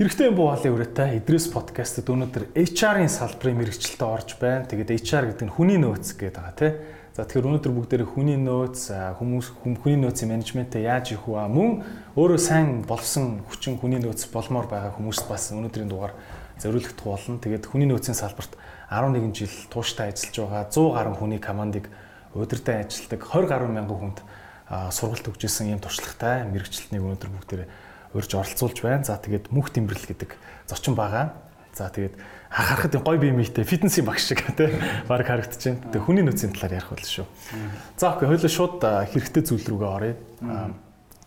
Хэрэгтэй юм буугаалын үрээтэй Идрис подкастт өнөөдөр HR-ын салбарын мэрэгчлэлтэд орж байна. Тэгээд HR гэдэг нь хүний нөөц гэдэг байгаа тийм. За тэгэхээр өнөөдөр бүгдээрээ хүний нөөц, хүмүүс хүний нөөцийн менежменттэй яаж их вэ? Мөн өөрөө сайн болсон хүчин хүний нөөц болмоор байгаа хүмүүст бас өнөөдрийн дугаар зориулагдах болно. Тэгээд хүний нөөцийн салбарт 11 жил тууштай ажиллаж байгаа 100 гаруй хүний командыг удирдан ажилтдаг 20 гаруй мянган хүнд сургалт өгч исэн юм туршлагатай мэрэгчлэлтнийг өнөөдөр бүгдээрээ урьж оролцуулж байна. За тэгээд мөнх тэмбэрл гэдэг зочин байгаа. За тэгээд харахад гой бие биетэй фитнесийн багш шиг тий баг харагдаж байна. Тэгээд хүний нөөцийн талаар ярих болно шүү. За окей хоёулаа шууд хэрэгтэй зүйл рүүгээ оръё.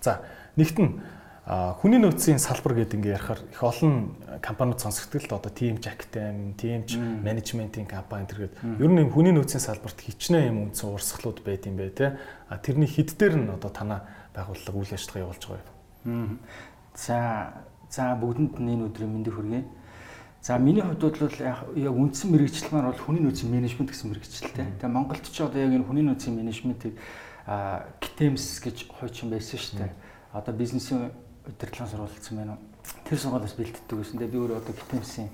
За нэгт нь хүний нөөцийн салбар гэдэг ингээ ярихаар их олон компаниуд сонсогддог л одоо team jack-тэй, teamч менежментийн компани тэргээд ер нь хүний нөөцийн салбарт хичнээн юм үндсэн урсгалууд байд юм бэ те. А тэрний хэд дээр нь одоо танаа байгууллага үйл ажиллагаа явуулж байгаа юм. За за бүгдэнд нь энэ өдрийн мэндийг хүргэе. За миний хувьд бол яг үндсэн мэрэгчлэл маань бол хүний нөөцийн менежмент гэсэн мэрэгчлэлтэй. Тэгээ Монголд ч одоо яг энэ хүний нөөцийн менежментийг КТМС гэж хойчин байсан шүү дээ. Одоо бизнесийн удирдлагын сургалтсан байна уу? Тэр сургуулиас бэлддэг гэсэн. Тэгээ би өөрөө одоо КТМСийн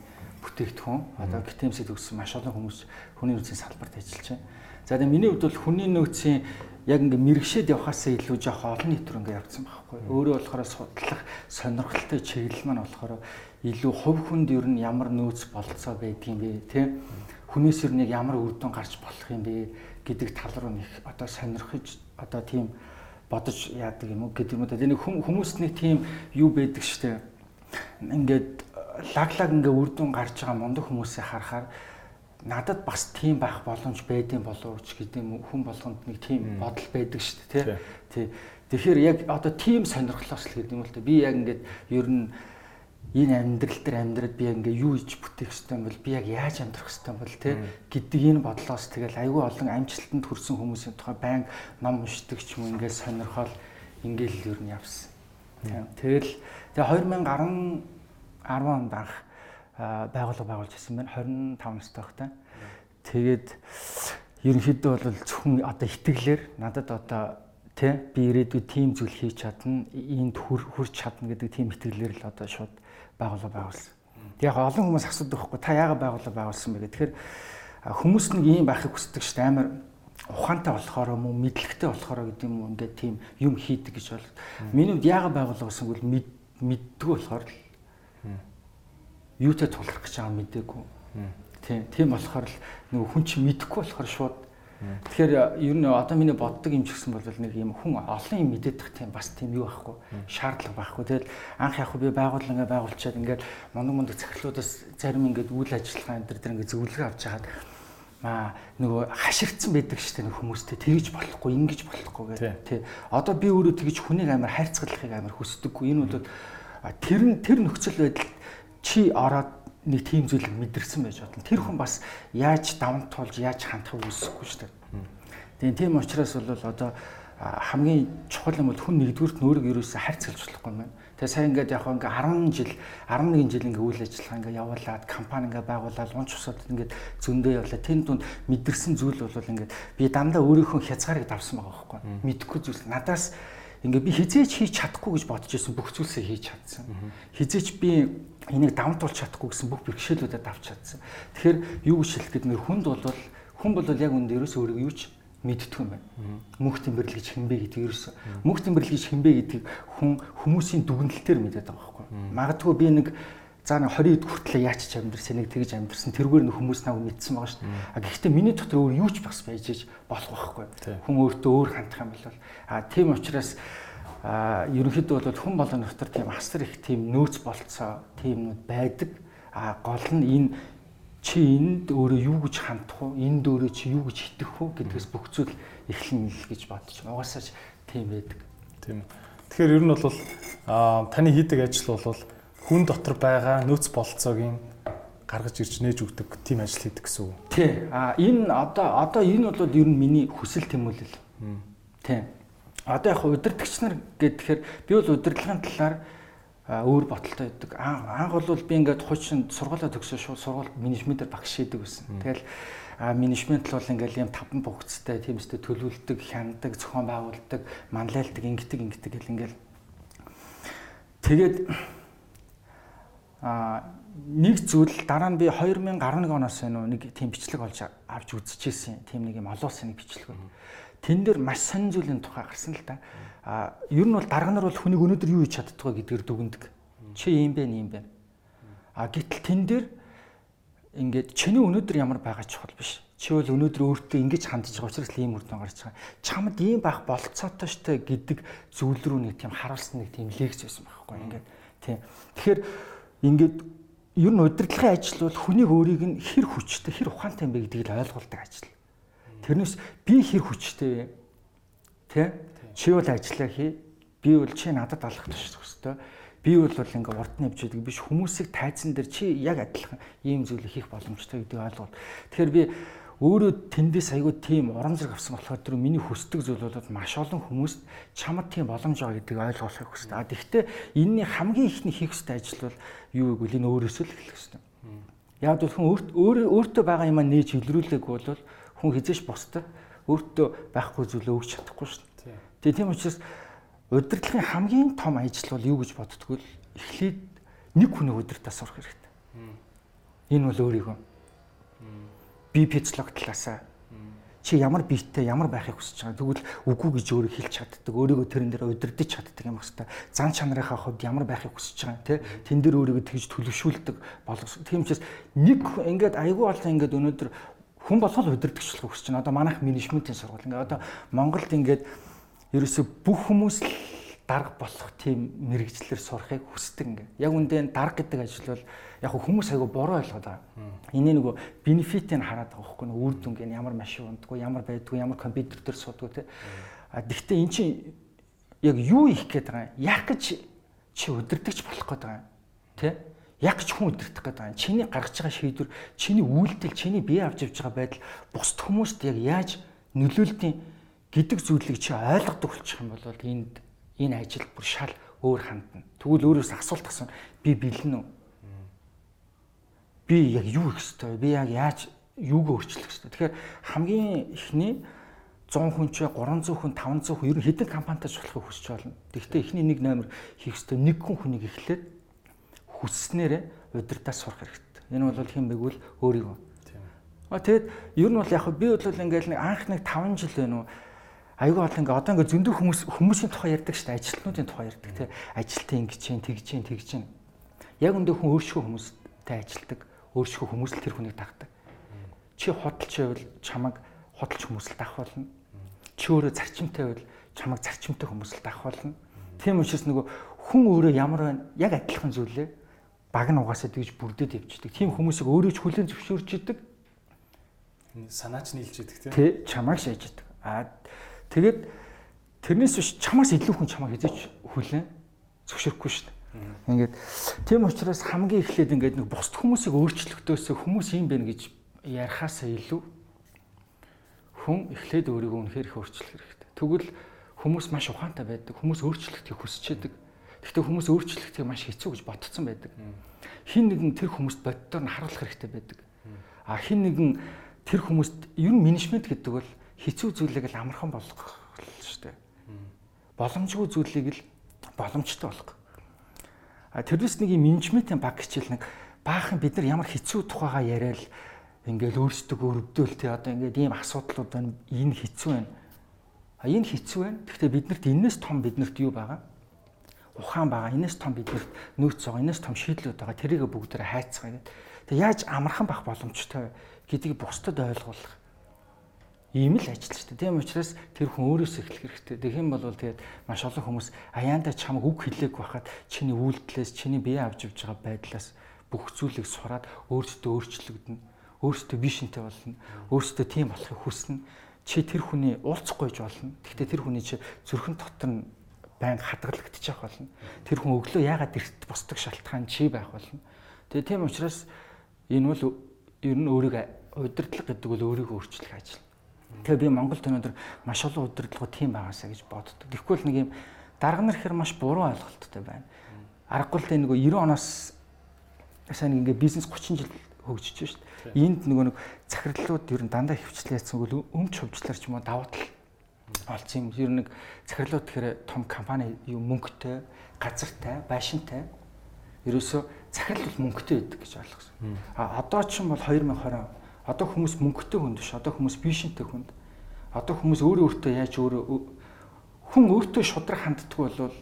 бүтээгдэхүүн одоо КТМС төгссөн маш олон хүмүүс хүний нөөцийн салбарт ажиллаж байна. За тэгээ миний хувьд бол хүний нөөцийн яг ингээ мэрэгшээд явхаасаа илүү жоох олон нийт рүү ингээ явцсан байхгүй. Өөрөө болохоор судлах сонирхолтой чиглэл маань болохоор илүү хувь хүнд ер нь ямар нөөц болцоо байдгийн бэ тий хүнээс ер нь ямар үр дүн гарч болох юм бэ гэдэг тал руу нэг одоо сонирхож одоо тийм бодож яадаг юм уу гэдэг юм уу. Тэгээ хүмүүст нэг тийм юу байдаг штэ. Ингээд лаглаг ингээ үр дүн гарч байгаа мундаг хүмүүсээ харахаар надад бас тийм байх боломж байдсан болов ч гэдэг юм хүн болгонд нэг тийм бодол байдаг шүү дээ тий. Тэгэхээр яг одоо тийм сонирхлоос л гэдэг юм л та. Би яг ингээд ер нь энэ амьдрал дээр амьдраад би ингээ юу ич бүтээх хэрэгтэй юм бол би яг яаж амьдрах хэрэгтэй юм бол тий гэдэг энэ бодлоос тэгэл айгүй олон амжилтанд хүрсэн хүмүүсийн тухай байн ном уншдаг ч юм ингээ сонирхол ингээл ер нь явсан. Тэгэл тэгээ 2010 10 онд анх байгууллага байгуулж ирсэн байна 25 настай байхдаа. Тэгээд ерөнхийдөө бол зөвхөн одоо итгэлээр надад одоо тий би ирээдүйд тийм зүйл хийж чадна, энд хүрч чадна гэдэг тийм итгэлээр л одоо шууд байгууллага байгуулсан. Яг олон хүмүүс асуудаг байхгүй та яагаад байгууллага байгуулсан бэ гэхээр хүмүүс нэг юм байхыг хүсдэг шүү дээ амар ухаантай болохоор мөн мэдлэгтэй болохоор гэдэг юм ингээд тийм юм хийдэг гэж бол. Миний хувьд яагаад байгууллага гэсэн бол мэддгүү болохоор л юутай тулах гэж байгаа мдээгүй. Тийм тийм болохоор л нөгөө хүн чинь мэдэхгүй болохоор шууд Тэгэхээр ер нь одоо миний боддог юм ч гэсэн бол нэг юм хүн олон юм мэдээдэх тийм бас тийм юу байхгүй шаардлага байхгүй. Тэгэл анх яг би байгууллага ингээ байгуулчаад ингээд мундаг мундаг захирлуудаас зарим ингээд үйл ажиллагаа энэ төр ингээ зөвлөгөө авч хагаад маа нөгөө хашигдсан байдаг шүү дээ хүмүүстэй тэгж болохгүй ингэж болохгүй гэх тий. Одоо би өөрөө тэгж хүнийг амар хайрцаглахыг амар хүсдэггүй. Энэ бол тэр нь тэр нөхцөл байдал чи ороод нэг тийм зүйлийг мэдэрсэн байж бодлоо. Тэр хүн бас яаж даван туулж яаж хандхыг үсэхгүй шүү дээ. Тэгээ тийм учраас бол одоо хамгийн чухал юм бол хүн нэгдүгürt нөөрэг ерөөсөө харьцуулж болохгүй юм байна. Тэгээ сайн ингээд яг ингээ 10 жил 11 жил ингээ үйл ажиллагаа ингээ явуулаад компани ингээ байгуулаад унч усаад ингээ зөндөө явлаа. Тэн дунд мэдэрсэн зүйл бол ингээ би дандаа өөрийнхөө хязгаарыг давсан байгаа байхгүй. Мэдхгүй зүйл надаас ингээ би хизээч хийж чадахгүй гэж бодож байсан бүх зүйлсээ хийж чадсан. Хизээч би энийг давтуулж чадахгүй гэсэн бүх бэрхшээлүүдэд авч чадсан. Тэгэхээр юу гэж хэлэх гээд нэр хүнд бол хүн бол яг үнд ерөөсөө өөрийгөө юу ч мэддэг юм байна. Мөнх тэмбэрлэл гэж хинбэ гэдэг ерөөсөө мөнх тэмбэрлэл гэж хинбэ гэдэг хүн хүмүүсийн дүгнэлтээр мэдээд байгаа байхгүй. Магадгүй би нэг за нэг 20 хүртлээр яач ч амьдрсан нэг тэгж амьдрсан тэргээр нэг хүмүүс намайг мэдсэн байгаа шүү дээ. А гэхдээ миний дотор өөр юу ч бас байж ээж болох байхгүй. Хүн өөртөө өөр хандах юм бол а тийм учраас а ерөнхийдөө бол хүн болгоны дотор тийм асар их тийм нөөц болцоо тиймнүүд байдаг. А гол нь энэ чи энд өөрөө юу гэж хандах вэ? Энд өөрөө чи юу гэж итгэх вэ гэдгээс бүх зүйл эхлэн л гэж бодож байна. Угаасаа ч тийм байдаг. Тийм. Тэгэхээр ер нь бол таны хийдэг ажил бол хүн дотор байгаа нөөц болцоог гаргаж ирж нээж өгдөг тийм ажил хийдэг гэсэн үг. Тий. А энэ одоо одоо энэ бол ер нь миний хүсэл тэмүүлэл. Тийм одоо яг удирдгч нар гэхээр би бол удирдлагын талаар өөр боталтай байдаг. Анх бол би ингээд хуучин сургуулаа төгсөө шууд сургууль менежментээр багш хийдэг байсан. Тэгэл менежмент бол ингээл юм таван богцтой тиймстэй төлөвлөдөг, хяндаг, зохион байгуулдаг, манлайлдаг, ингэдэг, ингэдэг гэл ингээл тэгээд а нэг зүйл дараа нь би 2011 оноос нэг тийм бичлэг олж авч үзчихсэн. Тийм нэг юм олоосын нэг бичлэг байна. Тэн дээр маш сонир зүйлийн тухай гарсан л да. А ер нь бол дарга нар бол хүнийг өнөөдөр юу хийж чаддгаа гэдгээр дүгндэг. Чи юм бэ, юм бэ. А гэтэл тэн дээр ингээд чиний өнөөдөр ямар байгаа чухал биш. Чи бол өнөөдөр өөртөө ингэж хандж байгаа учраас ийм үр дүн гарч байгаа. Чамд ийм байх болцоотой штэ гэдэг зүйл рүү нэг тийм харуулсан нэг тийм лекц байсан байхгүй ингээд. Тийм. Тэгэхээр ингээд ер нь удирдлагын ажил бол хүнийг өөрийг нь хэр хүчтэй, хэр ухаантай юм бэ гэдгийг л ойлгуулдаг ажил. Тэрнээс би хэр хүчтэй вэ? Тэ? Чи бол ажиллаа хий. Би бол чи надад алах туш хөстэй. Би бол ингээ урд нь явж байдаг биш хүмүүсийг тайзан дээр чи яг адилхан ийм зүйлийг хийх боломжтой гэдгийг ойлгуул. Тэгэхээр би өөрөө тэндээс айгүй тийм урам зэрэг авсан болохоор тэр миний хүсдэг зүйл бол маш олон хүмүүст чамд тийм боломж байгаа гэдгийг ойлгуулахыг хүсдэг. А тэгвэл энэний хамгийн ихний хийх ёстой ажил бол юу гэвэл энэ өөрөөсөө л эхлэх ёстой. Яг бол хүн өөртөө байгаа юмаа нээж илрүүлээг бол хүн хизээш бусдад өөртөө байхгүй зүйлөө өгч чадахгүй шүү дээ. Тэгээ тийм учраас удирдлагын хамгийн том ажил бол юу гэж боддгоо л эхлээд нэг хүний удирдаа сурах хэрэгтэй. Энэ бол өөрийгөө би физиолог талаасаа чи ямар биетэй ямар байхыг хүсэж байгаа. Тэгвэл үгүй гэж өөрөө хэлж чаддаг. Өөрийгөө тэрэн дээр удирдах чаддаг юм хэвээр. Зан чанарынхаа хувьд ямар байхыг хүсэж байгаа тий. Тэн дээр өөрийгөө тэгж төлөвшүүлдэг болгос. Тийм учраас нэг ингээд айгүй болон ингээд өнөөдөр хүн болгол удирдахчлахыг хүсэж байна. Одоо манайх менежментийн сургууль. Ингээд одоо Монголд ингээд ерөөсө бүх хүмүүс л дарга болох тийм мэрэгчлэр сурахыг хүсдэг ингээ. Яг үндэ дарга гэдэг ажил бол яг хүмүүс айгу бороо ойлгоод байгаа. Энийг нөгөө бенефитийг хараад байгаа байхгүй нөгөө үр дүнг нь ямар машин ундаггүй, ямар байдгүй, ямар компьютер дээр суудгүй те. А тэгвэл эн чинь яг юу их гээд байгаа юм? Яг гэж чи өдөрдөгч болох гээд байгаа юм. Тэ? Яг гэж хүн өдөртөх гээд байгаа юм. Чиний гаргаж байгаа шийдвэр, чиний үйлдэл, чиний бие авч явж байгаа байдал бусд хүмүүст яг яаж нөлөөлтийн гэдэг зүйлийг чи ойлгодог болчих юм бол энд энэ ажил бүр шал өөр хандна. Тэгвэл өөрөөс асуулт асууна. Би бэлэн үү? Би яг юу ёстой вэ? Би яг яаж юуг өөрчлөх ёстой? Тэгэхээр хамгийн эхний 100 хүн ч 300 хүн 500 хүн ер нь хэдэн компанитай цуглахыг хүсэж байна. Тэгэхдээ эхний нэг номер хийх ёстой нэг хүн хүнийг эхлээд хүсснээрээ удирдах сурах хэрэгтэй. Энэ бол хэм бэгвэл өөрийгөө. А тэгэд ер нь бол яг би бол ингээл нэг анх нэг 5 жил байна уу айгүй бол ингээ одоо ингээ зөндөө хүмүүс хүмүүсийн тухай ярьдаг шүү дээ ажилтнуудын тухай ярьдаг тий ажилтаа ингэж чинь тэгж чинь тэгж чинь яг өндөө хүн өөрсгөө хүмүүстэй ажилдаг өөрсгөө хүмүүс л тэр хүнийг дагдаг чи хотолч байвал чамаг хотолч хүмүүс л дах болно. Чи өөрөө зарчимтай байвал чамаг зарчимтай хүмүүс л дах болно. Тийм учраас нөгөө хүн өөрөө ямар байна? Яг адилхан зүйлээ баг нь угаасаа тэгж бүрдээд явждаг тийм хүмүүсийг өөрөө ч хүлэн зөвшөөрч идэг. Санаач нийлж идэг тий чамайг шааж идэг. А Тэгээд тэрнээс биш чамаас илүү хүн чамаа хизээч хүлээн зөвшөөрөхгүй шүү дээ. Ингээд тийм учраас хамгийн эхлээд ингээд нэг бусд хүмүүсийг өөрчлөгдөөсөө хүмүүс юм байна гэж ярихаасаа илүү хүн эхлээд өөрийгөө үнэхээр их өөрчлөх хэрэгтэй. Тэгвэл хүмүүс маш ухаантай байдаг. Хүмүүс өөрчлөлтийг хүсчээдэг. Гэхдээ хүмүүс өөрчлөлтийг маш хэцүү гэж ботцсон байдаг. Хин нэгэн тэр хүмүүст боддоор нь харуулах хэрэгтэй байдаг. А хин нэгэн тэр хүмүүст ер нь менежмент гэдэг бол хэцүү зүйлийг л амархан болгох шүү дээ. Боломжгүй зүйлийг л боломжтой болгох. Тэрнээс нэг юм менежментийн баг хичээл нэг баахан бид нар ямар хэцүү тухайгаа яриад ингээл өөрсдөө өрөвдөөл те одоо ингээд ийм асуудлууд байна энэ хэцүү байна. А энэ хэцүү байна. Гэхдээ биднэрт энэс том биднэрт юу байгаа? Ухаан байгаа. Энэс том биднэрт нөөц байгаа. Энэс том шийдлүүд байгаа. Тэрийг бүгдээрээ хайцгаа гэдэг. Тэг яаж амархан бах боломжтой гэдгийг бусдад ойлгуулах ийм л ажил шүү дээ. Тийм учраас тэр хүн өөрөөсөө эхлэх хэрэгтэй. Тэгэх юм бол тэгээд маш олон хүмүүс аяанда чамаг үг хэлээг байхад чиний үйлдэлээс, чиний бие авч явж байгаа байдлаас бүх зүйлийг сураад өөрсдөө өөрчлөгдөнө. Өөрсдөө вишнтэй болно. Өөрсдөө тийм болохыг хүснэ. Чи тэр хүний уулзахгүйж болно. Гэхдээ тэр хүний чи зүрхэн дотор нь байнга хадгалагдчих болно. Тэр хүн өглөө яагаад эрт босдог шалтгаан чи байх болно. Тэгээ тийм учраас энэ бол ер нь өөрийгөө удирдлага гэдэг бол өөрийгөө өөрчлөх ажил Тэгээ би Монголд өнөөдөр маш олон удирдлагууд тийм байгаасаа гэж боддог. Тэгэхгүй л нэг юм дарга нар ихэр маш буруу ойлголттой байна. Аргагүй л тэ нөгөө 90 оноос сайн ингээ бизнес 30 жил хөгжиж шүү дээ. Энд нөгөө нэг захирлууд ер нь дандаа хөвчлээ яцсан бол өмч хөвчлэр ч юм уу давуу тал олцсон юм. Ер нь нэг захирлууд тэгэхээр том компани юу мөнгөтэй, газартай, байшинтай ерөөсөө захирал бол мөнгөтэй байдаг гэж ойлгосон. А одоо ч юм бол 2020 одоо хүмүүс мөнгөтэй хүнд биш. Одоо хүмүүс бишинтэй хүнд. Одоо хүмүүс өөрөө өөртөө яаж өөрөө хүн өөртөө шудраг ханддаг бол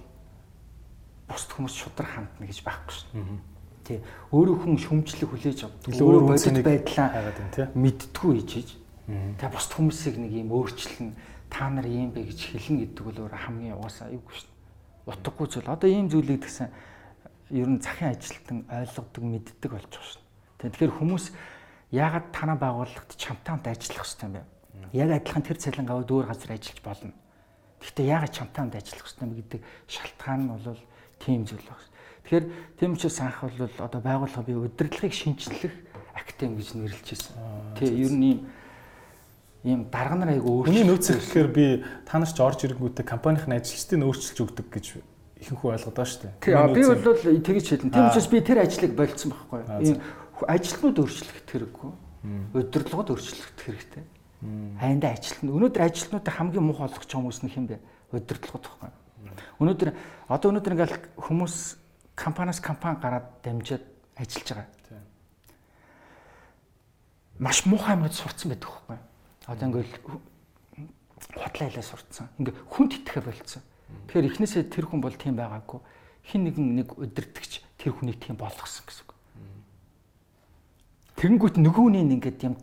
бусд хүмүүс шудраг хандна гэж байхгүй шин. Тий. Өөрөө хүн шүмжлэг хүлээж авдаг. Өөрөө бодит байдлаа мэдтгүү хийж. Тэгээ бусд хүмүүсийг нэг юм өөрчлөн та нар ийм бэ гэж хэлнэ гэдэг бол өөр хамгийн угаасаа аюулгүй шин. Утгагүй зүйл. Одоо ийм зүйлийг гэсэн ер нь захын ажилтан ойлгодог, мэддэг болж байгаа шин. Тэгэхээр хүмүүс яагаад танаа байгууллагт чамтай хамт ажиллах хэрэгтэй юм бэ? Яг адилхан тэр цалингаа өөр газар ажиллаж болно. Гэхдээ яагаад чамтай хамт ажиллах хэрэгтэй юм гэдэг шалтгаан нь бол тийм зүйл байна. Тэгэхээр тийм учраас анх бол одоо байгууллага би удирдлагыг шинчлэх актем гэж нэрлэжсэн. Тий, ер нь ийм ийм дарга нар айгу өөрчлөлт. Үний нөөц гэхээр би та нар ч орж ирэнгүүтээ компанийн ажилчдыг өөрчилж өгдөг гэж ихэнхүү байгаа шүү дээ. Тий, би бол тэгж хэлэн. Тийм учраас би тэр ажлыг болцсон байхгүй юу? Ийм ажилтнууд өөрчлөх хэрэггүй. Удирдлагууд өөрчлөх хэрэгтэй. Хайндаа ажилтнууд өнөөдөр ажилтнуудыг хамгийн болгож байгаа хүмүүс нь хэн бэ? Удирдлагууд байхгүй. Өнөөдөр одоо өнөөдөр ингээл хүмүүс компаниас компани гараад дамжаад ажиллаж байгаа. Маш муухай юмнууд сурцсан байдаг байхгүй. Одоо ингээл хутлаа хэлээ сурцсан. Ингээ хүнд итгэхэ болцсон. Тэгэхээр эхнээсээ тэр хүн бол тийм байгаагүй. Хин нэгэн нэг удирдахч тэр хүнийг тийм болгосон гэсэн. Тэгэнгүүт нөгөөний нь ингээд юм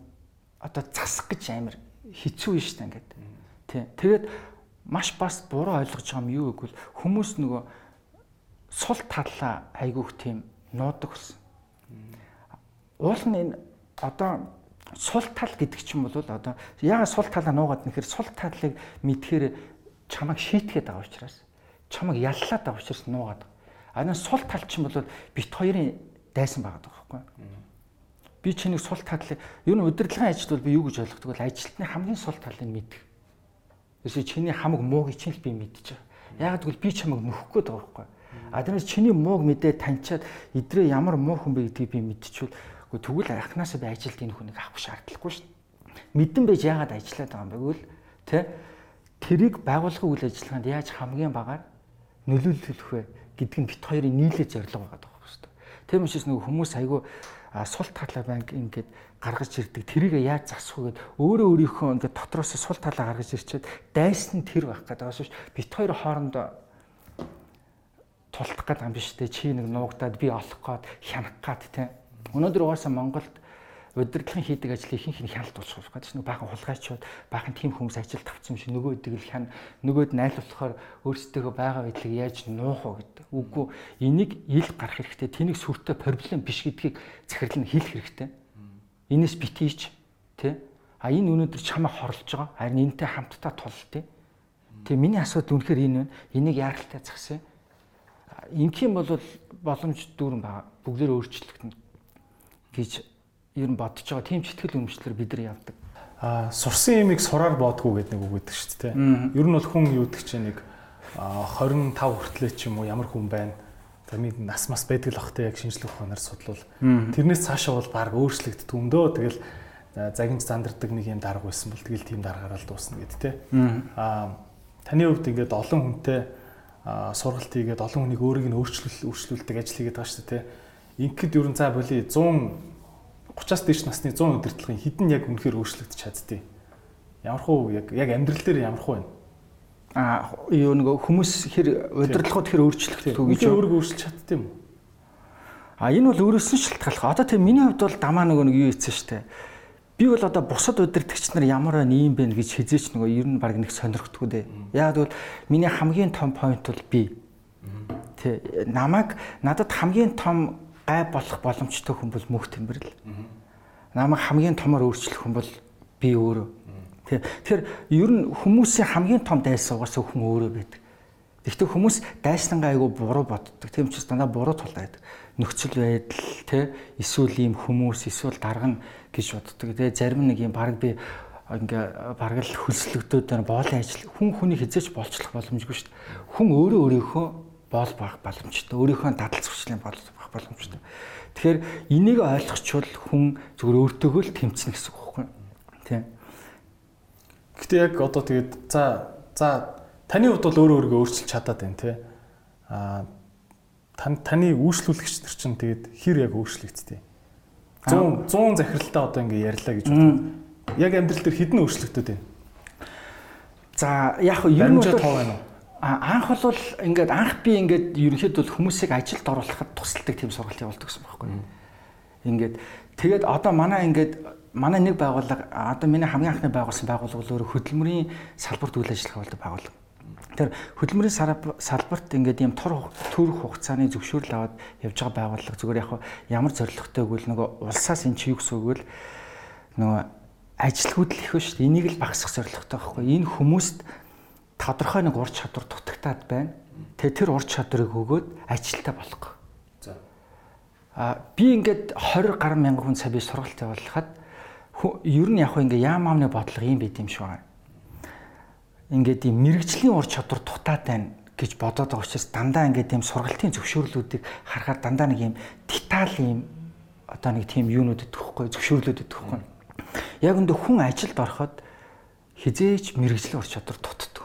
одоо засах гэж амар хэцүү шүү дээ ингээд. Тий. Тэгээд маш бас буруу ойлгож байгаа юм юу гэвэл хүмүүс нөгөө сул талаа айгүйх тийм нуудаг болсон. Уул нь энэ одоо сул тал гэдэг чинь бол одоо яагаад сул талаа нуугаад нэхэр сул талыг мэдхээр чамайг шийтгээд байгаа учраас чамайг яллаад байгаа учраас нуугаад. А энэ сул тал чинь бол бит хоёрын дайсан байгаа байхгүй. Би чиний сул талыг ер нь удирдлагын ажил бол би юу гэж ойлгодог бол ажилтны хамгийн сул талыг мэдэх Эсвэл чиний хамаг мууг чинь л би мэдчихэж байгаа. Яг тэгвэл би чамайг нөхөх гээд байгаа байхгүй. А тэрнээс чиний мууг мэдээ таньчаад идрээ ямар муу хүн бэ гэдгийг би мэдчихвэл тэгвэл анханасаа би ажилд энэ хүнийг авах шаардлагагүй дээ. Мэдэн байж яагаад ажиллаад байгаа юм бэ гэвэл тэ тэрийг байгууллагын үйл ажиллагаанд яаж хамгийн багаар нөлөөлөх вэ гэдг нь бит хоёрын нийлээ зорилго байгаа даа шүү дээ. Тийм учраас нөгөө хүмүүс айгүй сул талаа банк ингээд гаргаж ирдэг. Тэрийг яаж засах вэ гэд өөрөө өөрийнхөө ингээд дотроос сул талаа гаргаж ирчээд дайс нь тэр байх гэдэг байгаа шүү. Бит хоёр хоорондоо тултах гэдэг юм биш үү? Чи нэг нуугдаад би олох гээд хянах гээд тийм. Өнөөдөр угаасаа Монголд удирдлагын хийдэг ажлыг ихэнх нь хяналт болчих гэж нэг баахан хулгайчууд баахан тим хүмүүс ажилд тавцсан шиг нөгөөдөг л хяна нөгөөд найлуулахаар өөрсдөө байгаа байдлыг яаж нуух вэ гэдэг. Үгүй энийг ил гарах хэрэгтэй. Тэнийг сүртэй проблем биш гэдгийг захирал нь хэлэх хэрэгтэй. Энэс битийч тий. А энэ өнөөдөр чамаа хорлож байгаа. Харин энэтэй хамтдаа тул тий. Тэгээ миний асуудал үнэхээр энэ байна. Энийг яаралтай згсаа. Инхийн бол боломж дүүрэн байгаа. Бүгдээр өөрчлөгдөн гэж ер нь бодож байгаа тийм читгэл өмчлөр бид нар явдаг. Аа сурсан юмыг сураар боодгоо гэдэг нэг үг гэдэг шүү дээ. Ер нь бол хүн юу гэдэг чинь нэг 25 хүртлээ ч юм уу ямар хүн байна. За минь нас мас байдаг л ахтай яг шинжлэх ухаанаар судлал. Тэрнээс цаашаа бол баг өөрчлөгддөг юм дөө. Тэгэл загинж зандардаг нэг юм дарга байсан бол тэгэл тийм даргаараа л дуусна гэд тэ. Аа таны хувьд ингээд олон хүнтэй сургалт хийгээд олон хүнийг өөрийг нь өөрчлөл өөрчлүүлдэг ажил хийгээд байгаа шүү дээ тэ. Ингээд ерөн цаа боли 100 30-аас дээш насны 100 удирдлагын хідэн яг үнэхээр өөрчлөгдөж чаддгийг. Ямархуу яг яг амьдрал дээр ямархуу байна. Аа юу нэг хүмүүс хэр удирдлагууд хэр өөрчлөгдөв гэж өөрөө өөрчилж чаддсан юм. А энэ бол өөрөөс нь шалтгаалх. Одоо тийм миний хувьд бол дамаа нөгөө нэг юу ийцэн штэ. Би бол одоо бусад удирдгч нар ямар байна ийм бэ гэж хизээч нөгөө ер нь баг нэг сонирхдгүү дээ. Яг бол миний хамгийн том point бол би. Тэ намайг надад хамгийн том гай болох боломжтой хүн бол мөнх тэмбэрл. Намайг хамгийн томор өөрчлөх хүн бол би өөрөө. Тэгэхээр ер нь хүмүүсийн хамгийн том дайсан угаасаа хүн өөрөө байдаг. Гэхдээ хүмүүс дайснангаа айгу буруу боддог. Тийм учраас дандаа буруу тулгаад нөхцөл байдал те эсвэл ийм хүмүүс эсвэл дарга гэж боддог. Тэгээ зарим нэг юм баг би ингээ бараг л хөлслөгдөөд боолын ажил хүн хүний хизээч болцлох боломжгүй шүү дээ. Хүн өөрөө өөрийнхөө боол байх боломжтой. Өөрийнхөө дадал зуршлын бол боломжтой. Тэгэхээр энийг ойлгочвол хүн зүгээр өөртөөгөө л тэмцэнэ гэсэн үг байхгүй юу? Тийм. Гэтэ яг одоо тэгээд за за таны хувьд бол өөрөө өөрийгөө өөрчилж чадаад байна тий. Аа тань таны үйлчлүүлэгч нар чинь тэгээд хэр яг өөрчлөгдсөн. 100 100 захиралтай одоо ингээ ярьлаа гэж бодлоо. Яг амьдрал дээр хэдэн өөрчлөгдөд байна? За яг ер нь бол? Анх бол ингээд анх би ингээд ерөнхийдөө хүмүүсийг ажилд оруулахад тусалдаг тийм сургалт явуулдаг гэсэн байхгүй. Ингээд тэгээд одоо манай ингээд манай нэг байгууллага одоо миний хамгийн анхны байгуулсан байгууллага бол өөрөө хөдөлмөрийн салбарт үйл ажиллагаа болдог байгууллага. Тэр хөдөлмөрийн салбарт ингээд ийм төр төр хугацааны зөвшөөрөл аваад явж байгаа байгууллага зүгээр яг ямар зорилготой гэвэл нөгөө улсаас эн чи юу гэсэн үг вэ? Нөгөө ажилгүйд л их шүү дээ. Энийг л багасгах зорилготой байхгүй. Энэ хүмүүст тодорхой нэг ур чадвар дутагтаад байна. Тэгээ тэр ур чадварыг өгөөд ажилтаа болгох. За. А би ингээд 20 гаруй мянган хүн би сургалт явуулахад ер нь яг ингээ яам амны бодлого юм байт юм шиг байна ингээд ийм мэрэгжлийн ур чадвар дутаад байна гэж бодоод байгаа учраас дандаа ингээд ийм сургалтын зөвшөөрлүүдийг харахаар дандаа нэг ийм деталь ийм одоо нэг тийм юунууд өгөхгүй зөвшөөрлүүд өгөхгүй. Яг өндө хүн ажилд ороход хизээч мэрэгжлийн ур чадвар дутдаг.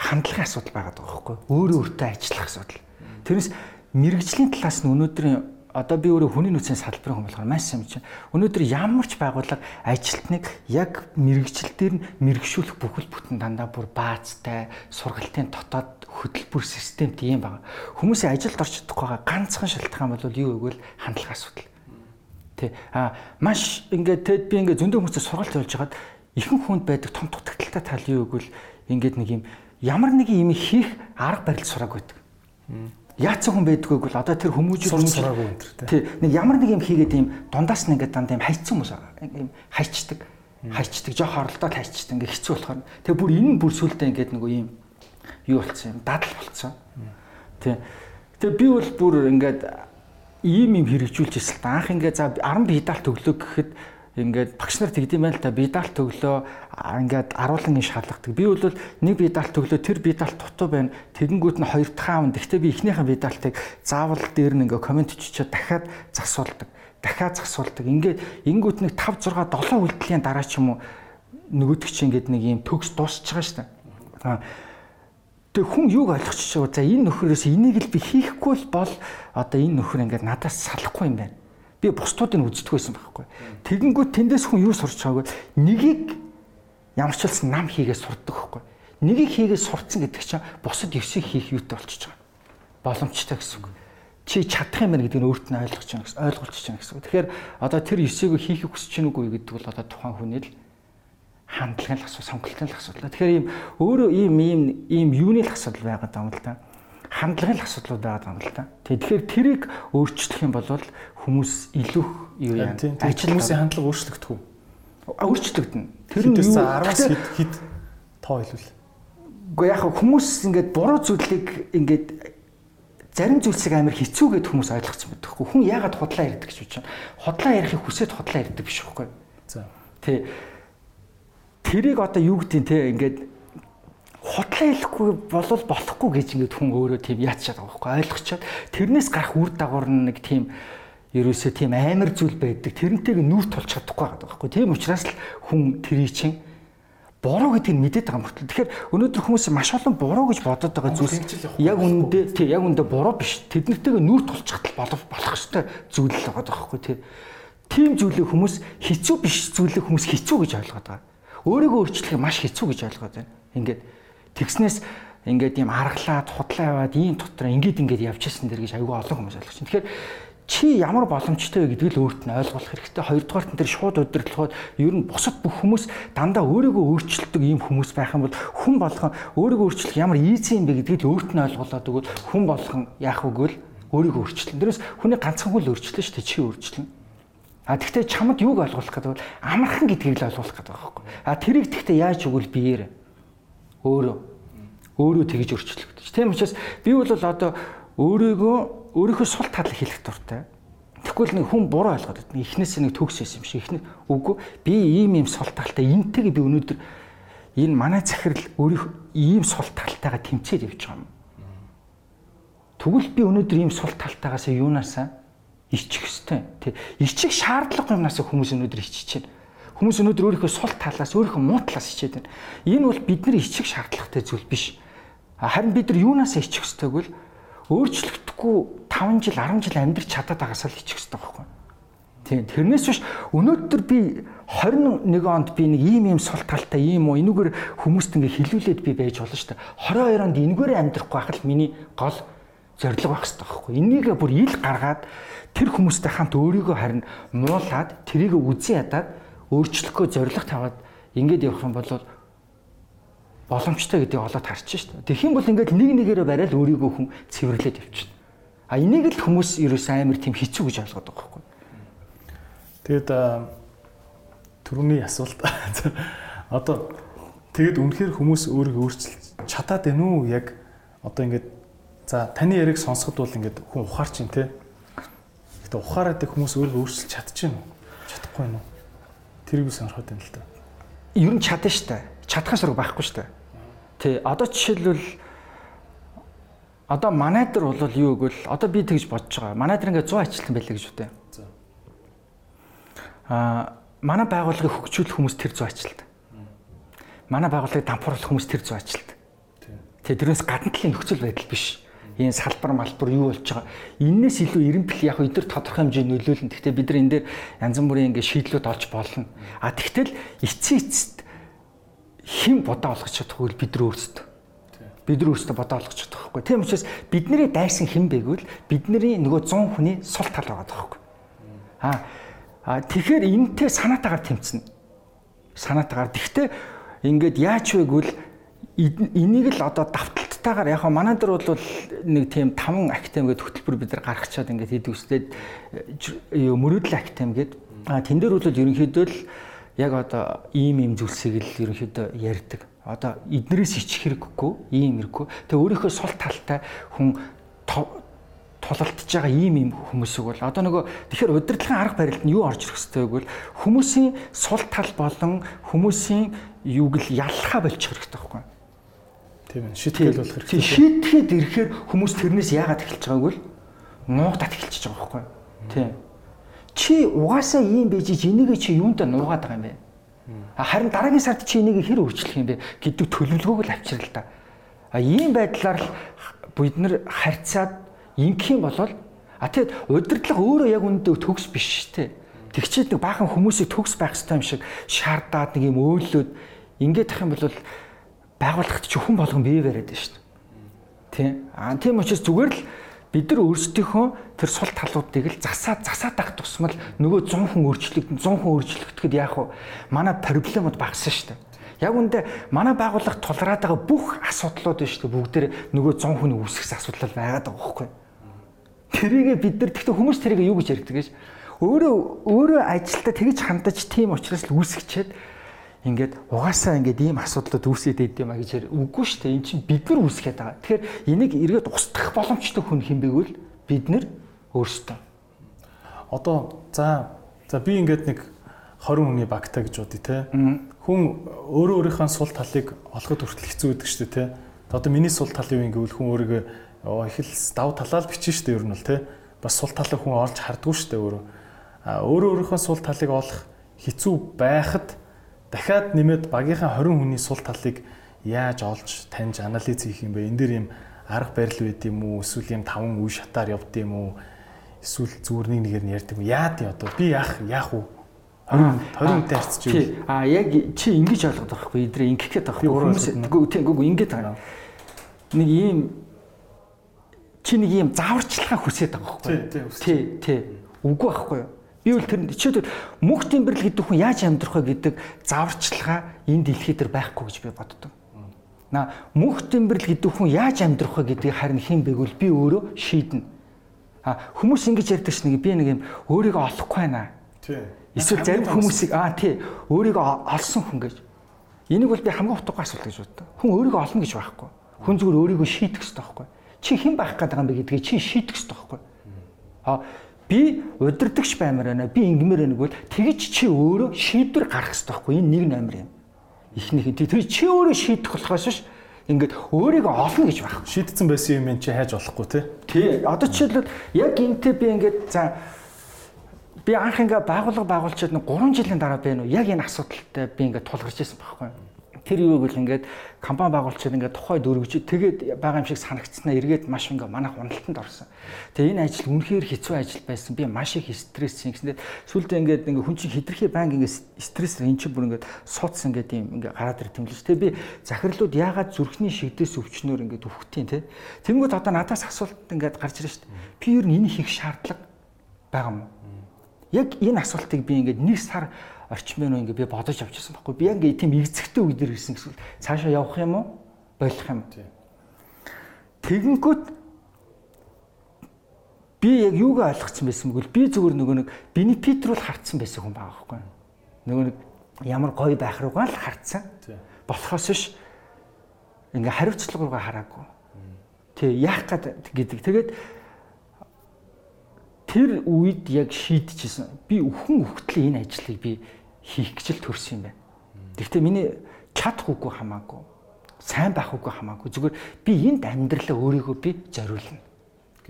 Хандлагын асуудал байгаа даа байхгүй. Өөрөө өөртөө ажиллах асуудал. Тэрнээс мэрэгжлийн талаас нь өнөөдрийн одоо би өөрөө хүний нөөцийн салбарын хүн болохоор маш сайн чинь өнөөдөр ямар ч байгууллага ажилтныг яг мэрэгжил дээр нь мэрэгшүүлэх бүхэл бүтэн дандаа бүр баазтай сургалтын дотоод хөтөлбөр системт юм байна. Хүмүүсийн ажилд орч чадахгүй байгаа ганцхан шалтгаан бол юу гэвэл хандлага асуудал. Тэ а маш ингээд тэд би ингээд зөндөө хүмүүсээ сургалт явуулж хагаад ихэнх хүнд байдаг том дутагдaltaй тал юу гэвэл ингээд нэг юм ямар нэг юм хийх арга барил сурааг байдаг. Яатсан хүн байдгүй бол одоо тэр хүмүүжил сураагүй энэ тэр тий нэг ямар нэг юм хийгээд юм дундаас нь ингээд дандаа юм хайцсан хүмүүс юм хайчдаг хайчдаг жоох оролдоод хайчдаг ингээд хэцүү болохоор тэгээ бүр энэ бүр сүлдээ ингээд нөгөө юм юу болцсон юм? Дадал болцсон тий. Тэгээ би бол бүр ингээд ийм юм хэрэгжүүлж ирсэн анх ингээд за 10 педал төглөө гэхэд ингээд багш нар тэгдэм байл та бидал төглөө ингээд аруулан иш шалгадаг. Би бол нэг бидал төглөө тэр бидал дутуу байна. Тэгэнгүүт нь хоёр дахь аав. Гэхдээ би эхнийхэн бидалтыг заавал дээр нь ингээд комент чичээд дахиад засуулдаг. Дахиад засуулдаг. Ингээд ингүүт нэг 5 6 7 үйлдэлийн дараа ч юм уу нөгөөдөг чи ингээд нэг юм төгс дуусч байгаа шүү дээ. Тэг хүн юг ойлгочих чаа. За энэ нөхрөөс энийг л би хийхгүй бол одоо энэ нөхөр ингээд надаас салахгүй юм байна би бусдуудыг үздэг байсан байхгүй. Тэгэнгүүт тэндээс хүн юу сурч байгааг нэгийг ямар ч хэлсэн нам хийгээ сурдаг байхгүй. Нэгийг хийгээ сурцсан гэдэг чинь бусад ёсыг хийх юутай болчихж байгаа. Боломжтой гэсэн үг. Чи чадах юм байна гэдгийг өөрт нь ойлгож байна гэсэн ойлголцож байна гэсэн. Тэгэхээр одоо тэр ёсыг хийхийг хүсэж байна үгүй гэдэг бол одоо тухайн хүний л хандлагын л асуудал, сонголтын л асуудал. Тэгэхээр ийм өөрөө ийм ийм ийм юуны л асуудал байгаад байгаа юм л да хандлагын асуудлууд байгаа юм л да. Тэгэхээр тэрийг өөрчлөх юм бол хүмүүс илүү юу яа. Ажил хүмүүсийн хандлага өөрчлөгдөх үү? Өөрчлөгдөнө. Тэр нь юу 10-аас хэд хэд тоо хэлвэл. Гэхдээ яг хүмүүс ингээд буруу зүйлийг ингээд зарим зүйлсийг амар хэцүүгээд хүмүүс ойлгоцсон байдаг хгүй. Хүн яагаад худлаа ярьдаг гэж байна. Худлаа ярихыг хүсээд худлаа ярьдаг биш үхгүй. За. Тэ. Тэрийг одоо юу гэдэг те ингээд худлаа хэлэхгүй болол болохгүй гэж ингээд хүн өөрөө тийм яатчаад байгаа байхгүй. Ойлгочоод тэрнээс гарах үр дагавар нь нэг тийм ерөөсөө тийм амар зүйл байдаг. Тэрнтэйг нүүр тулж чадахгүй байгаа байхгүй. Тийм учраас л хүн тэрий чинь буруу гэдгийг мэдээд байгаа мөртлөө. Тэгэхээр өнөөдөр хүмүүс маш олон буруу гэж бодоод байгаа зүйлс яг үндэ тий яг үндэ буруу биш. Тэднэртэйг нүүр тулчих болох болох ёстой зүйл л байгаа байхгүй тий. Тийм зүйлийг хүмүүс хэцүү биш зүйлийг хүмүүс хэцүү гэж ойлгоод байгаа. Өөрийгөө өөрчлөх маш хэцүү гэж ойлгоод байна. Ингээд Тэгснээс ингээд ийм аргалаад худлаа яваад ийм дотор ингээд ингээд явчихсан дэр гэж аюул олон хүмүүс ойлгож байна. Тэгэхээр чи ямар боломжтой вэ гэдгийг л өөрт нь ойлгох хэрэгтэй. Хоёрдугаарт энэ шууд удирдлагууд ер нь бусад бүх хүмүүс дандаа өөрийгөө өөрчилдөг ийм хүмүүс байх юм бол хүн болгон өөрийгөө өөрчлөх ямар ийзи юм бэ гэдгийг л өөрт нь ойлголоод өгвөл хүн болгон яах үгүй л өөрийгөө өөрчлөн. Тэрнээс хүний ганцхан хүн л өөрчлөн шүү дээ чи өөрчлөн. А тэгвэл чамд юуг ойлгуулах гэдэг бол амархан гэдгийг л ойлгуулах гэдэг байхгүй. А тэрийг тэгтээ яаж өгвөл биеэр өөрөө өөрөө тэгж өөрчлөгдөж. Тийм учраас би бол одоо өөрийгөө өөрийнхөө сул талыг хэлэх дуртай. Тэгвэл нэг хүн буруу ойлгоод байна. Эхнээсээ нэг төгс байсан юм шиг. Эхнээ үгүй би ийм ийм сул талтай энтэйг би өнөөдөр энэ манай захирал өөрийнх ийм сул талтайгаа тэмцээд явж байгаа юм. Тэгвэл би өнөөдөр ийм сул талтайгаас юунаасаа ичих хэвтэй. Тэг. Ичих шаардлага юмнаас хүмүүс өнөөдөр ичиж байна Хүмүүс өнөөдөр өөрийнхөө сул талаас, өөрийнхөө муу талаас хичээд байна. Энэ бол бидний ичих шаардлагатай зүйл биш. Харин бид нар юунаас ичих ёстой гэвэл өөрчлөгдөхгүй хичэхгүй 5 жил 10 жил амьдрч чадаад байгаас л хичих хэрэгтэй байхгүй. Тийм. Тэрнээс биш өнөөдөр би 21 онд би нэг ийм ийм сул талтай ийм уу энүүгээр хүмүүст ингээ хилүүлээд би байж болно шүү дээ. 22 онд энэгээр амьдрахгүй байх л миний гол зорилго байх хэрэгтэй байхгүй. Энийг бүр ил гаргаад тэр хүмүүстэй хамт өөрийгөө харин муулаад тэрийг үзэн ядаад өөрчлөхөө зорилго таваад ингээд явах юм бол боломжтой гэдгийг олоод харчих шүү дээ. Тэгэх юм бол ингээд нэг нэгээрээ барайл өөрийгөө хүн цэвэрлээд явчихна. А энийг л хүмүүс ерөөс амар тийм хэцүү гэж ойлгоод байгаа байхгүй. Тэгэд түрүүний асуулт одоо тэгэд үнэхээр хүмүүс өөрийгөө өөрчилж чадаад байна уу? Яг одоо ингээд за таны яриг сонсоход бол ингээд хүн ухаарч ин тэ. Гэтэ ухаараад хүмүүс өөрийгөө өөрчилж чадчихна уу? Чадахгүй нь уу? Тэрийг би сонирхоод байна л да. Ер нь чадна дээ. Чадхаа ширэг байхгүй дээ Тий, одоо жишээлбэл одоо манайдар бол юу гэвэл одоо би тэгж бодож байгаа. Манайдар ингээд 100 ажилтан байлаа гэж үтэй. За. Аа, манай байгууллагыг хөгжүүлэх хүмүүс тэр 100 ажилтан. Манай байгууллагыг дампууруулах хүмүүс тэр 100 ажилтан. Тий, тэрнээс гадна талын нөхцөл байдал биш. Энэ салбар малбар юу болж байгаа. Иннээс илүү эренбэл яг эдгээр тодорхой хэмжээний нөлөөлнө. Гэхдээ бид нар энэ дээр янз бүрийн ингээд шийдлүүд олж болно. А тэгтэл эцсийн эцэст хэн бодоо олгож чадахгүй бид нар өөрсдөө. Бид нар өөрсдөө бодоо олгож чадах байхгүй. Тийм учраас бидний дайсан хэн бэгвэл бидний нөгөө 100 хүний сул тал байгаа байхгүй. Аа тэгэхээр энэтэй санаатаагаар тэмцэнэ. Санаатаагаар. Тэгвэл ингээд яач вэ гэвэл энийг л одоо давталтайгаар яг манай дээр бол нэг тийм 5 актем гэдэг хөтөлбөр бид нар гаргачаад ингээд хэд үстэд мөрөөдөл актем гэдэг. А тэн дээр бол ерөнхийдөө л яг одоо ийм ийм зүйлсийг л ерөнхийдөө ярьдаг. Одоо эднэрээс ичих хэрэггүй, ийм хэрэггүй. Тэгээ өөрийнхөө сул талтай хүн тулалдж байгаа ийм ийм хүмүүсийг бол одоо нөгөө тэгэхээр удирдлагын арга барилд нь юу орж ирэх хэрэгтэй вэ гэвэл хүмүүсийн сул тал болон хүмүүсийн юуг л яллахаа болчих хэрэгтэй байхгүй. Тийм ээ. Шийтгэл болох хэрэгтэй. Шийтгэхэд ирэхээр хүмүүс тэрнээс яагаад эхэлж байгааг вэ? Нуугдаад эхэлчихэж байгаа байхгүй. Тийм чи угаасаа ийм байж энийг чи юунда нуугаад байгаа юм бэ? Харин дараагийн сард чи энийг хэр өөрчлөх юм бэ гэдэг төлөвлөгөөг л авчирл та. А ийм байдлаар л бид нар харьцаад ингэх юм бол а тэгэд удирдлага өөрөө яг үүндээ төгс биш те. Тэгчээд нэг баахан хүмүүсийг төгс байх хэрэгтэй юм шиг шаардаад нэг юм өөлөөд ингээд тах юм бол байгууллагт чи хүн болгон бие бариад шүү дээ. Тийм. А тийм учраас зүгээр л бид нар өөрсдийнхөө тэр сул талуудыг л засаад засаад ах тусмал нөгөө 100 хүн өөрчлөгдөн 100 хүн өөрчлөгдөхэд яах вэ? Манай проблемууд багассан шүү дээ. Яг үндэ манай байгууллага тулраад байгаа бүх асуудлууд шүү дээ. Бүгдээр нөгөө 100 хүний үүсгэсэн асуудал байгаад байгаа байхгүй. Тэрийгэ бид нар тэгтээ хүмүүс тэрийг юу гэж ярьдаг гэж өөрөө өөрөө ажилдаа тэгж хандаж тийм учраас л үүсгэчээд ингээд угаасаа ингээд ийм асуудлууд үүсээд байд юм а гэж үгүй шүү дээ. Энд чинь бид нар үүсгээд байгаа. Тэгэхээр энийг эргээд устгах боломжтой хүн хинбэгвэл бид нар өөрсдөө. Одоо за за би ингээд нэг 20 хүний багтаа гэж бодъё те. Хүн өөрөө өөрийнхөө сул талыг олоход хүртэл хэцүү байдаг шүү дээ те. Одоо миний сул тал юу юм гэвэл хүн өөрийгөө их л дав талаа л бичнэ шүү дээ ер нь бол те. Бас сул талыг хүн олж хардггүй шүү дээ өөрөө. А өөрөө өөрийнхөө сул талыг олох хэцүү байхад дахиад нэмээд багийнхаа 20 хүний сул талыг яаж олж таньж анализ хийх юм бэ? Энд дээр юм арга барил байд юм уу? Эсвэл юм таван үе шатаар явд юм уу? Эсвэл зүгээр нэг нэгээр нь ярьд юм? Яад юм одоо? Би яах яах уу? 20 20-тэй харьцаж юу? А яг чи ингэж ойлгоод байгаа хгүй эдрээ ингэх гээд байгаа хгүй хүмүүс үгүй тийм үгүй ингэж байгаа. Нэг ийм чи нэг ийм зааварчилгаа хүсээд байгаа хгүй. Тий, тий. Үгүй байхгүй юу? Би бол тэр чичээд мөнх тэмбэрл гэдэг хүн яаж амьдрах вэ гэдэг зааварчилгаа энэ дэлхий дээр байхгүй гэж би боддог. На мөнх тэмбэрл гэдэг хүн яаж амьдрах вэ гэдгийг харин хэн бэгвэл би өөрөө шийднэ. А хүмүүс ингэж ярьдаг ш нэг би нэг юм өөрийгөө олохгүй байна. Тий. Эсвэл зарим хүмүүсийг аа тий өөрийгөө олсон хүн гэж. Энийг бол би хамгийн утгагүй асуулт гэж боддог. Хүн өөрийгөө олно гэж байхгүй. Хүн зүгээр өөрийгөө шийдэх хэрэгтэй байхгүй. Чи хэн байх байгаа юм бэ гэдгийг чи шийдэх хэрэгтэй байхгүй. А би удирдахч баймаар байна. Би ингэмээр байна гэвэл тэгж чи өөрөө шийдвэр гаргах хэрэгтэй байхгүй энэ нэг номер юм. Эхнийх нь тэр чи өөрөө шийдэх болохоос биш ингээд өөрийгөө олно гэж байх. Шийдсэн байсан юм чи хайж болохгүй тий. Тий. Одоо жишээлбэл яг энтэй би ингээд за би анх ингээ байгууллага байгуулчаад нэг 3 жилийн дараа байна уу яг энэ асуудалтай би ингээ тулгарч ирсэн байхгүй. Тэр юу гэвэл ингээд компани байгуулчид ингээд тухайд өргөж тэгээд байгаа юм шиг санагдсанаа эргээд маш ингээд манайх уналтанд орсон. Тэгээ энэ ажил үнэхээр хэцүү ажил байсан. Би маш их стресссэн. Гэсэндээ сүүлдээ ингээд ингээд хүн чинь хитрхи банк ингээд стрессээр эн чинь бүр ингээд суудсан ингээд юм ингээд гараад л ш. Тэгээ би захирлууд яагаад зүрхний шигдээс өвчнөөр ингээд өвхтیں۔ Тэ. Тэнгүүд одоо надаас асуулт ингээд гарч ирж ш. Би ер нь энэ хийх шаардлага байгаа юм? Яг энэ асуултыг би ингээд нэг сар орчмын ингээ би бодож авчихсан байхгүй. Би ингээ тийм үг дээр ирсэн гэсэн. Цаашаа явах юм уу? Болох юм. Тэгэнгүүт би яг юуг ойлгоцсон байсан бэ? Би зүгээр нөгөө нэг бенефит л хартсан байсан хүн байгаа байхгүй. Нөгөө нэг ямар гоё байх руугаа л хартсан. Болохоос биш ингээ хариуцлага руугаа хараагүй. Тэг яах гэдэг. Тэгээд тэр үед яг шийдчихсэн. Би өхөн өхтлээ энэ ажлыг би хийх гэж л төрсөн юм байна. Гэхдээ миний чадах үгүй хамаагүй. Сайн байх үгүй хамаагүй. Зүгээр би энд амьдралаа өөрийгөө би зориулна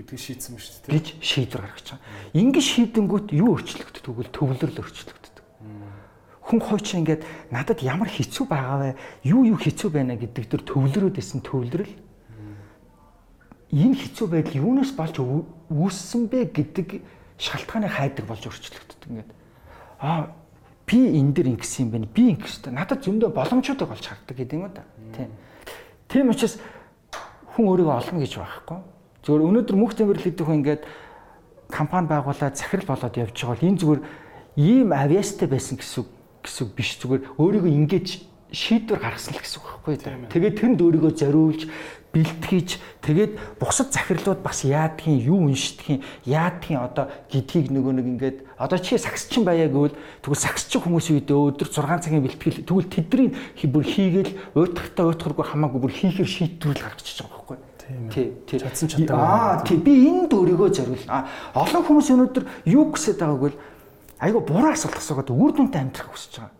гэдгийг шийдсэн ба шүү дээ. гэж шийдвэр гаргаж байгаа. Ингээд шийдэнгүүт юу өөрчлөгддөг тэгвэл төвлөрөл өөрчлөгддөг. Хүн хойч ингээд надад ямар хэцүү байгаа вэ? Юу юу хэцүү байна гэдэг төр төвлөрөөд исэн төвлөрөл. Энэ хэцүү байдал юунаас болж үүссэн бэ гэдэг шалтгааныг хайдаг болж өөрчлөгддөг ингээд. Аа би энэ дэр ингэсэн юм байна. Би ингэсэн. Надад зөндөө боломжуудыг олж хардаг гэдэг юм да. Тийм. Тийм учраас хүн өөрийгөө олно гэж байхгүй. Зөвхөн өнөөдөр мөнх тэмэрлэл гэдэг хүн ингээд компани байгуулаад захирал болоод явж байгаа бол энэ зүгээр ийм авиастай байсан гэсэн гэсэн биш зүгээр өөрийгөө ингэж шийдвэр гаргасан л гэсэн үг байхгүй. Тэгээд тэнд өөрийгөө зориулж бэлтгэж тэгээд бусад захирлууд бас яадгийн юу уншдгийн яадгийн одоо гэдгийг нөгөө нэг ингээд одоо чи сагсчин байя гэвэл тэгвэл сагсчин хүмүүс үед өдөр 6 цагийн бэлтгэл тэгвэл тэдний бүр хийгээл уйтахтаа уйтахргүй хамаагүй бүр хийхээр шийдвэрл гаргачихж байгаа байхгүй тий тий. Чадсан чаддаг аа тий. Би энд өөрийгөө зориулна. Олон хүмүүс өнөөдөр юу гэсэд байгааг бол айгу буруу асуулт асуугаад үр дүнтэй амьдрах хүсэж байгаа.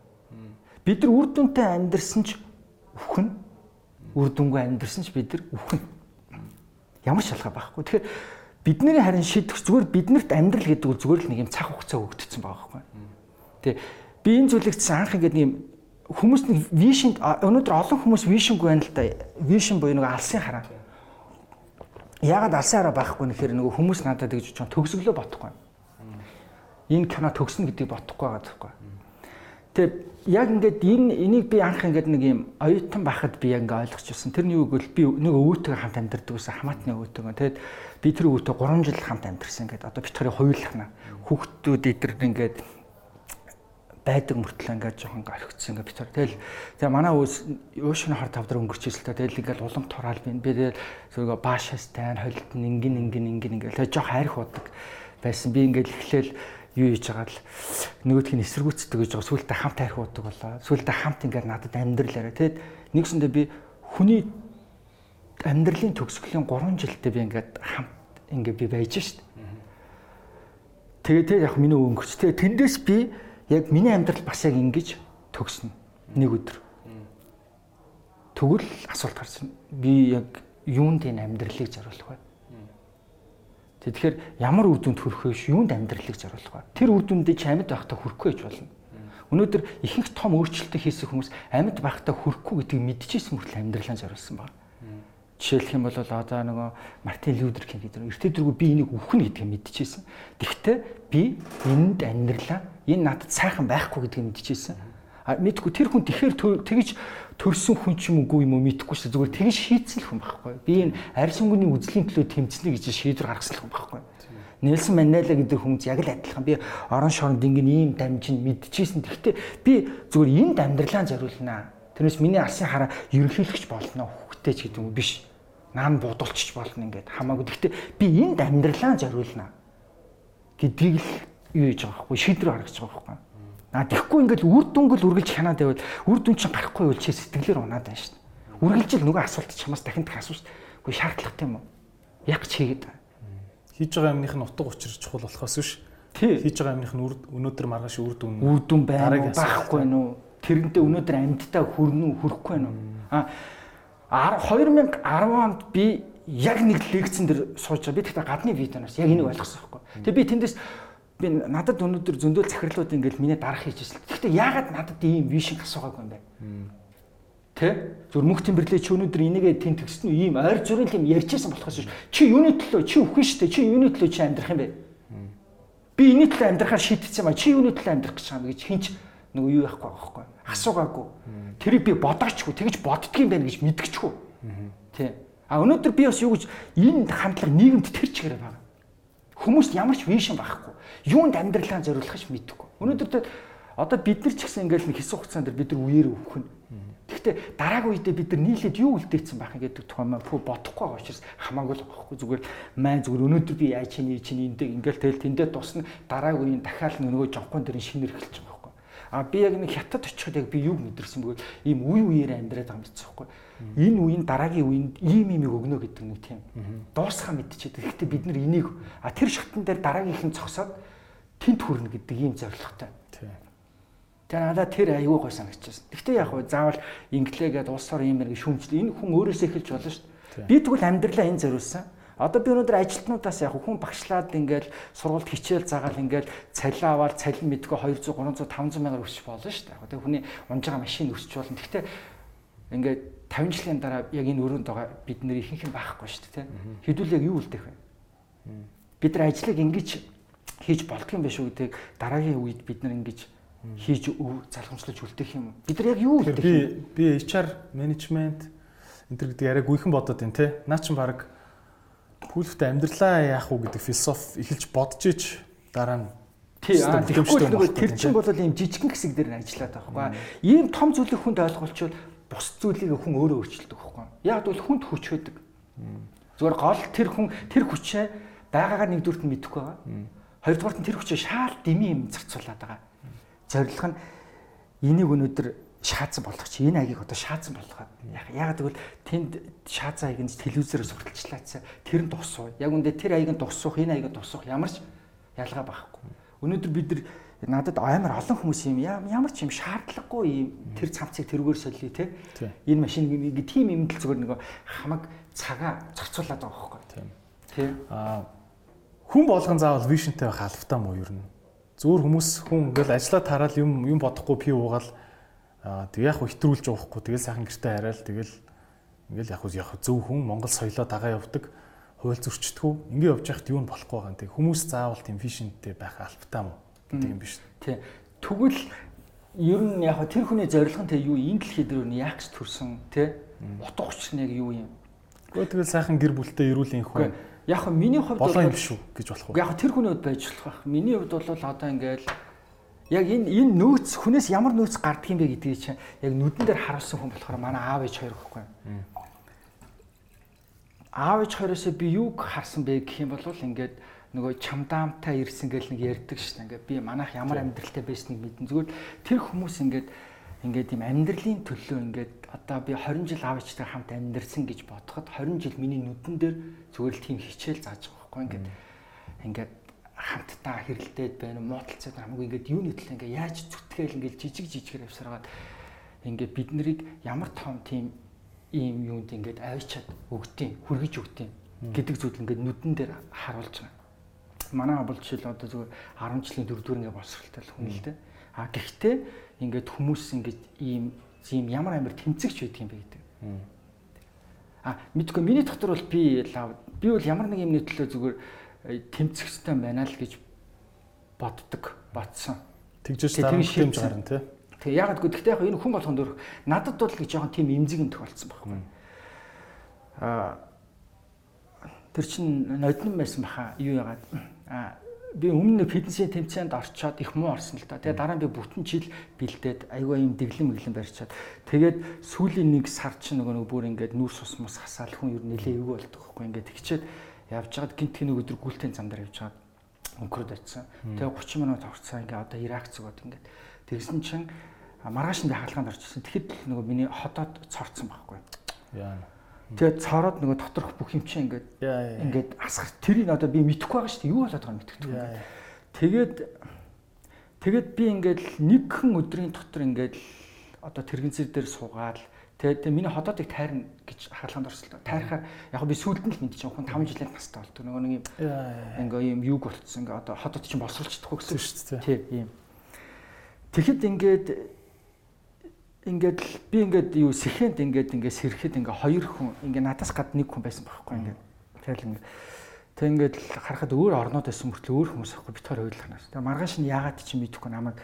Бид нар үр дүнтэй амьдрсан ч өхөн үр дүнгүй амьдрсан ч бид нар үхэн. Ямар шалгаа байхгүй. Тэгэхээр бидний харин шийдэх зүгээр биднэрт амьдрал гэдэг үг зүгээр л нэг юм цаг хугацаа өгдөгдсөн байгаа байхгүй. Тэ би энэ зүйлийг анх ингээд нэг хүмүүс нэг вишн өнөөдөр олон хүмүүс вишнгүй байна л да. Вишн буюу нэг алсын хараа. Яагаад алсын хараа байхгүй нэхэр нөгөө хүмүүс надад гэж чон төгсгөлөө бодохгүй. Энэ кино төгснө гэдгийг бодохгүй байгаа байхгүй. Тэгээ яг ингээд энэ энийг би анх ингээд нэг юм оюутан байхад би яг ингээд ойлгочихсон. Тэрний үг бол би нэг өвөөтэйгээ хамт амьдардаг гэсэн хамаатны өвөөтэйгээ. Тэгээд би тэр өвөөтэй 3 жил хамт амьдарсан ингээд одоо бид хоёрын хоёулахна. Хүүхдүүд эдэр ингээд байдаг мөртлөө ингээд жоохон орхигдсон ингээд бид хоёр. Тэгэл тэгээ манай өвс уушны хар тавдар өнгөрч ирсэн л та. Тэгэл ингээд улам тураал би. Би тэгэл зөвгөө баашаас тань холилт ингэн ингэн ингэн ингээд тэгээ жоохон хайрх удаг байсан. Би ингээд эхлээл юу хийж байгаа л нөгөөдх нь эсэргүүцдэг гэж байгаа сүултээ хамт арих уудаг болоо. Сүултээ хамт ингээд надад амьдралаараа тэгэд нэгсэндээ би хүний амьдралын төгсгөлийн 3 жилдээ би ингээд хамт ингээд би байж шít. Тэгээ тэг яг миний өнгөрч. Тэгээ тэндээс би яг миний амьдрал бас яг ингэж төгснө нэг өдөр. Тэгвэл асуулт гарсан. Би яг юунд энэ амьдралыг зориулах вэ? Тэгэхээр ямар үр дүнд хүрэх вэ? Юунд амьдралыг зориулах вэ? Тэр үр дүндээ чи амьд байхдаа хүрэхгүй гэж болно. Өнөөдөр ихэнх том өөрчлөлтөө хийсэн хүмүүс амьд байхдаа хүрэхгүй гэдгийг мэдчихсэн мөртлөө амьдралаа зориулсан байна. Жишээлх юм бол одоо нөгөө Мартин Лютер Кинг гэдэг эртээ дэргүү би энийг үхнэ гэдгийг мэдчихсэн. Тэгвэл би энд амьдралаа энэ надад сайхан байхгүй гэдгийг мэдчихсэн. А мэдгүй тэр хүн тэгэхэр тэгж төрсөн хүн ч юм уу юм уу мэдэхгүй шүү зүгээр тэгж шийдсэн л хүн байхгүй. Би энэ арьсангууны үзлийн төлөө тэмцэнэ гэж шийдвэр гаргасан л хүн байхгүй. Нэлсэн Мандела гэдэг хүн яг л адилхан би орон шоронд ингэн ийм дамжин мэдчихсэн. Гэхдээ би зүгээр энд амьдралаа зориулнаа. Тэрнээс миний алсын хараа ерөнхийлөгч болно хөхтэй ч гэдэг юм биш. Наан будулчих болно ингээд хамаагүй. Гэхдээ би энд амьдралаа зориулнаа гэдгийг л юу хийж байгаа байхгүй шийдвэр гаргаж байгаа байхгүй. А тэгэхгүй ингээд үр дүнгэл үргэлж хянаад байвал үр дүн чинь гарахгүй бол чи сэтгэлээр унаад байна дээ. Үргэлжил нөгөө асуулт чамаас дахин дахин асууж үгүй шаардлагатай юм уу? Яг ч хийгээд байна. Хийж байгаа юмных нь утга учир чухал болохоос биш. Тий. Хийж байгаа юмных нь өнөөдөр маргааш үр дүн үр дүн байна уу? Байхгүй нь уу? Тэрнтэй өнөөдөр амьдтаа хүрнэ үү? Хүрэхгүй нь уу? А 2010 онд би яг нэг лекцэн дээр сууж байгаа. Би тэгтээ гадны видеоноос яг энийг ойлгосон байхгүй. Тэгээ би тэндээс би надад өнөөдөр зөндөл захирлууд ингээл миний дарах хийж ирсэн. Гэхдээ яагаад надад ийм вишинг асуугаагүй юм бэ? Тэ? Зүр мөх тэмбэрлээ чи өнөөдөр энийгээ тэн төгсөн үү ийм ойр зүрэл юм ярьчихсан болохоос чи юуны төлөө чи үхэн штэ чи юуны төлөө чи амьдрах юм бэ? Би энэний төлөө амьдрахаар шийдчихсэн ба чи юуны төлөө амьдрах гэж байгаа юм гэж хинч нөгөө юу яахгүй байгаа байхгүй асуугаагүй. Тэрийг би бодоочгүй тэгэж боддгийм байх гэж мэдгчгүй. Тэ. А өнөөдөр би бас юу гэж энэ хандлага нийгэмд тэр чигээр байна. Хүмүүст ямар ч вишн байхгүй. Юунд амьдралаа зориулах гэж мэдэхгүй. Өнөөдөр одоо бид нар ч гэсэн ингээл нэг хэсэг хугацаанд бид нар үеэр өвхөн. Гэхдээ дараагийн үедээ бид нар нийлээд юу үлдээсэн байх гэдэг тухай маа бодохгүй байгаа учраас хамаагүй л байхгүй зүгээр маа зүгээр өнөөдөр би яаж чиний чиний эндээ ингээл тэл тэндээ тусна дараагийн үеийн дахиад нөгөө жонхон дэрэн шинээр эхэлж. А би яг нэг хятад очиход яг би юу мэдэрсэн бөгөөд ийм үе үеэр амьдраад байгаа юм гэсэн байхгүй. Энэ үеийн дараагийн үеинд ийм имийг өгнө гэдэг нэг тийм дуусхаа мэдчихэд. Гэхдээ бид нар энийг а тэр шатн дээр дараагийнх нь цогсоод тент хүрнэ гэдэг ийм зорилготой. Тэгээ надад тэр аюу гой санагдчихсан. Гэхдээ яг хөө заавал инглигээд улсаар юм нэг шүүмжлээ. Энэ хүн өөрөөсөө эхэлж болно шүү дээ. Би тэгвэл амьдралаа энэ зориулсан. Одоо би өнөөдөр ажилтнуудаас яг хүн багшлаад ингээл сургуульд хичээл заагаал ингээл цалин аваад цалин мэдгүй 200 300 500 мянгаар өсч болно шүү дээ. Тэгээ хүний унж байгаа машин өсч болно. Гэхдээ ингээд 50 жилийн дараа яг энэ өрөөнд байгаа бид нэр ихэнх нь байхгүй шүү дээ. Хэдүүл яг юу үлдэх вэ? Бид нар ажлыг ингэж хийж болдго юм биш үү гэдэг дараагийн үед бид нар ингэж хийж залхамжлаж үлдэх юм. Бид нар яг юу үлдэх би би HR менежмент энэ төр гэдэг яриаг гүйхэн бодоод байна те. Наа чин баг пүүлфтэй амьдралаа яах уу гэдэг философи эхэлж бодож иж дараа нь тэгэхгүй нөгөө тэр чин бол ийм жижигэн хэсэг дээр ажиллаад байгаа байхгүй. Ийм том зүйлийг хүнд ойлгуулчвал бус зүйлийг хүн өөрөө өөрчилдөг байхгүй. Яг бол хүнд хүч байдаг. Зүгээр гол тэр хүн тэр хүчээ байгаагаар нэгдүгürt нь мэдэхгүй байгаа. Хоёрдугаарт нь тэр хүчээ шаал дими юм зарцуулаад байгаа зорилго нь энийг өнөөдөр шаацсан болгох чи энэ аягийг одоо шаацсан болгоод яг тэгвэл тэнд шаацсан аягийг телевизээр сурталчлаацсан тэр нь тусуу. Яг үндэ тэр аягийг тусуух энэ аягийг тусуух ямар ч ялгаа байхгүй. Өнөөдөр бид нар надад амар олон хүмүүс юм ямар ч юм шаардлагагүй юм тэр цамцыг тэрүүгээр солио те. Энэ машин нэг тийм юм л зүгээр нэг хамаг цагаа зарцуулаад байгаа байхгүй. Тийм. Аа хүн болгон заавал вишнтэй байх албатай мó юу юм Зөөр хүмүүс хүн ингээл ажиллаа тараад юм юм бодохгүй пи уугаал тэг яг хэтрүүлж уухгүй тэгэл сайхан гэртээ хараал тэгэл ингээл яг яг зөв хүн Монгол соёлоо дагаа явдаг хууль зөрчдгүү ингээ явж яхад юу нь болохгүй байгаа юм тэг хүмүүс заавал тийм вишнтэй байх албатай мó гэдэг юм биш. Тий. Тэгвэл ер нь яг тэр хүний зорилго нь тэг юу энэ дэлхий дээр нь яг ч төрсөн тий утга учир нь яг юу юм? Гэхдээ тэгэл сайхан гэр бүлтэй эрүүл инх хүн яг хөө миний хувьд болоо юм шүү гэж болох уу? Яг тэр хүний хувьд байж болох байх. Миний хувьд бол одоо ингээл яг энэ энэ нөөц хүнээс ямар нөөц гардг юм бэ гэдгийг чинь яг нүдэн дээр харуулсан хүн болохоор манай аав ээж хоёр гэхгүй. Аав ээж хоёроосоо би юуг харсан бэ гэх юм бол ингээд нөгөө чамдаамтай ирсэн гэл нэг ярьдаг дээ. Ингээд би манайх ямар амьдралтай байсныг мэдэн. Зүгээр тэр хүмүүс ингээд ингээд тийм амьдралын төлөө ингээд одоо би 20 жил аав ээжтэй хамт амьдэрсэн гэж бодоход 20 жил миний нүдэн дээр зүгээр л тийм хичээл зааж байгаа байхгүй ингээд ингээд хамтдаа хэрэлдээд байна муудалцаад хамаагүй ингээд юуны төлөө ингээд яаж зүтгээл ингээд жижиг жижигэр авсаргаад ингээд бид нарыг ямар том тийм ийм юунд ингээд авчиад өгдөм хүргэж өгдөм гэдэг зүйл ингээд нүдэн дээр харуулж байгаа. Манай бол жишээл одоо зүгээр 10 жилийн дөрөвдүгээр ингээд боловсралтай л хүн л дээ. А гэхдээ ингээд хүмүүс ингээд ийм ийм ямар амар тэмцэгч байдаг юм бэ гэдэг. А мэдгүй миний дотор бол би лав би бол ямар нэг юмны төлөө зүгээр э, тэмцэхтэй байна л гэж боддог батсан. Тэгжээс дараа нь тэмж гарна тий. Тэг яг гэвэл гэхдээ яг энэ хүн болгонд дөр надад бол гэж жоохон тийм эмзэг юм тохиолдсон байхгүй. А тэр чин ноднон байсан баха юу яагаад а би өмнө фитнесийн тэмцээнд орчоод их муу орсон л та. Тэгээ дараа нь би бүтэн жил бэлдээд айгүй юм дэглэм мэглэм барьчаад тэгээд сүүлийн нэг сар чинь нөгөө нэг бүр ингээд нүүрс ус мус хасаал хүн ер нь нэлээ эвгүй болдог байхгүй ингээд тэгчээд явж байгаад гинт хин өдөр гүйлтийн зам дээр явж байгаад өнгөрөөд очсон. Тэгээ 30 минут орцсон ингээд одоо Ирак зүгод ингээд тэгсэн чинь маргааш нь би хаалгаанд орчихсон. Тэгэхэд нөгөө миний ходоод цорцсон байхгүй. Яа Тэгээд цороод нөгөө доторх бүх юм чинь ингээд ингээд асгар тэрийг одоо би мэдэхгүй байгаа шүү дээ. Юу болоод байгааг мэдчихгүй. Тэгээд тэгээд би ингээд нэгхэн өдрийн дотор ингээд одоо тэрэгэнцэр дээр суугаад тэгээд миний ходоодыг тайрна гэж хаалганд орсон. Тайрахаар яг би сүулт нь л мэдчихэв. Хүн 5 жилийн настай болдог. Нөгөө нэг юм ингээ юм юг болцсон. Ингээ одоо ходоод чинь боловсруулчихдаг гэсэн шүү дээ. Тийм ийм. Тэгэхэд ингээд ингээд би ингээд юу сэхэнд ингээд ингээд сэрхэд ингээд хоёр хүн ингээд надаас гад нэг хүн байсан байхгүй ингээд тэгэл ингээд тэг ингээд харахад өөр орнууд байсан мөртлөө өөр хүмүүс ахгүй бит хоёр ойлголоноос. тэг маргааш нь яагаад чи мэдэхгүй намайг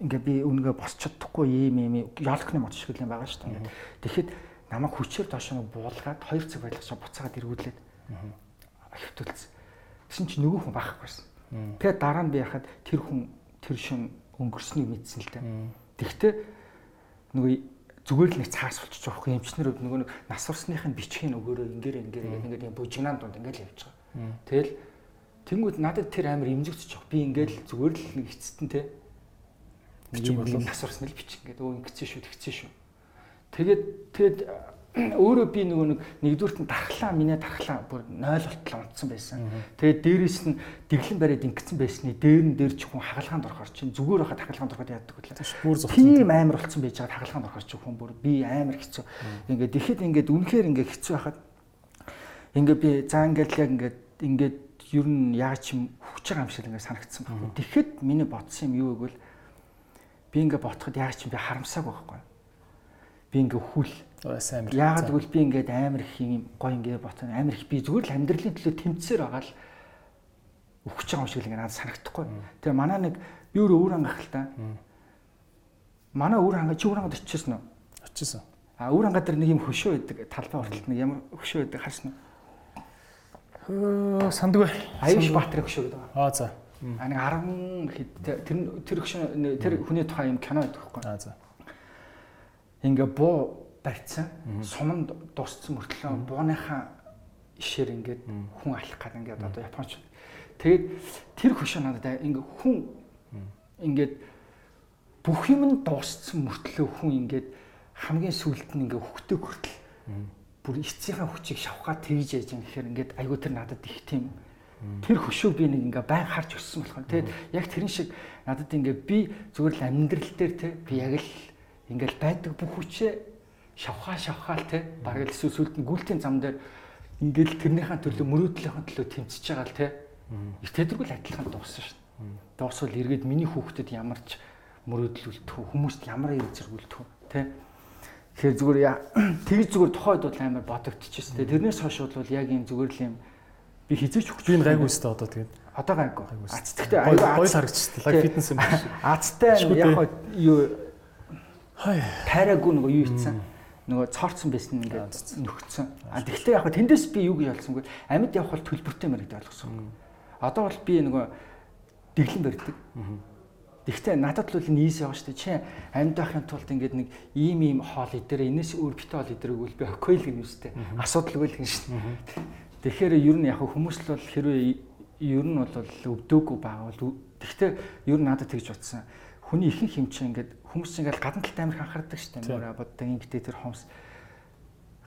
ингээд би үнэгээ босч чадахгүй юм юм ялхны мод шиг юм байгаа шүү дээ. Тэгэхэд намайг хүчээр доош нь буулгаад хоёр цаг байлгачаа буцаагаад эргүүлээд хөвтөлсөн. Тэгсэн чи нөгөө хүн байхгүй байсан. Тэгээд дараа нь би яхад тэр хүн тэр шин өнгөрснийг мэдсэн л дээ. Тэгтээ нөгөө зүгээр л нэг цаас болчих жоох эмчнэр нөгөө нэг нас урсныхын бичгийн өгөөрөө ингээр ингээр ингээд юм бужигнаан дунд ингээд явж байгаа. Тэгэл тэнгууд надад тэр амар имзэгч жоох. Би ингээд зүгээр л нэг эцэстэн те. Бичиг болов нас урсны л бичих ингээд өө ингэсэн шүү тэгсэн шүү. Тэгээд тэгээд өөрөө би нөгөө нэг нэгдүгürt нь дархлаа минь дархлаа бүр 0 болтол унтсан байсан. Тэгээд дээрээс нь дэглэн бариад ингэсэн байсны дээр нь дээр ч хүн хагалгаанд орохоор чинь зүгээр хахад хагалгаанд ороход яадаг вэ? Бүр зөв. Тийм амар болцсон байж байгаа хагалгаанд орохоор ч хүн бүр би амар хэцүү. Ингээд ихэд ингээд үнэхээр ингээд хэцүү хахад ингээд би заа ингээд яг ингээд ингээд ер нь яаж ч юм хүч байгаа юм шиг ингээд санагдсан байна. Тэгэхэд миний бодсон юм юу гэвэл би ингээд ботход яаж ч юм би харамсааг байхгүй. Би ингээд хүл сайн амир. Яагаад гэвэл би ингээд амар их юм гой ингээд ботно амар их би зүгээр л амьдралын төлөө тэмцээр байгаа л өгч байгаа юм шиг л ингээд надад санагдахгүй. Тэгээ манай нэг би өөр өөр ангах л та. Манай өөр ангаа чи өөр ангад очижсэн үү? Очижсэн. А өөр ангаа дээр нэг юм хөшөө байдаг талбай хүртэл нэг ямар хөшөө байдаг харсан уу? Сандгүй. Аюуш Баатрын хөшөө гэдэг. Аа за. А нэг 10 хэд тэр тэр хөшөө тэр хүний тухай юм кино байдаг байхгүй. Аа за. Ингээ буу барьцсан. Суманд дууссан мөртлөө бууныхаа ишээр ингээд хүн алах гад ингээд одоо японч. Тэгээд тэр хөшөө надад ингээд хүн ингээд бүх юм нь дууссан мөртлөө хүн ингээд хамгийн сүүлд нь ингээд хөхтэй хүртэл бүр эцсийнхаа хүчийг шавхаад тэгж яж юм гэхээр ингээд айгуу тэр надад их тийм тэр хөшөө би нэг ингээ байн харж өссөн болох. Тэгээд яг тэрэн шиг надад ингээ би зүгээр л амьдрал дээр те би яг л ингээл байдаг бүх хүчээ шавхаа шавхаал те бараг л сүлд нь гүйлтийн зам дээр ингээл тэрнийхэн төлөө мөрөөдлийнхээ төлөө тэмцэж байгаа л те их тэдэргүй л адилхан дууссан шин. Дуусвал эргээд миний хүүхдэд ямар ч мөрөөдөл үлдэх үү хүмүүст ямар юм зэргүүлдэх үү те Тэгэхээр зүгээр тэгж зүгээр тухайд бол амар бодогдчихсэн. Тэгээ тэрнээс хойш бол яг юм зүгээр л юм би хизээч хүч би гайгүй өстэй одоо тэгээд одоо гайгүй. Ацтай аюу гоё харагдчихсан. Лайк фитнес юм байна. Ацтай яг юу тайраагүй нөгөө юу ицсэн нөгөө цоорцсон байсан ингээд нөхцсөн. А тэгэхээр яг тэндээс би юу гэж ойлгосонгүй амьд явах бол төлбөртэй мэрэгд ойлгосон. Одоо бол би нөгөө дэглэн барьдаг. Тэгвэл надад л нийс яваа штэ чи амьд байхын тулд ингээд нэг ийм ийм хоол идэрэ энэс өөр бит хоол идэрэг үл би окойл гэнэ үстэй. Асуудалгүй л гэн штэ. Тэгэхээр ер нь яг хүмүүс л бол хэрвээ ер нь бол өвдөөгүй байгаа бол тэгвэл ер нь надад тэгж утсан. Хүний ихэнх хэмжээ ингээд хүмүүс ингээл гадна талд амир анхаардаг шүү дээ. Мөр боддог ингээд тэр хомс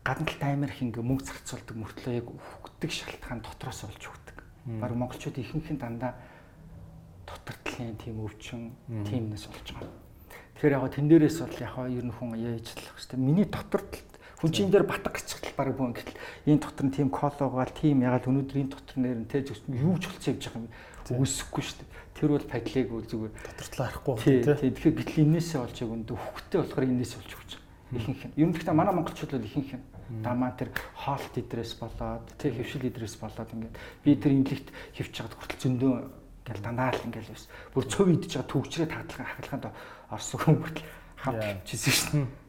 гадна талд амир их ингээ мөнгө зарцуулдаг мөртлөө яг хөгдөг шалтгаан дотроос болж хөгдөг. Бараг монголчууд ихэнх нь дандаа дотор талын тийм өвчин, тиймнээс болж байгаа. Тэгэхээр яг тэн дээрээс бол яг ер нь хүн яажлах хэвээр. Миний дотор талд хүн чинь дээр батг гिचгэл бараг бүэн гэтэл энэ дотор нь тийм кологаал тийм ягаад өнөөдөр энэ дотор нэр нь те юу ч болцсон явж байгаа юм үүсэхгүй шүү дээ. Тэр бол падлыг үл зүгээр дотор талаа харахгүй тийм. Тэгэхээр гэтэл энээсээ олж яг өндө хөвгтэй болохоор энээс олж өгч байгаа. Ихэнх нь. Ер нь гэхдээ манай монголчууд бол ихэнх нь дамаа тэр хоолт идрээс болоод тэг хөвшил идрээс болоод ингээд би тэр имлэгт хөвч чад хүртэл зөндөө ингээл дандаа л ингээл бас бүр цөв идэж байгаа төвчрээ тагдлага хахалгаанд орсон хүн хүртэл хав хөвчсэн дээ.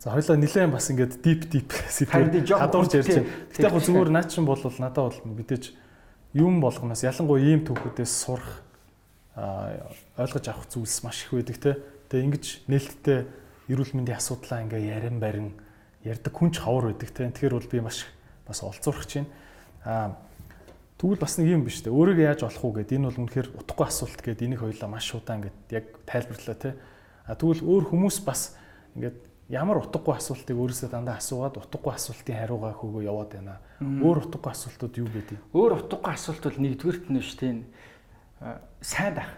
За хоёлаа нилээн бас ингээд дип сэдвээр хадуурч ярьж байна. Гэтэ яг зүгээр наа чин бол надад бол мэдээж юм болгоноос ялангуяа ийм түүхүүдээс сурах ойлгож авах зүйлс маш их байдаг те. Тэгээ ингэж нээлттэй эрүүл мэндийн асуудлаа ингээ ярин барин ярддаг хүнч ховор байдаг те. Тэгэхээр бол би маш бас олзуурах чинь. Аа тэгвэл бас нэг юм биш те. Өөрийгөө яаж олох уу гэд энэ бол үнэхээр утгагүй асуулт гэд энийг хоёлаа маш удаан ингээд яг тайлбарлаа те. А тэгвэл өөр хүмүүс бас ингээд ямар утгагүй асуултыг өөрөөсөө дандаа асуугаад утгагүй асуултын хариугаа хөөгөө яваад байна. Өөр утгагүй асуултууд юу гэдэг? Өөр утгагүй асуулт бол нэгдүгээрт нь шүү дээ. сайн байх.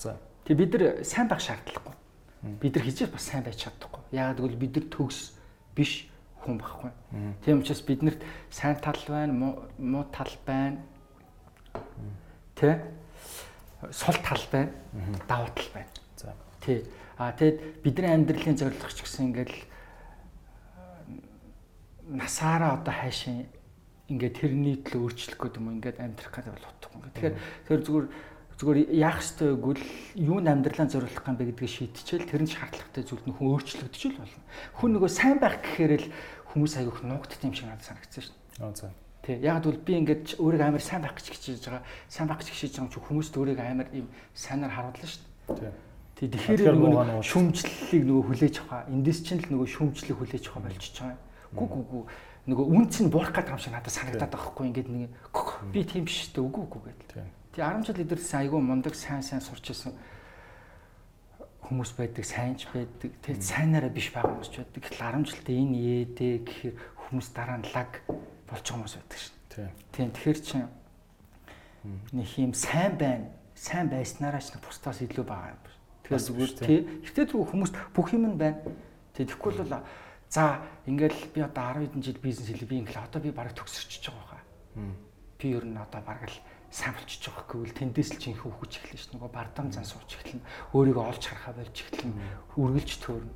За. Тэг бид нар сайн байх шаардлагагүй. Бид нар хизээс бас сайн байж чадахгүй. Яагаад гэвэл бид нар төгс биш хүн байхгүй. Тийм учраас биднэрт сайн тал байна, муу тал байна. Тэ? Сул тал байна, давуу тал байна. Тий. А тэгэд бидний амьдралын зорилго ч гэсэн ингээд насаараа одоо хайшин ингээд тэрний төлөө өөрчлөх гэдэг юм ингээд амьдрах гэдэг бол утгагүй. Тэгэхээр тэр зүгээр зүгээр яах ёстой гэвэл юунд амьдралаа зориулах юм бэ гэдгийг шийдчихэл тэр нь шаардлагатай зүйлд нь хүн өөрчлөгдөж л болно. Хүн нөгөө сайн байх гэхээр л хүмүүс аяг их нуугдт юм шиг надад санагдсан шин. Аа за. Тий. Яг бол би ингээд өөрийгөө амар сайн байх гэж хичээж байгаа. Сайн байх гэж хичээж байгаа ч хүмүүст өөрийгөө амар ийм сайнаар харуулна шин. Тий. Тий. Тэгэхээр нөгөө шүмжлэлийг нөгөө хүлээж авах. Эндээс чинь л нөгөө шүмжлэлийг хүлээж авах болчихж байгаа. Гү гү гү нөгөө үнц нь буурах гэдэг юм шиг надад санагдаад байгаа хгүй ингээд нэг би тийм биш дээ үгүй үгүй гэдэг. Тий 10 жил эдэрсэн айгүй мундаг сайн сайн сурч исэн хүмүүс байдаг сайнч байдаг тэг сайнаараа биш байгаа хүмүүс ч байдаг. Гэтэл 10 жилдээ энэ ээдээ гэхээр хүмүүс дараа нь лаг байгаа хүмүүс байдаг шин. Тийм тэгэхээр чинь нэг юм сайн байна. Сайн байснараа ч бусдаас илүү байгаа юм. Тэгэхээр зүгээр тий. Гэхдээ зүгээр хүмүүс бүх юм нь байна. Тэгэхгүй бол За ингээл би одоо 10 хэдэн жил бизнес хийлээ би ингээл одоо би бараг төгсөрчөж байгаа хаа. Би ер нь одоо бараг л сайн болчихж байгаа гэвэл тэндээс л чинь хүүхэж эхэлнэ ш. Нөгөө бардам зан сууч эхэлнэ. Өөрийгөө олж харахаа болж эхэлнэ. Үргэлж төөрнө.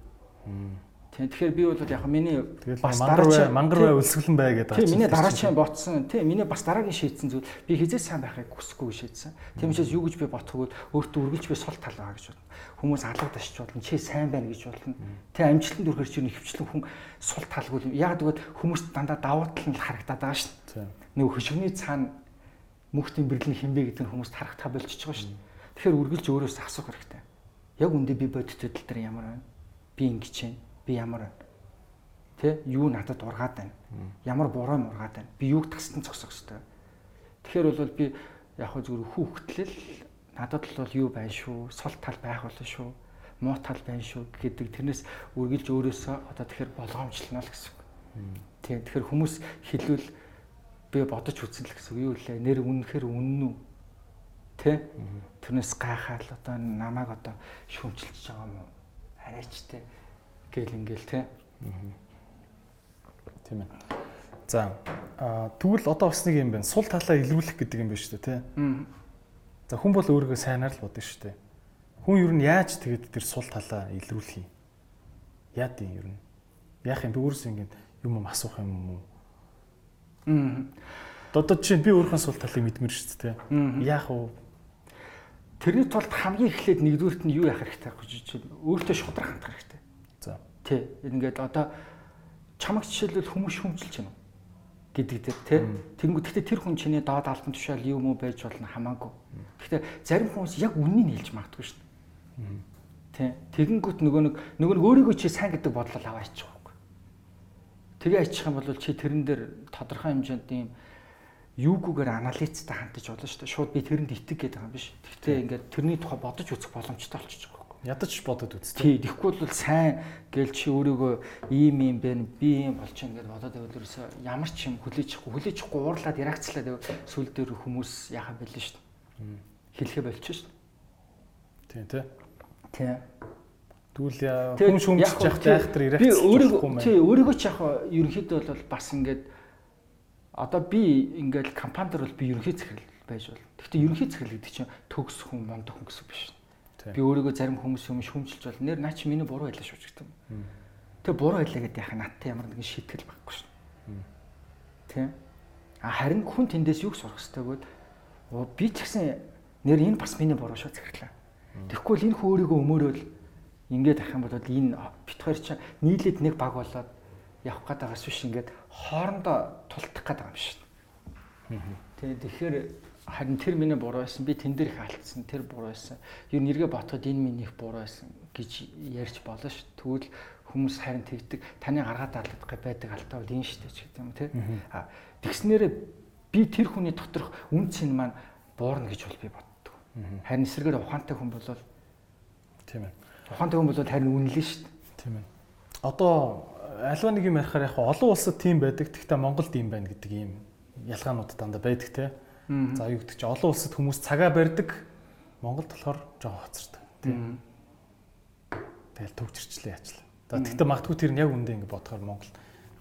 Тэгэхээр би бол яг миний бас дараа мангар бай өлсгөлэн бай гэдэг. Тийм миний дараачийн ботсон. Тийм миний бас дараагийн шийдсэн зүйл би хизээ сайн байхыг хүсэхгүй шийдсэн. Тийм учраас юу гэж би ботхоггүй өөртөө үргэлж би сул тал байгаа гэж бодно. Хүмүүс алгадаш болно. Чи сайн байна гэж болно. Тийм амжилтанд хүрэхэр чинь хөвчлэн хүн сул талгүй юм. Яг тэгвэл хүмүүст дандаа давуу тал нь харагдаад байгаа шүү дээ. Нөгөө хөшгөний цаана мөхтийн бэрлэн хинбэ гэдэг нь хүмүүст харагдах болчихж байгаа дээ. Тэгэхээр үргэлж өөрөөсөө асуух хэрэгтэй. Яг үндэ би бодит тал дээр ямар байна? Би ингэж байна би ямар? Тэ юу надад ургаад байна? Ямар буруу мургаад байна? Би юуг тасдан зогсох хэвээр. Тэгэхээр бол би яг хөө зүгээр хүүхдлэл надад л бол юу байна шүү? Сул тал байх болно шүү. Муу тал байна шүү гэдэг тэрнээс үргэлж өөрөөсөө одоо тэгэхээр болгоомжлоно л гэсэн. Тийм тэгэхээр хүмүүс хэлвэл би бодож үзсэн л гэсэн юу лээ. Нэр үнэхээр үнэн үү? Тэ? Тэрнээс гайхаад одоо намайг одоо шүүмжилж байгаа юм уу? Арайч тэ Гэл ингээл те. Тийм ээ. За тэгвэл одоо бас нэг юм байна. Сул талаа илрүүлэх гэдэг юм байна шүү дээ, тий. За хүн бол өөрийгөө сайнаар л бодно шүү дээ. Хүн ер нь яаж тэгээд тэр сул талаа илрүүлэх юм? Яа тийм ер нь? Яах юм би өөрөөсөө ингэ юм юм асуух юм уу? Аа. Одоо чинь би өөрийнхөө сул талыг мэдмэр шүү дээ, тий. Яах вэ? Тэрний тулд хамгийн эхлээд нэгдүгürt нь юу яах хэрэгтэй гэж чинь өөртөө шудрах хандах хэрэгтэй. Тий. Ингээд одоо чамаг жишээлбэл хүмүүс шүмжилж байна гэдэг дээр тий. Тэнгүү гэхдээ тэр хүн чиний доод албан тушаал юу муу байж болно хамаагүй. Гэхдээ зарим хүмүүс яг үннийг хэлж магадгүй шин. Тий. Тэгэнгүүт нөгөө нэг нөгөө нэг өөрийгөө чи сайн гэдэг бодлол аваа ичих байхгүй. Тэгээ ичих юм бол чи тэрэн дээр тодорхой хэмжээнд ийм юугүйгээр анализтай хандаж болно шүү дээ. Шууд би тэрэнд итэг гэдэг юм биш. Гэхдээ ингээд тэрний тухай бодож үзэх боломжтой болчихж ядаж бодод үзтээ. Тий, тэгэхгүй бол сайн гээл чи өөрийгөө ийм юм бэ, би ийм болчих ингээд бодоод байвал ерөөсөө ямар ч юм хүлээчихгүй, хүлээчихгүй уурлаад ярагцлаа гэвэл сүл дээр хүмүүс яхаа бэлэн шүү дээ. Хэлэхэ болчих шүү дээ. Тий, тий. Тий. Тэгвэл хүн шүмжиж явах тайхтар ярагцлаа. Би өөрийгөө тий, өөрийгөө ч яг ерөнхийдөө бол бас ингээд одоо би ингээд компанид бол би ерөнхий захирал байж бол. Гэхдээ ерөнхий захирал гэдэг чинь төгс хүн, мондох хүн гэсэн үг биш. Би өөрийгөө зарим хүмүүс юм шүмжилж бол нэр наа чи миний буруу байлаа шүү гэдэг юм. Тэгээ буруу байлаа гэдэг яхаа надтай ямар нэгэн шийтгэл байхгүй шүү. Тэ? А харин хүн тэндээс юу сурах хэвтэй гэвэл би ч гэсэн нэр энэ бас миний буруу шүү захирлаа. Тэгэхгүй л энэ хүн өөрийгөө өмөрөөл ингээд ах юм бол энэ битгаар чи нийлээд нэг баг болоод явах гээд байгаас биш ингээд хоорондоо тултах гээд байгаа юм шүү. Тэгээ тэгэхээр харин тэр миний буруу байсан. Би тэн дээр их алдсан. Тэр буруу байсан. Юу нэргээ ботход энэ миний их буруу байсан гэж ярьж болно ш. Тэгвэл хүмүүс харин тэгдэг. Таны гаргаад алдах байдаг алдаа бол энэ дээ ч гэдэг юм тий. А тэгснээрээ би тэр хүний доторх үн цэн маань буурна гэж бол би боддог. Харин эсрэгээр ухаантай хүн бол тийм ээ. Ухаантай хүн бол харин үнэлнэ дээ. Тийм ээ. Одоо альва нэг юм ярихаар яг олон улсад тийм байдаг. Гэхдээ Монголд ийм байна гэдэг ийм ялгаанууд дандаа байдаг тий. За юу гэдэг чи олон улсад хүмүүс цагаа барьдаг. Монголд болохоор жоо хоцордог. Тийм. Тэгэл төгжирчлээ яачлаа. За тэгтээ магтгүй тэр нь яг үндэ ингэ бодохоор Монгол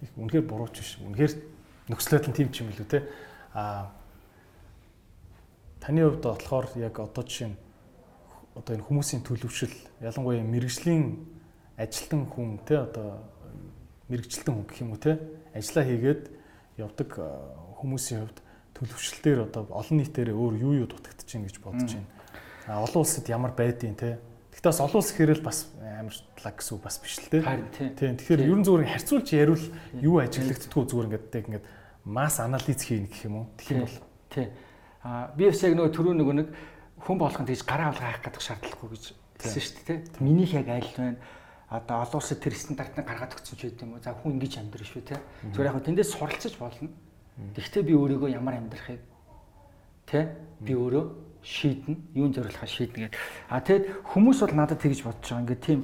их үнэхээр бурууч биш. Үнэхээр нөхцөлөд нь тийм ч юм илүү те. А таны хувьд болохоор яг одоо жишээ нь одоо энэ хүмүүсийн төлөвшил ялангуяа мэрэгжлийн ажилтан хүн те одоо мэрэгжилтэн хүн гэх юм уу те ажиллаа хийгээд явдаг хүмүүсийн хувьд төлөвшил дээр одоо олон нийтээр өөр юу юу дутагдаж чинь гэж бодож байна. А олон улсад ямар байдیں۔ те. Гэхдээ бас олон улс хэрэл бас амар лаг гэсэн үг бас биш л те. Тийм. Тэгэхээр ерөн зүгээр харьцуулж яривал юу ажиглагддггүй зүгээр ингээд ингээд масс анализ хийн гэх юм уу. Тэгэх юм бол. Тий. А би бас яг нөгөө түрүү нөгөө нэг хүн болгонд тийж гараа авах гадах шаардлагагүй гэж хэлсэн шүү дээ. Минийх яг айл байна одоо олон улсад тэр стандартыг гаргаад өгсөн ч гэдэг юм уу. За хүн ингэж амьдрах шүү те. Зүгээр яг тэндээс суралцаж болно. Гэхдээ би өөрийгөө ямар амьдрахыг те би өөрөө шийднэ. Юунд зориулахаа шийднэ гэдэг. А тэгэд хүмүүс бол надад тэгж бодож байгаа. Ингээд тийм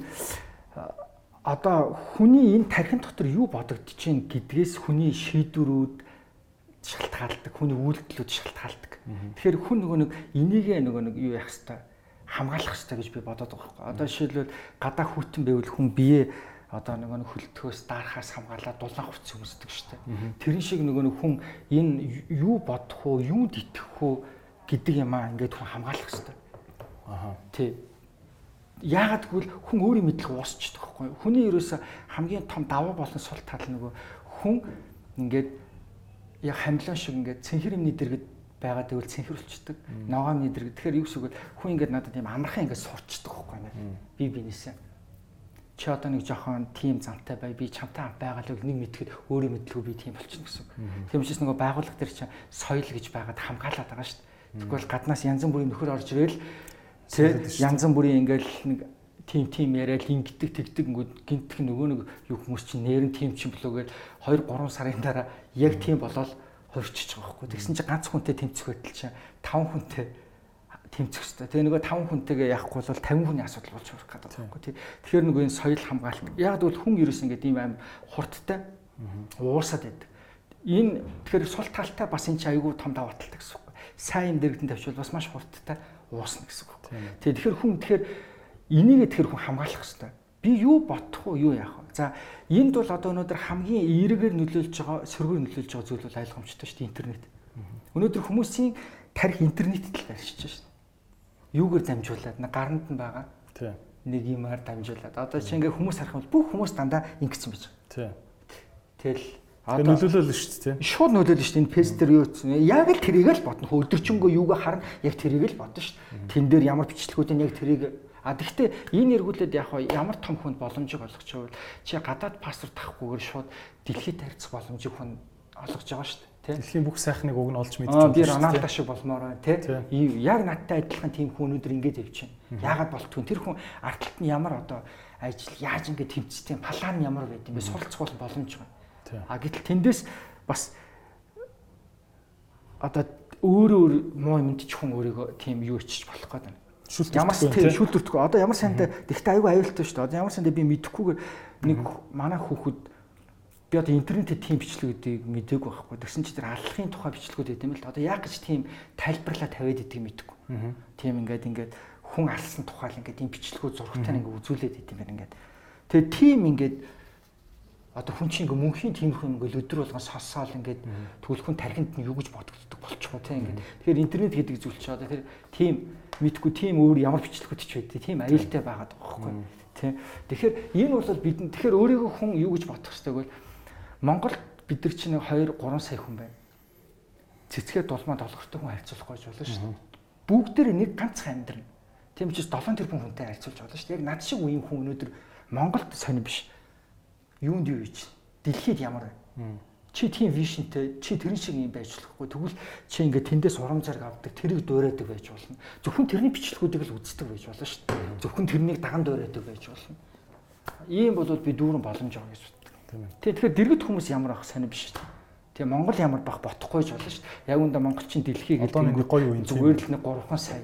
одоо хүний энэ тархин дотор юу бодогдож чинь гэдгээс хүний шийдвэрүүд шалтгаалдаг, хүний үйлдэлүүд шалтгаалдаг. Тэгэхээр хүн нөгөө нэг энийгээ нөгөө нэг юу яах хэвээр хамгаалах хэрэгтэй гэж би бодоод байгаа байхгүй. Одоо жишээлбэл гадаа хүйтэн байвал хүн бие одоо нөгөө нэг хөлтгөөс даарахаас хамгаалаад дулаан хувцс өмсдөг шүү дээ. Тэрэн шиг нөгөө нэг хүн энэ юу бодох уу, юунд итгэх үү гэдэг юм аа ингээд хүн хамгаалах хэрэгтэй. Аа. Тий. Яагаад гэвэл хүн өөрийн мэдлэг уусчдаг байхгүй. Хүний ерөөсө хамгийн том давуу болон сул тал нөгөө хүн ингээд яг хамлаа шиг ингээд цэнхэр юмны дэргэд байгаад тэгвэл цэнхэрүүлцдэг. Ногоомны дэр. Тэгэхээр юу гэсэн үг хүн ингээд надад тийм амархан ингээд сурчдаг байхгүй нэ. Би бинээсээ. Чи одоо нэг жоохон тим замтай бай. Би чамтай байгаад л нэг мэдхэд өөрөө мэдлгүй би тийм болчихно гэсэн. Тийм учраас нөгөө байгууллага дээр чинь соёл гэж байгаад хамгаалаад байгаа шүү дээ. Тэгвэл гаднаас янз бүрийн нөхөр орж ирэл тэ янз бүрийн ингээд нэг тим тим яриад ингэдэг тэгдэг ингээд гинтх нөгөө нэг юу хүмүүс чинь нэрэн тим чинь болоогээд 2 3 сарын дараа яг тийм болоод хувирчиж байгаа байхгүй. Тэгсэн чинь ганц хүнтэй тэмцэх байтал чинь 5 хүнтэй тэмцэх хэрэгтэй. Тэгээ нөгөө 5 хүнтэйгээ яахгүй бол 50 хүний асуудал болж хүрэх гэдэг байхгүй. Тэгэхээр нөгөө энэ соёл хамгаалалт. Яг бол хүн ерөөс ингээд ийм аим хурдтай уурсаад байдаг. Энэ тэгэхээр сул талтай бас энэ чинь айгүй том даваа талтай гэсэн үг. Сайн юм дэрэгдэн тавьчвал бас маш хурдтай уусна гэсэн үг. Тэгэхээр хүн тэгэхээр энийг тэгэхээр хүн хамгаалах хэрэгтэй би юу бодох уу юу яах вэ? За энд бол одоо өнөөдөр хамгийн эергээр нөлөөлж байгаа сөргөөр нөлөөлж байгаа зүйл бол ойлгомжтой шүү дээ интернет. Өнөөдөр хүмүүсийн тарих интернетэд л байршиж байна шүү дээ. Юугаар дамжуулаад нэг гаранд нь байгаа. Тий. Нэг юмар дамжуулаад. Одоо чи ингээ хүмүүс харах бол бүх хүмүүс дандаа ингэсэн байж байгаа. Тий. Тэгэл Одоо нөлөөлөл шүү дээ. Шууд нөлөөлөл шүү дээ. Энэ пэс дээр юу гэсэн. Яг л тэрийг л бодно. Өдөржингөө юугаа харна. Яг тэрийг л бодно шүү дээ. Тэн дээр ямар бичлэгүүдийн яг тэрийг А тэгвэл энэ эргүүлээд яг ямар том хүнд боломжийг олгож байвал чи гадаад паспорт авахгүйгээр шууд дэлхийд харьцах боломжийг хүн олгож байгаа шүү дээ. Дэлхийн бүх сайхныг уг нь олж мэдчихэж байна. Би Роналдо шиг болмоор байна тий. Яг надтай адилхан тийм хүн өнөдөр ингэж явчихна. Яагаад болтгүй тэр хүн арталт нь ямар одоо ажил яаж ингэ тэмцдэг палан нь ямар байд юм бэ суралцах боломж байна. А гэтэл тэндээс бас одоо өөр өөр муу юмд ч хүн өөрийгөө тийм юу ичиж болох гэдэг байна Ямар тийм шүүлтүртгөө. Одоо ямар сандаа тэгтээ аюу аюултай шүү дээ. Одоо ямар сандаа би мэдэхгүйгээр нэг манай хүүхэд би одоо интернетээ тийм бичлэгүүдийг мдэггүй байхгүй. Тэгсэн чи тэр аллахын тухай бичлэгүүд байт юм л. Одоо яг гэж тийм тайлбарлаа тавиад идэг мэдэхгүй. Тийм ингээд ингээд хүн алсан тухай л ингээд тийм бичлэгүүд зургатаар ингээд үзүүлээд идэм байна ингээд. Тэгээ тийм ингээд одоо хүн чинь ингээ мөнхийн тиймэрхүү ингээ өдөр болгон сонсоол ингээд тэгвэл хүн тархинд нь юу гэж бодогддог болчихгоо тийм ингээд. Тэгэхээр интернет гэдэг зүйл чи одоо тэр тийм мэдгүй тийм өөр ямар бичлэгүүд ч байдаг тийм аюултай байгаад байгаа байхгүй тийм тэгэхээр энэ бол бидний тэгэхээр өөрийгөө хүн юу гэж бодох хэрэгтэй гэвэл Монголд бид нар чинь 2 3 сая хүн байна. Цэцгээ дулмаа долгортой хүн харьцуулах гэж болно шүү дээ. Бүгдээр нэг ганцхан амьдрна тийм учраас 7 тэрбум хүнтэй харьцуулж болно шүү дээ. Яг над шиг үеийн хүн өнөөдөр Монголд сонир биш. Юунд юу хийж дэлхийд ямар байна чи тийм вишнтэй чи тэрэн шиг юм байж болохгүй. Тэгвэл чи ингээд тэндээс урам зориг авдаг тэрийг дуурайдаг байж болно. Зөвхөн тэрний бичлэгүүдийг л үздэг байж болно шүү дээ. Зөвхөн тэрнийг даган дуурайдаг байж болно. Ийм бол би дүүрэн боломж байгаа гэж ээ тэгэхээр дэргэд хүмүүс ямар ах сонир биш шүү дээ Тэгээ Монгол ямар бах бодохгүй ч болно шүү дээ. Яг үндэ монголчин дэлхий гэдэг нэг гоё үе зүгээр л нэг 3 сая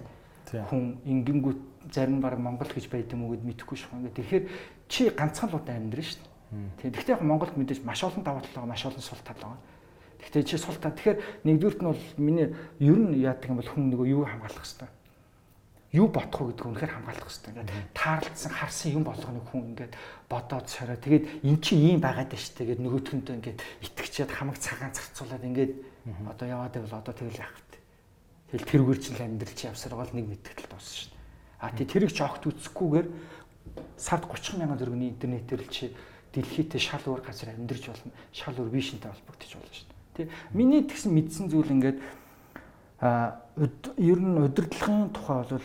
хүн ингэнгүүт зарим баг Монгол гэж байд юм уу гэд мэдэхгүй шүү. Ингээ тэгэхээр чи ганцхан л удаа амьдрын шүү дээ. Тийм. Гэхдээ яг Монголд мэдээж маш олон даваа тал байгаа, маш олон сул тал байгаа. Гэхдээ чи сул тал. Тэгэхээр нэгдүгürt нь бол миний ер нь яадаг юм бол хүн нөгөө юу хамгаалах хэвээр. Юу бодох уу гэдэг үнэхээр хамгаалах хэвээр. Ингээд таарлцсан харсан юм болгоныг хүн ингээд бодоод сороо. Тэгээд эн чи ийм байгаад байна шүү дээ. Тэгээд нөгөөтгөндөө ингээд итгэчээд хамаг цагаан зарцуулаад ингээд одоо яваад байвал одоо тэгэл яах вэ? Тэгэл тэрүүгээр чинь амьдрал чи явсаар гол нэг мэдтгэл дуусна шүү дээ. А тий тэрийг ч огт үзэхгүйгээр сард 30 мянган төгрөгийн интернетээр л чи дэлхийдээ шал өөр газар амьдарч болно. Шал өөр вишнтэй холбогдож болно шүү дээ. Тий. Миний тэгсэн мэдсэн зүйл ингээд ер нь удирдлагын тухай бол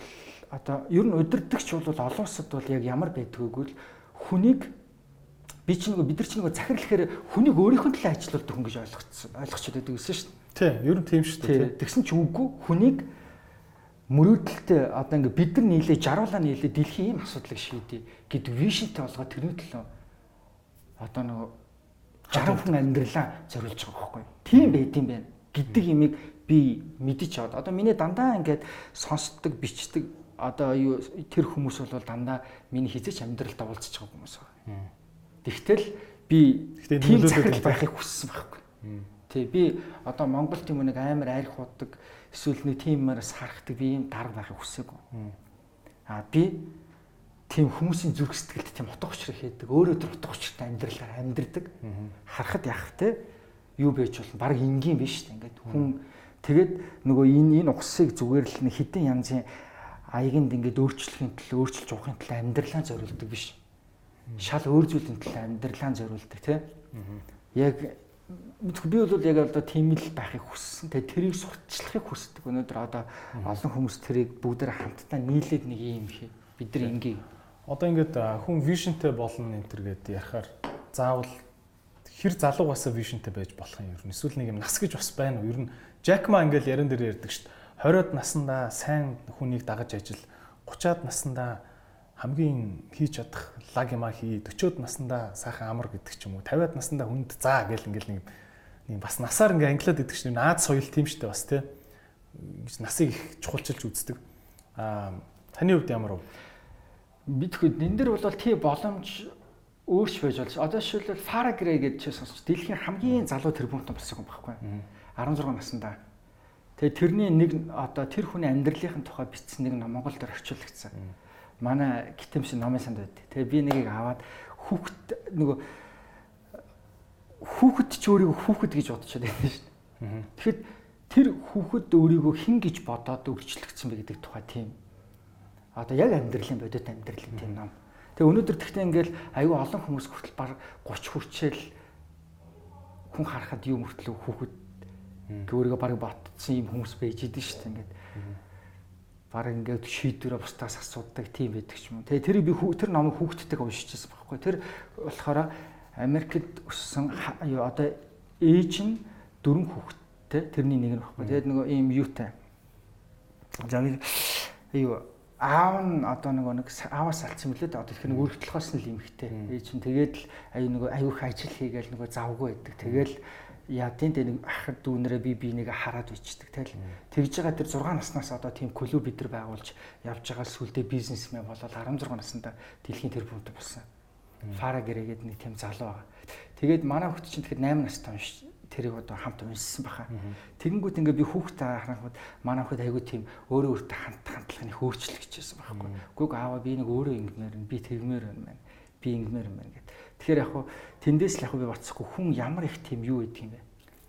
одоо ер нь удирдахч бол олон улсад бол яг ямар байдгүйг л хүнийг би ч нэг бид нар ч нэг захирал гэхээр хүнийг өөрийнхөө төлөө ажилуулдаг хүн гэж ойлгоцсон ойлгочод байдаг гэсэн шүү дээ. Тий, ер нь тийм шүү дээ. Тэгсэн ч үгүй хүнийг мөрөөдөлтөй одоо ингээ бид нар нийлээ жаруулаа нийлээ дэлхийн ийм асуудлыг шийдэе гэдэг вишнтэй болгоод тэрний төлөө одоо нэг 60 хүн амьдралаа зориулж байгаа байхгүй. Тийм байд юм байна гэдэг имийг би мэдэж аваад одоо миний дандаа ингээд сонсдог бичдэг одоо юу тэр хүмүүс бол дандаа миний хизээч амьдралд байгаа хүмүүс байна. Тэгтэл би тийм захирал байхыг хүссэн байхгүй. Тий би одоо Монгол тийм нэг амар айрх удаг эсвэл нэг тиймээс харахдаг би ийм дарга байхыг хүсээгүй. Аа би тийм хүмүүсийн зүрх сэтгэлд тийм утга учир хийдэг өөрөө төр утга учиртай амьдралаар амьдрдаг. Харахад яах те юу байж болно? Баг энгийн биш үү ингээд хүн тэгээд нөгөө энэ энэ усыг зүгээр л хідэн янзын аягэнд ингээд өөрчлөхийн төлөө өөрчилж уухын төлөө амьдралаа зориулдаг биш шал өөр зүйлийн төлөө амьдралаа зориулдаг те яг би бол яг одоо тийм л байхыг хүссэн. Тэгээ тэрийг сурталчлахыг хүсдэг. Өнөөдөр одоо олон хүмүүс тэрийг бүгдээр хамтдаа нийлээд нэг юм хий. Бид нар ингээ Одоо ингээд хүн вижнтэй болно энэ төр гэдээ ярахаар заавал хэр залуугасаа вижнтэй байж болох юм ер нь эсвэл нэг юм нас гэж бас байна уу? Ер нь Жакма ингээд яран дээр ярьдаг шүү дээ. 20-од наснда сайн хүнийг дагаж ажил 30-аад наснда хамгийн хийж чадах лаг юма хий 40-од наснда сайхан амар гэдэг ч юм уу 50-аад наснда хүнд заа гэл ингээл нэг нэг бас насаар ингээ англиад идэх чинь наад соёл тийм штэ бас тий насыг их чухалчилж үздэг. Аа таны хувьд ямар вэ? мэдхгүй энэ дэр бол тий боломж өөрч байж болж одоо шилбэл Фарагрей гэж чи сонсч дэлхийн хамгийн залуу тэрбумтан болсон юм байхгүй 16 наснда тэгээ тэрний нэг одоо тэр хүний амьдралын тухай бичсэн нэг ном Монгол дээр орчуулагдсан. Манай гитэмш номын санд байд тэгээ би нэгийг аваад хүүхэд нөгөө хүүхэд ч өөрийгөө хүүхэд гэж бодчиход байсан шүү дээ тэгэхэд тэр хүүхэд өөрийгөө хин гэж бодоод өөрчлөгдсөн бэ гэдэг тухай тийм. Одоо яг амьдралын бодит амьдралын тийм ном. Тэгээ өнөөдөр тэгтээ ингээл аюу олон хүмүүс хүртэл баг 30 хүрчээл хүн харахад юу мөртлөө хүүхэд өөрийгөө баг ботсон юм хүмүүс байж идэв шүү дээ ингээд. Баг ингээд шийдвэрээ бусдаас асуудаг тийм байдаг ч юм уу. Тэгээ тэрийг би тэр номыг хүүхдтэйг уншижсэн байхгүй. Тэр болохоор Америкт өссөн одоо ээж нь дөрвөн хүүхэдтэй тэрний нэг нь байхгүй. Тэгээд нөгөө ийм юутай. За юу аав нь одоо нөгөө нэг ааваас алдсан мөлөө одоо тэгэхээр нэг өргөдлөхөөс нь л эмхтэй. Ээ чинь тэгээд л аюу нөгөө аюух ажил хийгээл нөгөө завгүй байдаг. Тэгэл ядын дэ нэг ах дүүнэрээ би би нэг хараад бичдэг тэгэл тэгж байгаа тэр 6 наснаас одоо тийм клуб бид нар байгуулж явж байгаа сүлдээ бизнесмен болоод 16 наснда дэлхийн тэрбумд болсон. Фара гэрэгээд нэг тийм залуу байгаа. Тэгээд манай хүүхд чинь тэгэхэд 8 настай унш тэрийг одоо хамт уншсан баха. Тэгэнгүүт ингээ би хүүхдээ харахад манай хүүхд айгүй тийм өөрөө өөртөө хамт хандлагын их өөрчлөгчсэн байхгүй. Гүг аава би нэг өөрөө ингэмээр би тэгмээр байна. Би ингэмээр байна гэд. Тэгэхээр яг хуу тэндээс л яг би бацхгүй хүн ямар их тийм юу гэдэг юм бэ?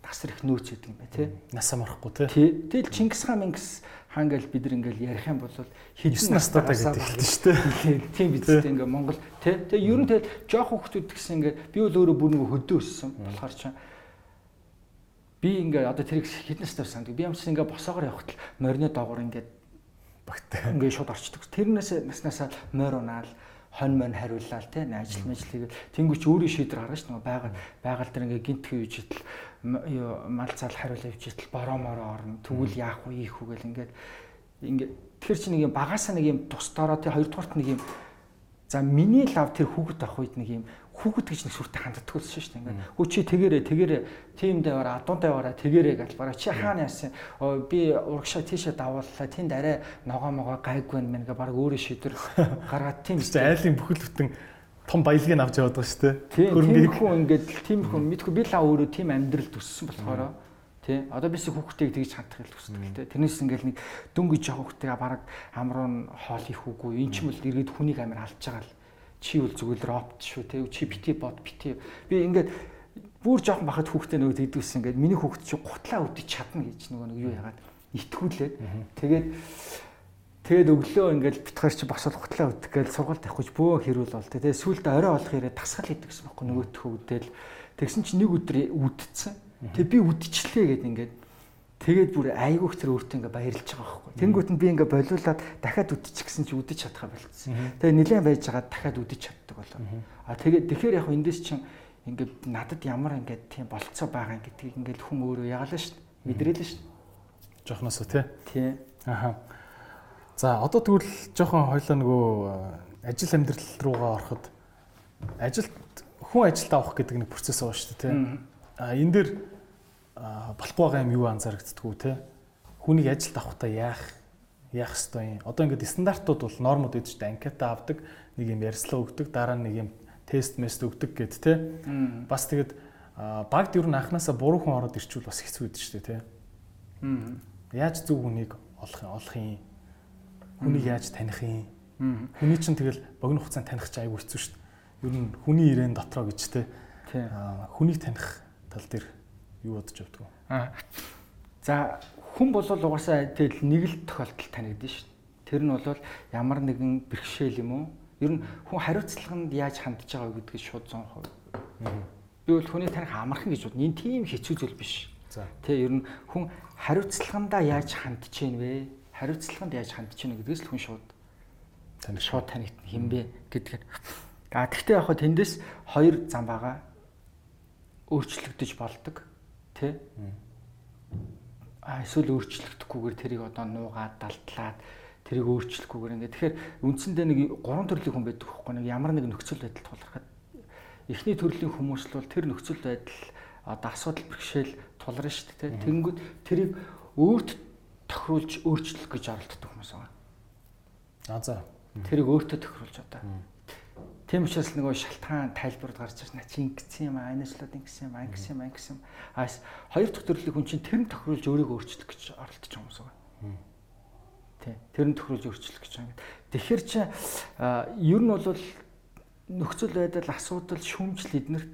Тасар их нөөц гэдэг юм бэ тий? Насаа марахгүй тий. Тэгэл Чингис хаан Мингис хаан гэл бид нар ингээл ярих юм бол хэдэн настай гэдэг хэлдэг шүү дээ. Тийм биз дээ ингээ Монгол тий. Тэгээ ер нь тэгэл жоох хүүхдүүд гэсэн ингээ би бол өөрөө бүр нэг хөдөө өссөн болохоор чинь би ингээ одоо тэрийг хитнес тав санд би юмч ингээ босоогоор явхад л морины доогоор ингээ багтаа ингээ шууд орчдөг. Тэрнээс наснасаа морь унаал хонь мон хариуллаа те ажил мэл хийгээл тэнгуүч өөрийн шийдвэр гаргаж нөгөө байгаль байгаль дээр ингээ гинт хийж идэл мал цаал хариулаа явж идэл бороо мороо орно тэгвэл яах вэ ийх үү гэл ингээд ингээ тэр чинь нэг юм багасаа нэг юм тусдороо те хоёрдугаарт нэг юм за миний лав тэр хүүхэд авах үед нэг юм хүүхэд гэж нэг сүртэй ханддаг болсон шүү дээ. Ингээд хөө чи тэгэрээ тэгэрээ тийм дэваараа адуун дэваараа тэгэрээ гэж бараа. Чи хаана яасан? Би урагшаа тийшээ давууллаа. Тэнд арай ногоо могоо гайгүй мэн гэ бараг өөрөө шийдвэр гаргаад тийм шүү дээ. Айлын бүхэл бүтэн том баялагийг авч яваад байгаа шүү дээ. Хүн ингээд тийм хүн мэдгүй би лаа өөрөө тийм амьдрал төссөн болохоор тий одоо бис хүүхдтэйг тэгж хандах хэл хүсдэг тий тэрнээс ингээл нэг дөнгөж явах хүүхдтэйгээ бараг амруу нь хоол их үгүй эн ч юм бол иргэд хүнийг амир алж байгаа л чи бол зүгээр робот шүү те чи бити бод бити би ингээд бүр жоохон бахад хүүхдээ нөгөө тэгдэгсэн ингээд миний хүүхд чи гутлаа үдчих чадна гэж нөгөө нэг юу яагаад итгүүлээд. Тэгээд Тэгээд өглөө ингээл битгаар чи босол хутлаа өдөх гээл сургалт авахгүй бөө хэрүүл бол тэгээ сүултээ орой болох ирээ тасгал хийдэг гэсэн байхгүй нөгөөтхөө үдэл. Тэгсэн чи нэг өдөр үдцсэн. Тэг би үдчихлээ гэд ингээд тэгээд бүр айгуух тэр өөртөө ингээ баярлж байгаа байхгүй. Тэнгуут нь би ингээ болиулаад дахиад үдчих гэсэн чи үдэж чадхаа болцсон тэгээ нилээн байж байгаа дахиад үдэж чаддаг болоо а тэгээд тэгэхээр яг эндээс чин ингээд надад ямар ингээд тийм болцоо байгаа гэдгийг ингээд хүн өөрөө ягалаа шүү дээ мэдрээлээ шүү дээ жоохноосоо тий. Тий. Аха. За одоо тэгвэл жоохон хоёлоо нөгөө э, ажил амьдрал руугаа ороход ажилд хүн ажилд авах гэдэг нэг процесс байгаа шүү дээ тийм. А энэ дээр болохгүй байгаа юм юу анзаарэгддгүү те. Хүнийг ажилд авахдаа яах яах ёстой юм. Одоо ингээд стандартууд бол нормууд гэдэг чинь анкета авдаг, нэг юм ярьслаа өгдөг, дараа нь нэг юм тест мест өгдөг гэд те. Бас тэгээд багт ер нь анханасаа буруу хүн ороод ирчүүл бас хэцүү байдаг шүү дээ те. Яаж зөв хүнийг олох юм олох юм Хүнийг яаж таних юм? Хүний чинь тэгэл богино хугацаанд таних чинь айгүй хэцүү шүү дээ. Ер нь хүний ирээн дотроо гэж те. Хүнийг таних тал дээр юу бодож явдаг вэ? Аа. За хүн бол угаасаа тэгэл нэг л тохиолдолд танигдсан шүү. Тэр нь бол ямар нэгэн бэрхшээл юм уу? Ер нь хүн хариуцлаганд яаж хандж байгаа гэдгийг шууд 100%. Би бол хүний таних амархан гэж бодно. Энэ тийм хэцүү зүйл биш. За. Тэ ер нь хүн хариуцлагандаа яаж хандж чинь вэ? хариуцлаганд яаж хандж чинь гэдгээс л хүн шууд тань шууд танигдна хинбэ гэдгээр. А тэгтээ яг хөө тэндээс хоёр зам байгаа. Өөрчлөгдөж болдог тий. А эсвэл өөрчлөгдөхгүйгээр тэрийг одоо нуугаад далдлаад тэрийг өөрчлөхгүйгээр ингээд тэгэхээр үндсэндээ нэг гурван төрлийн хүн байдаг хөөхгүй нэг ямар нэг нөхцөл байдал тулгархад эхний төрлийн хүмүүс бол тэр нөхцөл байдал одоо асуудал бэрхшээл тулгарна шүү дээ. Тэнгүүд тэрийг өөрт тохируулж өөрчлөх гэж оролддог хүмүүс байгаа. А за. Тэрийг өөртөө тохируулж одоо. Тийм учраас нөгөө шалтгаан тайлбард гарч ирсэн чи ингэсэн юм аа, анаачлаад ингэсэн юм, ангисэн юм, ангисэн юм. А хоёр дахь төрлийн хүн чинь тэр нь тохируулж өөрийгөө өөрчлөх гэж оролдож байгаа хүмүүс байгаа. Тий. Тэр нь тохируулж өөрчлөх гэж байгаа. Тэгэхээр чи ер нь бол нөхцөл байдал, асуудал, шүүмжил эднэрт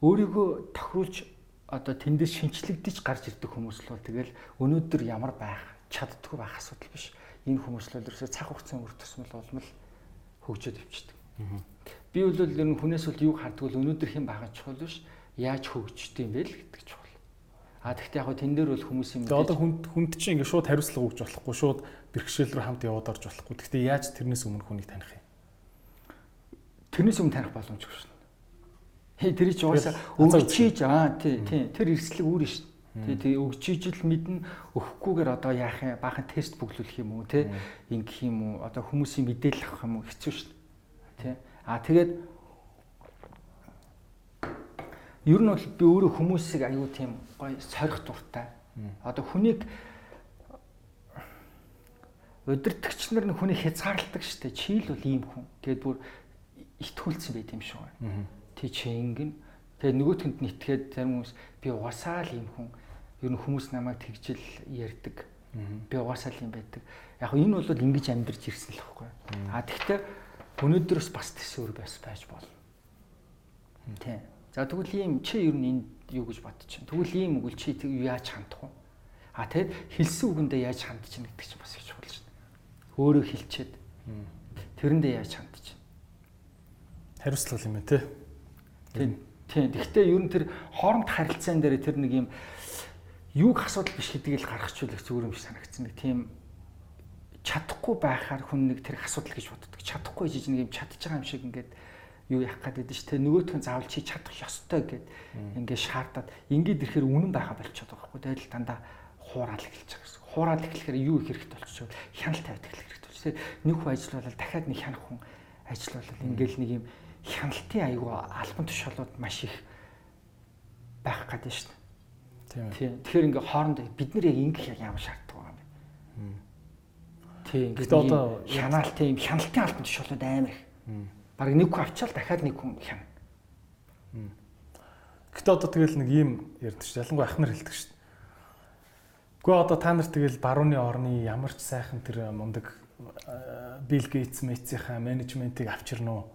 өөрийгөө тохируулж одоо тэндээс шинчлэгдэж гарч ирдэг хүмүүс л бол тэгэл өнөөдөр ямар байх чаддгүй байх асуудал биш. Энэ хүмүүс л ерөөсөө цаг хугацааны үр тусмал болмол хөгжөөд өвчдөг. Би бол ер нь хүнээс бол юг хардггүй өнөөдөр хэн байгаа чухал биш. Яаж хөгждөг юм бэ л гэдэг чухал. А тэгтээ яг тэн дээр бол хүмүүс юм. Тэгээ одоо хүнд хүнд чинь ингээ шууд хариуцлага өгч болохгүй, шууд бэрхшээл рүү хамт яваад орж болохгүй. Тэгтээ яаж тэрнээс өмнө хүнийг таних юм? Тэрнээс өмнө таних боломжгүй шин. Тэр чи угаасаа өгчиж аа тий тий тэр эрсдлэг үүрэн шүү дээ. Тий өгчиж л мэднэ өгөхгүйгээр одоо яах юм баахан тест бүглүүлэх юм уу тий ингэх юм уу одоо хүмүүсийн мэдээлэл авах юм уу хэцүү шүү. Тий. Аа тэгээд ер нь бол би өөрөө хүмүүсийг аюу тийм гоё сорих дуртай. Одоо хүнийг удирдахч нар нь хүнийг хязгаарладаг шүү дээ. Чи л бол ийм хүн. Тэгээд бүр итгүүлсэн байт юм шүү. Аа тий чи ингэн тэгээ нөгөөтгөнд нь итгээд зарим хүмүүс би угасаа л юм хүн. Ер нь хүмүүс намайг тэгжил ярьдаг. Би угасаа л юм байдаг. Яг энэ бол ингэж амьдарч ирсэн л байхгүй а тэгтээ өнөөдрөөс бас төсөөр бас байж болно. Тий за тэгвэл ийм чи ер нь энд юу гэж бодчих тэгвэл ийм үгэл чи яаж хандах вэ? А тэгэд хэлсэн үгэндээ яаж хандж чинь гэдэг чинь бас их чухал шин өөрөө хэлчихэд. Тэрэндээ яаж хандж чинь хариуцлага юм тий Тийм. Тийм. Гэхдээ ер нь тэр хооронд харилцаан дээр тэр нэг юм юуг асуудал биш гэдгийг л гаргачихвал их зүгээр юм шиг санагдсан. Нэг тийм чадахгүй байхаар хүн нэг тэр асуудал гэж боддог. Чадахгүй жиж нэг юм чадчих байгаа юм шиг ингээд юу яах гээд байдаг ш. Тэ нөгөөтгөн заавал чи чадах ёстой гэд ингээд шаардаад ингээд ирэхээр үнэн байха болчиход байгаа байхгүй. Тэгэл дандаа хуурал эхэлж байгаа гэсэн. Хуурал эхлэхээр юу их хэрэгтэй болчихвол хяналт тавьдаг хэрэгтэй болчих. Нэг хүн ажиллавал дахиад нэг хянах хүн ажиллавал ингээд нэг юм хяналтын аюу албан тушаалууд маш их байх гэдэг дээ. Тийм. Тэгэхээр ингээ хоорондоо бид нэр яг ингэх яг ямар бэ? Тийм. Ингээд одоо хянаалт юм хяналтын албан тушаалууд амар их. Бараг нэг хүн авчаал дахиад нэг хүн хяна. Гэтэ одоо тэгэл нэг ийм ярьдаг шүү. Ялангуяа ахнар хэлдэг шүү. Гэхдээ одоо та нар тэгэл барууны орны ямар ч сайхан тэр мундаг Билл Гейтс мэйцийнхаа менежментийг авчирнаа уу?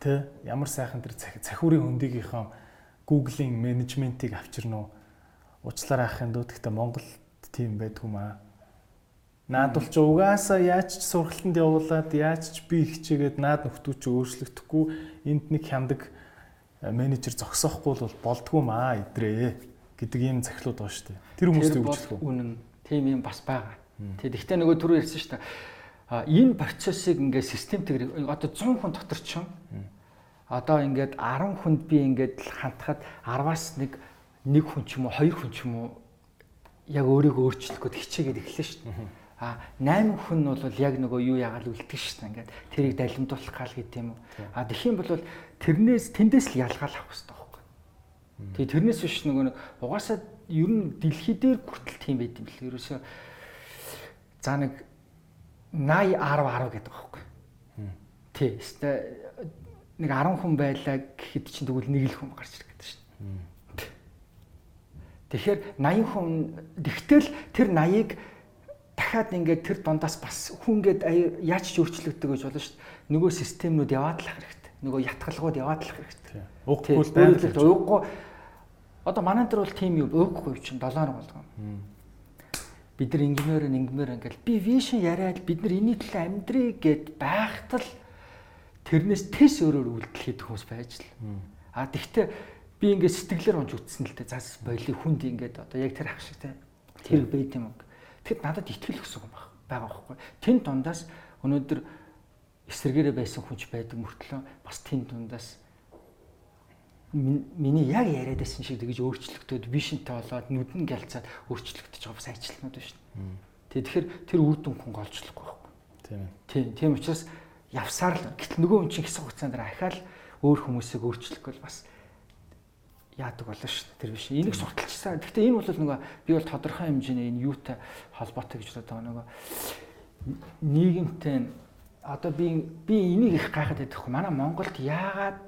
Тэ ямар сайхан тэр цахиурын хөндөгийнхөө Google-ийн менежментийг авчирнаа уу? Уучлаарай ахын дүү гэхдээ Монголд тийм байдгүй маа. Наад бол ч угаасаа яаж ч сургалтанд явуулаад яаж ч би хичээгээд наад нөхдөө ч өөрчлөгдөхгүй энд нэг хямдаг менежер зогсоохгүй бол болдгүй маа идрээ гэдэг ийм захилууд байгаа шүү дээ. Тэр хүмүүст юу гэж хэлэх вэ? Үнэн тийм юм бас байгаа. Тэгээд ихтэй нөгөө түрүү ярьсан шүү дээ. А энэ процессыг ингээд системтэйгээр одоо 100 хүн дотор ч одоо ингээд 10 хүнд би ингээд хандхад 10-аас нэг нэг хүн ч юм уу хоёр хүн ч юм уу яг өөрийгөө өөрчлөх гээд хичээгээд эхлэв шүү дээ. А 8 хүн нь бол яг нөгөө юу ягаал үлддэг шүү дээ. Ингээд тэрийг далимдуулах гал гэдэг юм уу. А юм бол тэрнээс тэндээс л ялгаал авах хэрэгтэй байхгүй. Тэгээ тэрнээс биш нөгөө нэг угаасаа ер нь дэлхий дээр хүртэл тийм байт юм бэл. Ерөөсөө за нэг 80 10 10 гэдэг байхгүй. Тий. Нэг 10 хүн байлаа гэхэд чинь тэгвэл нэг л хүн гарч ирэх гэдэг шүү дээ. Тэгэхээр 80 хүн тэгтэл тэр 80-ыг дахиад ингээд тэр дундаас бас хүн ингээд яаж ч өөрчлөгдөг гэж болно шүү дээ. Нөгөө системнүүд яваад л хэрэгтэй. Нөгөө ятгалгууд яваад л хэрэгтэй. Уухгүй л байгаад уухгүй. Одоо манай дээр бол тийм юм уухгүй чинь 7 хоног болгоно. Бид нар инженеэр инженеэр ингээд би вишн яриад бид нар энийг төлөө амьдрий гэд байхтал тэрнээс тэс өөрөөр үйлдэл хийх хүмүүс байж л. А тэгвэл би ингээд сэтгэлээр унж үтсэн л дээ. Зас боли хүнд ингээд одоо яг тэр ах шиг те. Тэр байт юм. Тэгэд надад итгэл өгсөн юм баг. байгаа байхгүй. Тэн дундаас өнөөдөр эсрэгээрээ байсан хүнч байдаг мөртлөө бас тэн дундаас миний яг яриад байсан шиг тэгж өөрчлөгдөд вишнтэй болоод нүдэн гэлцаад өөрчлөгдөж байгаа бас ажилтнууд байна дээ. Тэгэхээр тэр үр дүн хүн голжлохгүй байхгүй. Тийм. Тийм. Тийм учраас явсаар л гэтэл нөгөө хүн чинь хэсэг хугацаанд ахаал өөр хүмүүсийг өөрчлөх бол бас яадаг болно шүү дээ. Тэр биш. Энийг сурталчсан. Гэхдээ энэ бол нөгөө би бол тодорхой хэмжээний энэ юутай холбоотой гэж боддог нөгөө нийгэмтэй одоо би би энийг их гайхаад байдаг. Манай Монголд яагаад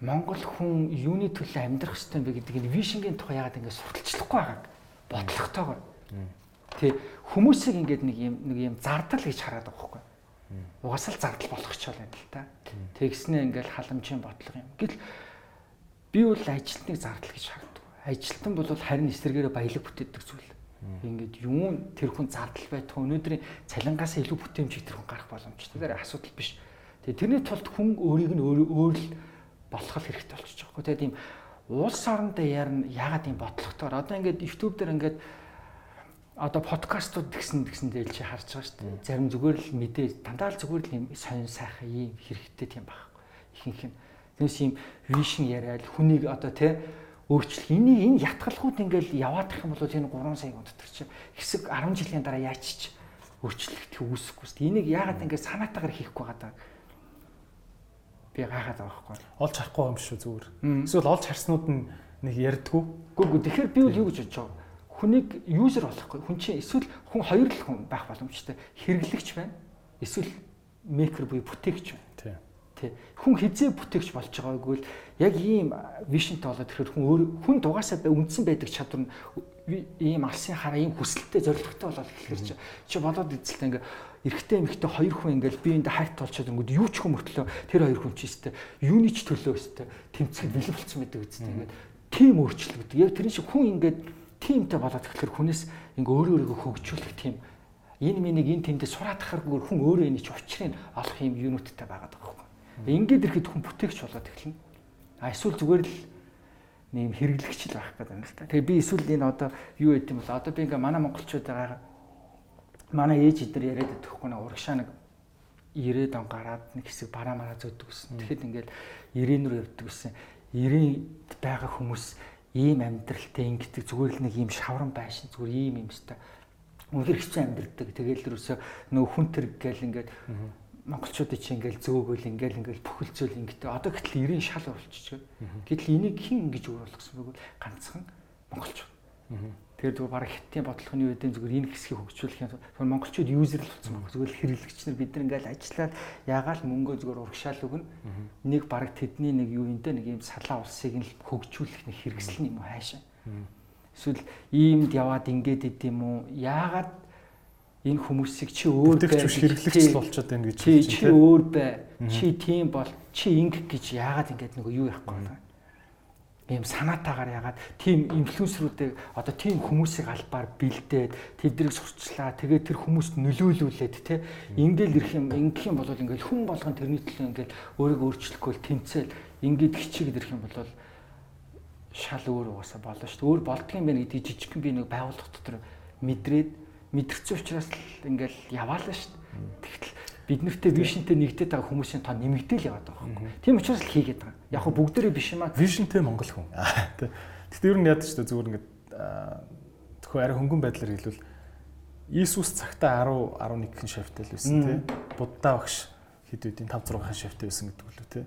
Монгол хүн юуны төлөө амьдрах ёстой гэдэг энэ вишингийн тухай яагаад ингэ сурталчлахгүй байгааг бодлоготойгоор. Тэ хүмүүсийг ингээд нэг юм нэг юм зардал гэж хараад байгаа хөөхгүй. Угасаал зардал юм байна л та. Тэгснээ ингээд халамжийн бодлого юм. Гэтэл Би бол ажилтныг зардал гэж хардаг. Ажилтан бол харин эсрэгээрээ баялаг бүтээдэг зүйл. Ингээд юу тэр хүн зардал байтугай өнөөдрийн цалингаас илүү бүтээмжийг тэр хүн гарах боломжтой. Тэр асуудал биш. Тэгээ тэрний тулд хүн өөрийг нь өөр л болгох хэрэгтэй болчихж байгаа хгүй. Тэгээ тийм улс орондоо ярина ягаад юм бодлоготоор одоо ингээд YouTube дээр ингээд одоо подкастууд гэсэн гэсэн дээр чи харж байгаа шүү дээ. Зарим зүгээр л мэдээ дандаа л зүгээр л юм сонин сайхан юм хэрэгтэй тийм байхгүй. Ихэнх нь Тэрс юм вишн яриад хүнийг одоо тий өөрчлөх энийг энэ ятгалхууд ингээл яваад их юм бол энэ 3 сая дотор чи хэсэг 10 жилийн дараа яач ч өөрчлөлт үүсэхгүй шүү дээ. Энийг яагаад ингээд санаатаагаар хийхгүй даа. Би гайхаад байгаа байхгүй. Олж харахгүй юм шүү зүгээр. Эсвэл олж харснууд нь нэг ярьдгүү. Үгүй ээ тэгэхээр би бол юу гэж бодож байгаа. Хүнийг юузер болохгүй. Хүн чинь эсвэл хүн хоёр л хүн байх боломжтой. Хэрэглэгч байна. Эсвэл мейкер буюу бүтээгч байна. Тийм Тэ. Хүн хизээ бүтээгч болж байгаагүй л яг ийм вишнтэй болоод тэгэхээр хүн өөр хүн дугаасаа үндсэн байдаг чадвар нь ийм алсын хараа ийм хүсэлттэй зоригтой болоод эхлэхэр чи чи бодоод эзэлтэй ингээ эрэгтэй эмэгтэй хоёр хүн ингээл би энд хайрт толчоод өнгөд юу ч юм мөртлөө тэр хоёр хүн чи өстэй юуны ч төлөө өстэй тэмцэхэд бэлэн болцсон байдаг үстэй ингээд тийм өөрчлөгдөв. Яг тэрэн шиг хүн ингээд тиймтэй болоод тэгэхээр хүнээс ингээ өөрөө өөрийгөө хөгжүүлэх тийм энэ минийг энэ тэндээ сураад тахаргүй хүн өөрөө энийг учрыг олох юм юунуудтай байгаад байгаа юм. Ингээд ирэхэд хүн бүтээгч болоод эхэлнэ. А эсвэл зүгээр л нэм хэрэглэгч л байх гэдэг юм л та. Тэгээ би эсвэл энэ одоо юу яд юм бол одоо би ингээ манай монголчууд байгаа манай ээж эдэр яриад өгөхгүй нэг урагшаа нэг 90 он гараад нэг хэсэг бараа мараа зөөдөг гэсэн. Тэгэхэд ингээл 90 рүү явдаг гэсэн. 90-д байгаа хүмүүс ийм амьдралтай ингэдэг зүгээр л нэг ийм шавран байшин зүгээр ийм юм өстой. Үнэхэр хэцүү амьдрдаг. Тэгээл ерөөсөө нөө хүн тэр гээл ингээд монголчуудын чинь ингээл зөөгөл ингээл ингээл бүхэлцэл ингээд одоо гэтэл 90 шал болчихж байна. Гэтэл энийг хэн ингэж өөр болгосон бэ гэвэл ганцхан монголчууд. Тэгэхээр зүгээр бараг хиттийн бодлогын үедэм зүгээр энэ хэсгийг хөгжүүлэх юм. Тэгэхээр монголчууд юузер л болсон байна. Зүгээр хэрэглэгч нар бид нар ингээл ажиллаад ягаал мөнгөө зүгээр урагшаал өгнө. Нэг бараг тэдний нэг юу те нэг юм салаа улсыг нь хөгжүүлэх нэг хэрэгсэл юм хаашаа. Эсвэл иймд яваад ингээд идэм үү? Яагаад энэ хүмүүсийг чи өөр бай гэж хэрэглэгч болчиход байна гэж чи чи өөр бай чи тийм бол чи инг гэж яагаад ингэж нөгөө юу яахгүй байна ийм санаатаагаар ягаад тийм инфлюенсерүүдийг одоо тийм хүмүүсийг албаар бэлдээд тэднийг сурчлаа. Тэгээд тэр хүмүүст нөлөөлүүлээд те ингээл ирэх юм ингэх юм бол ингээл хүн болгон тэрний төлөө ингээл өөрийгөө өөрчлөхгүй тэмцээл ингээд хичээгээд ирэх юм бол шал өөр угаасаа болно шүү дээ. Өөр болдгийм байх гэдэг жижигхэн би нэг байгууллага дотор мэдрээд мэдэрсэн учраас л ингээл яваалаа шүү дээ. Тэгтэл бид нартэй вишнтэй нэгдээд байгаа хүмүүсийн тоо нэмэгдээл яваад байгаа байхгүй. Тийм учраас л хийгээд байгаа. Яг хөө бүгдээрээ биш юм аа. Вишнтэй Монгол хүн. Тэгтээ ер нь яд ч зүгээр ингээд зөвхөн арай хөнгөн байдлаар хэлвэл Иесус цагтаа 10 11-хэн шавьтай л байсан тий. Будда багш хэд үдийн 5 6-хэн шавьтай байсан гэдэг үлээ тий.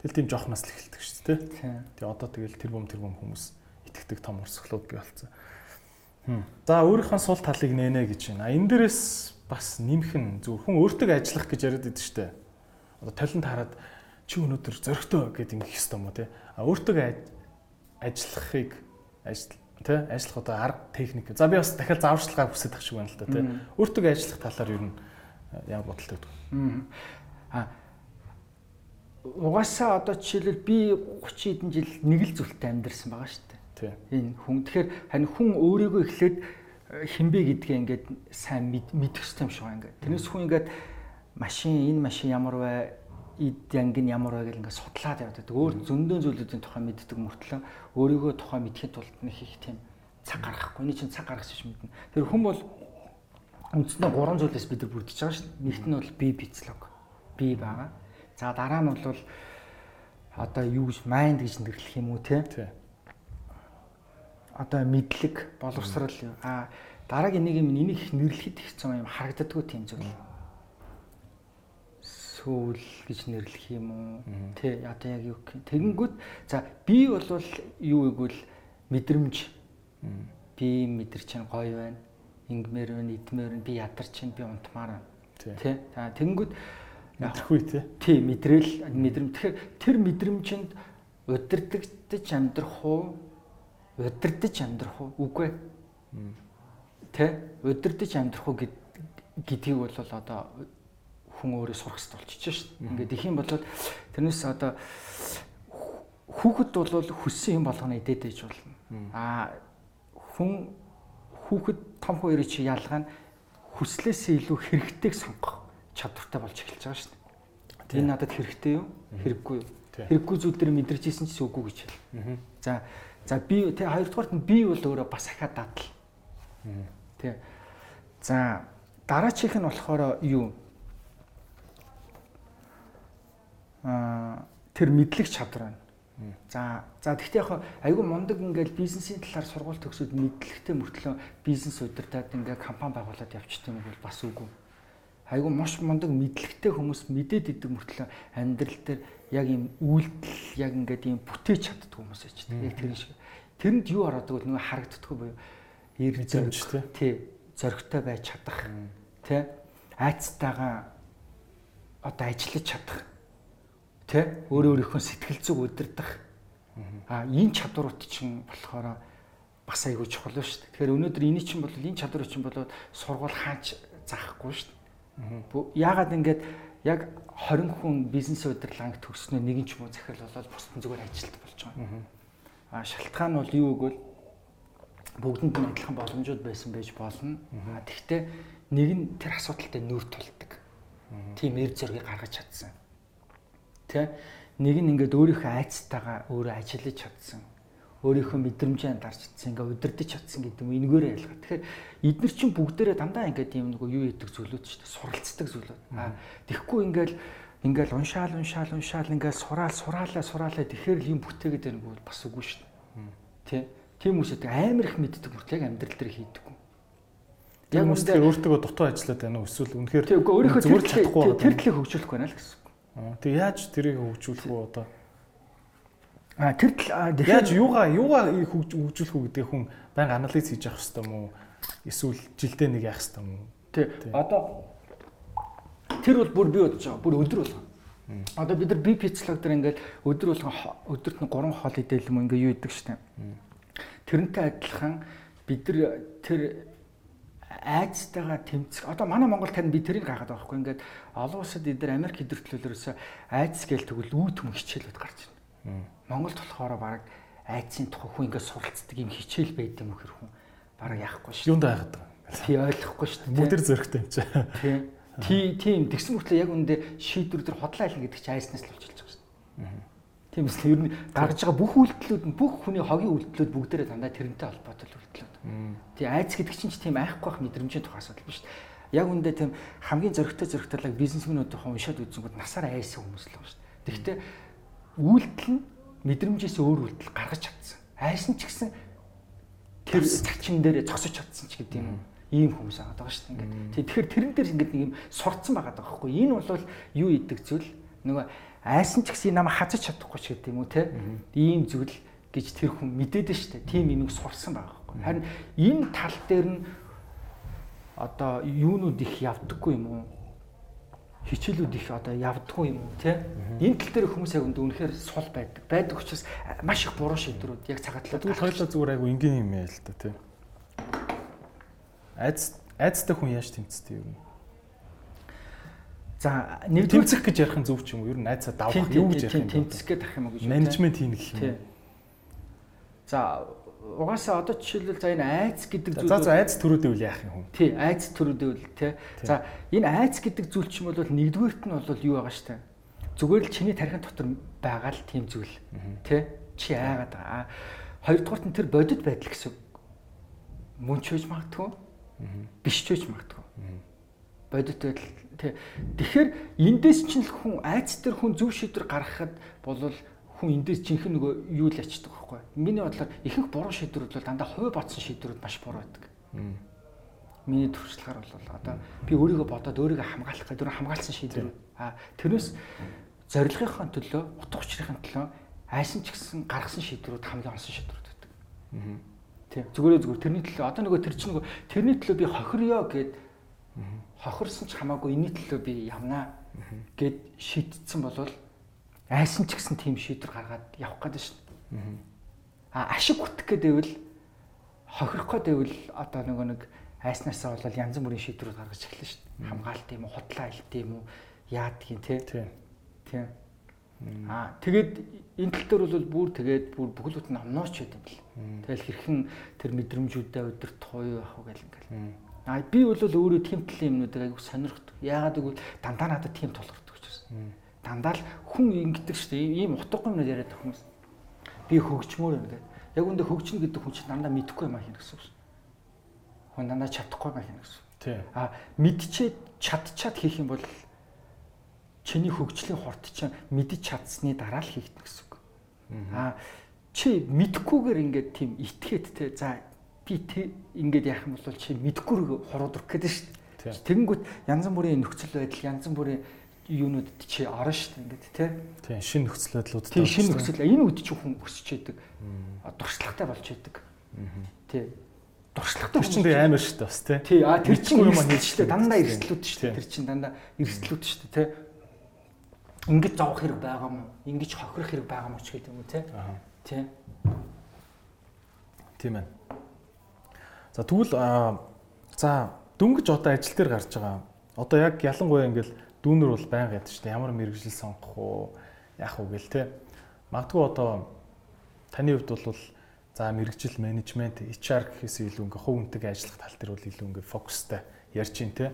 Тэгэл тийм жоох нас л эхэлдэг шүү дээ тий. Тэгээ одоо тэгэл тэр бом тэр бом хүмүүс итгэдэг том урсгалууд бий болсон. За өөрийнхөө сул талыг нэнэ гэж байна. Энэ дээрээс бас нэмэх нь зөв хүн өөртөө ажиллах гэж яриад байдаг шүү дээ. Одоо талент хараад чи өнөөдөр зөрөгтэй гэдэг ингэх юм уу те. А өөртөө ажиллахыг ажил те ажиллах одоо арга техник. За би бас дахиад зааварчилгаа хүсэж тах шиг байна л да те. Өөртөө ажиллах талаар нь ямар бодолтой гэдэг. А угаасаа одоо жишээлбэл би 30 хэдэн жил нэг л зүйлтэй амьдэрсэн байгаа шүү дээ. Энэ хүн тэгэхээр харин хүн өөрийгөө эхлээд хинбэ гэдгээ ингээд сайн мэдэх хэрэгтэй юм шиг байна ингээд. Тэрнээс хүн ингээд машин энэ машин ямар вэ? Эд янг нь ямар вэ гэл ингээд судлаад явдаг. Өөр зөндөө зүйлүүдийн тухай мэддэг мөртлөө өөрийгөө тухай мэдхийн тулд нэг их тийм цаг гаргахгүй. Эний чинь цаг гаргах шиг мэднэ. Тэр хүн бол үндсэндээ гурван зүйлээс бид нар бүрдэж байгаа шүү дээ. Нэгт нь бол би физиолог. Би байгаа. За дараа нь бол одоо юу гэж майнд гэж нэрлэх юм уу те? Тий одоо мэдлэг боловсрал а дараагийн нэг юм энийг их нэрлэхэд хэцүү юм харагддаггүй тийм зүйл. Сүүл гэж нэрлэх юм уу? Тэ одоо яг юу гэх тэгэнгүүт за би бол юу игвэл мэдрэмж би мэдэр чинь гоё байна. Ингмээр байна, идмээр байна, би ядарч чинь би унтмаар байна. Тэ. За тэгэнгүүт мэдрэхгүй тий. Тий, мэдрэл мэдрэмж. Тэгэхээр тэр мэдрэмжинд удирдахж амьдрах уу удирдах амьдрах уу? Үгүй. Тэ? Удирдах амьдрах уу гэдгийг бол одоо хүн өөрөө сурах хэрэгтэй болчихж шээ. Ингээд их юм бол тэрнээс одоо хүүхэд бол хүссэн юм болгоно идээд ээж болно. Аа хүн хүүхэд том хоёрын чи ялгаа нь хүслээсээ илүү хэрэгтэйг сонгох чадвартай болж эхэлж байгаа шүү дээ. Энэ надад хэрэгтэй юу? Хэрэггүй юу? Хэрэггүй зүйл дээр мэдэрч исэн ч үгүй гэж хэл. За За би тэг хоёрдугаарт нь би бол өөрөө бас ахаад дадал. Тэг. За дараачих нь болохоор юу? Аа тэр мэдлэг чадвар байна. За за тэгтээ яг айгүй мундаг ингээл бизнесийн талаар сургууль төгсөөд мэдлэгтэй мөртлөө бизнес удирдаад ингээ компани байгуулад явчихдаг юм бол бас үгүй. Айгүй маш мундаг мэдлэгтэй хүмүүс мэдээд идэг мөртлөө амьдрал дээр яг ийм үйлдэл яг ингээд ийм бүтээж чаддаг хүмүүс байж тээ. Яг тэр шиг. Тэрэнд юу ороод байгаа нөгөө харагддаггүй эрг зориг тий зоригтой байж чадах тий айцтайгаа одоо ажиллаж чадах тий өөрөө өөрийнхөө сэтгэл зүг удирдах а энэ чадварууд чинь болохоор бас айгүй чухал шүү дээ. Тэгэхээр өнөөдөр эний чинь бол энэ чадвар чинь бол сургууль хаач заахгүй шүү дээ. Яагаад ингэж яг 20 хүн бизнес удирдлагыг төгснөө нэгэн ч муу захирал болоод бусдын зүгээр ажилт болж байгаа. А шалтгаан нь бол юу гэвэл бүгдэнд нь адилхан боломжууд байсан байж болно. А тэгвэл нэг нь тэр асуудалтай нүүр тулдаг. Тийм эр зөргийг гаргаж чадсан. Тэ? Нэг нь ингээд өөрийнхөө айцтайгаа өөрөө ажиллаж чадсан өөрийнхөө мэдрэмжээ дарж чадсан, ингээ удирдах чадсан гэдэг юм энэгээр ялгаа. Тэгэхээр эдгээр чинь бүгдээрээ дандаа ингээ тийм нэг юу яадаг зүйлүүд шүү дээ. Суралцдаг зүйлүүд. Аа тэгэхгүй ингээл ингээл уншаал уншаал уншаал ингээл сураал сураалаа сураалаа тэгэхээр л юм бүтээгээд байна бол бас үгүй шүү дээ. Тэ? Тийм үсэд амар их мэддэг мөртлөг амьдрал дээр хийдэггүй. Яг үстэй өөртөө дутуу ажиллаад байна уу эсвэл үнэхээр зүгээр чадахгүй тэр төлөв хөгжүүлэх байна л гэсэн. Тэг яаж тэрийг хөгжүүлэх вэ одоо? А тэр яаж юугаа юугаа хөгжүүлэх үү гэдэг хүн байнга анализ хийж явах хэрэгтэй юм уу? Эсвэл жилдээ нэг яах хэрэгтэй юм уу? Тий. Одоо тэр бол бүр би бодож байгаа. Бүр өдөр болгоо. Одоо бид нар би пиццлог дээр ингээд өдөр болгон өдөрт нь 3 хоол идээл юм ингээд юу идэг штэ. Тэрнтэй адилхан бид нар тэр айцтайгаа тэмцэх. Одоо манай Монгол тань би тэрийг гайхаад байгаа хгүй ингээд олон улсад эдгээр Америк хэдэртлүүлээрээс айц гээл тэгвэл үүд хүм хичээлүүд гарч байна. Монголд болохоор баг айцын тухай хүн ингээд суралцдаг юм хичээл байд юм хэр хүн бараг яахгүй шүү. Юунд байгаад байгаа. Тий ойлгохгүй шүү. Бүгд төр зөрөгтэй юм чи. Тий. Тий, тийм тэгсэн мөртлөө яг үндэ шийдвэр төр хотлоо айлна гэдэг чинь айснаас л болчихж байгаа шүү. Тийм үстэй ер нь гаргаж байгаа бүх үйлдэлүүд нь бүх хүний хогийн үйлдэлүүд бүгдээрээ дандаа тэрнтэй холбоотой үйлдэлүүд. Тий, айц гэдэг чинь ч тийм айхгүй бах мэдрэмжийн тухай асуудал биш шүү. Яг үндэ тийм хамгийн зөрөгтэй зөрөгтэйг бизнесмэнүүдийн уншаад үзэнгүүд насаар айсан хүмүүс л байна шүү. Тэгэхдээ үйлдэл нь мэдрэмжээс өөр үйлдэл гаргаж чадсан. Айсан ч гэсэн тэр цагчин дээр зогсож чадсан ч гэдэг юм ийм хүмүүс байгаа даа шүү дээ. Ингээд тэгэхээр тэрэн дээр ингээд нэг юм сурцсан байгаа байхгүй. Энэ бол юу идэг зүйл нөгөө айсан ч гэсэн намайг хазаж чадахгүй ч гэдэг юм уу те. Ийм зүйл гэж тэр хүн мэдээд шүү дээ. Тим юм сурсан байгаа байхгүй. Харин энэ тал дээр нь одоо юунууд их явдаггүй юм уу? Хичээлүүд их одоо явдггүй юм уу те энэ тал дээр хүмүүс яг үнэхээр сул байдаг. Байдаг учраас маш их буруу шийдвэрүүд яг цагаатлаад тэгвэл хоёлоо зүгээр айгу энгийн юм яа л да те айц айцтай хүн яаж тэмцдэг юм? За нэг тэмцэх гэж ярих нь зөв ч юм уу? Ер нь айцаа давах юу гэж ярих юм тэмцэх ах юм уу гэж менежмент хийн гэх юм. За угаасаа одоо жишээлбэл за энэ айц гэдэг зүйл За за айц төрөөдөө үл яах юм хүн. Тий, айц төрөөдөө үл тий. За энэ айц гэдэг зүйл ч юм бол нэгдүгээрт нь бол юу байгаа штэ. Зүгээр л чиний тархин дотор байгаа л тийм зүйл. Тий? Чи айгаад байгаа. Хоёрдугаарт нь тэр бодит байдал гэсэн. Мөн ч үж магтгүй. Биш ч үж магтгүй. Бодит байдал тий. Тэгэхээр эндээс ч л хүн айц дээр хүн зөв шийдвэр гаргахад болвол хүн эндээс жинхэнэ нөгөө юу л ячдаг байхгүй. Миний бодлоор ихэнх буруу шийдвэрүүд бол дандаа хувь бодсон шийдвэрүүд маш буруу байдаг. Миний төрслөөр бол одоо би өөрийгөө бодоод өөрийгөө хамгаалах гэдэг хамгаалсан шийдвэр. А тэрнээс зорилгынхаа төлөө, утга учирын төлөө айсан ч гэсэн гаргасан шийдвэрүүд хамгийн онсон шийдвэрүүд байдаг. Тийм. Зүгээрээ зүгээр тэрний төлөө одоо нөгөө тэр чинь нөгөө тэрний төлөө би хохирё гэд хохирсон ч хамаагүй энэний төлөө би явнаа гэд шийдтсэн болвол айсан ч гэсэн тийм шийдвэр гаргаад явах гэдэг шин. Аа ашиг гүтэх гэдэвэл хохирох гэдэвэл одоо нөгөө нэг айснаасаа бол янз бүрийн шийдвэрүүд гаргаж эхэлнэ шин. Хамгаалт юм уу, худлаа илт юм уу, яадгийн тий. Тийм. Аа тэгээд энэ тал дээр бол бүр тэгээд бүр бүхэл бүтэн номнооч байт юм бэл. Тэгэл хэрхэн тэр мэдрэмжүүдээ өдөрт гоё явах уу гэл ингээл. Аа би бол өөрөө тийм талын юмнуудыг айгүй сонирхдаг. Яагаад гэвэл дандаа надад тийм тулгардаг учраас дандаа л хүн ингэдэг шүү дээ. Ийм утгагүй юм яриад байгаа хүмүүс. Би хөгжмөр юм гэдэг. Яг үндэ хөгжинө гэдэг хүн чинь дандаа мэдхгүй юм аа хин гэсэн үг. Хүн дандаа чадахгүй юм аа хин гэсэн. Тий. А мэдчихэд чадчаад хийх юм бол чиний хөгжлийн хорт чинь мэдж чадсны дараа л хийх гэсэн үг. А чи мэдхгүйгээр ингээд тийм итгээд те за би ингээд яах юм бол чи мэдхгүйг хурууд өрөх гэдэг шүү дээ. Тэгэнгүүт янз бүрийн нөхцөл байдал янз бүрийн юунууд чи орно шүү дээ ингээд тий. Тийм шинэ нөхцөл байдлууд тийм шинэ нөхцөл энэ үед чи хүн өсөж яадаг. Дуршлагтай болж яадаг. Тий. Дуршлагтай чинь тэгээ амар шүү дээ бас тий. Тий а тэр чинь юм хийж шүү дээ дандаа эрсдлүүд шүү дээ. Тэр чинь дандаа эрсдлүүд шүү дээ тий. Ингээд зовох хэрэг байгаа юм? Ингээд хохирох хэрэг байгаа юм ч гэдэг юм тий. Тий. Тийм ээ. За тэгвэл за дөнгөж одоо ажил дээр гарч байгаа. Одоо яг ялангуяа ингээл дүүнер бол байнга яддаг шүү дээ. Ямар мэрэгжил сонгох уу, яах уу гэл те. Магадгүй одоо таны хувьд бол за мэрэгжил менежмент, HR гэхээс илүү ингээ хувь хүнтэйг ажиллах тал дээр бол илүү ингээ фокустай ярьж байна те.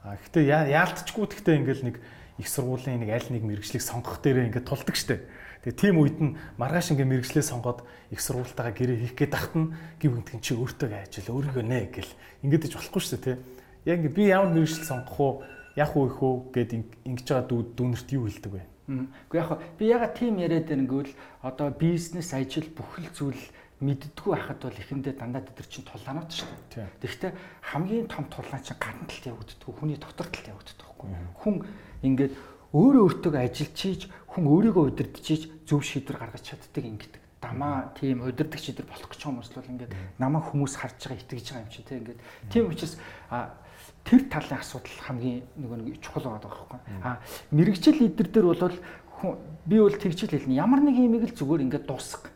А гэхдээ яалтчгүй гэхдээ ингээл нэг их сургуулийн нэг аль нэг мэрэгжлийг сонгох дээрээ ингээ тулдаг штэ. Тэгээ тийм үед нь маргааш ингээ мэрэгжлээ сонгоод их сургуультайгаа гэрээ хийх гээд тахт нь гів гэнтэн чи өөртөө ажил өөрийгөө нэ гэл ингээд иж болохгүй штэ тий. Яг ингээ би ямар мэрэгжил сонгох уу уу их үү гэд ингэж байгаа дүүнерт юу хэлдэг вэ? Уу яг би ягаад тийм яриад байна гэвэл одоо бизнес ажил бүхэл зүйл мэддгүү хахад бол эхэндээ дандаа тэр чинь тулаанууд шүү дээ. Тэгэхдээ хамгийн том тулаан чинь гадна талд явагддаг, хүний дотор талд явагддаг байхгүй. Хүн ингээд өөрөө өөртөө ажиллаж чийж, хүн өөрийгөө удирдчиж зөв шийдвэр гаргаж чаддаг ингэдэг. Дамаа тийм удирдаг шийдвэр болох гэж байгаа хүмүүс бол ингээд намаа хүмүүс харж байгаа итгэж байгаа юм чи тийм ингээд. Тийм учраас тэр талын асуудал хамгийн нөгөө нэг чухал байгаа байхгүй. А мэрэгжил лидер дээр бол би бол тэгжил хэлнэ. Ямар нэг юмыг л зүгээр ингээд дуусгах.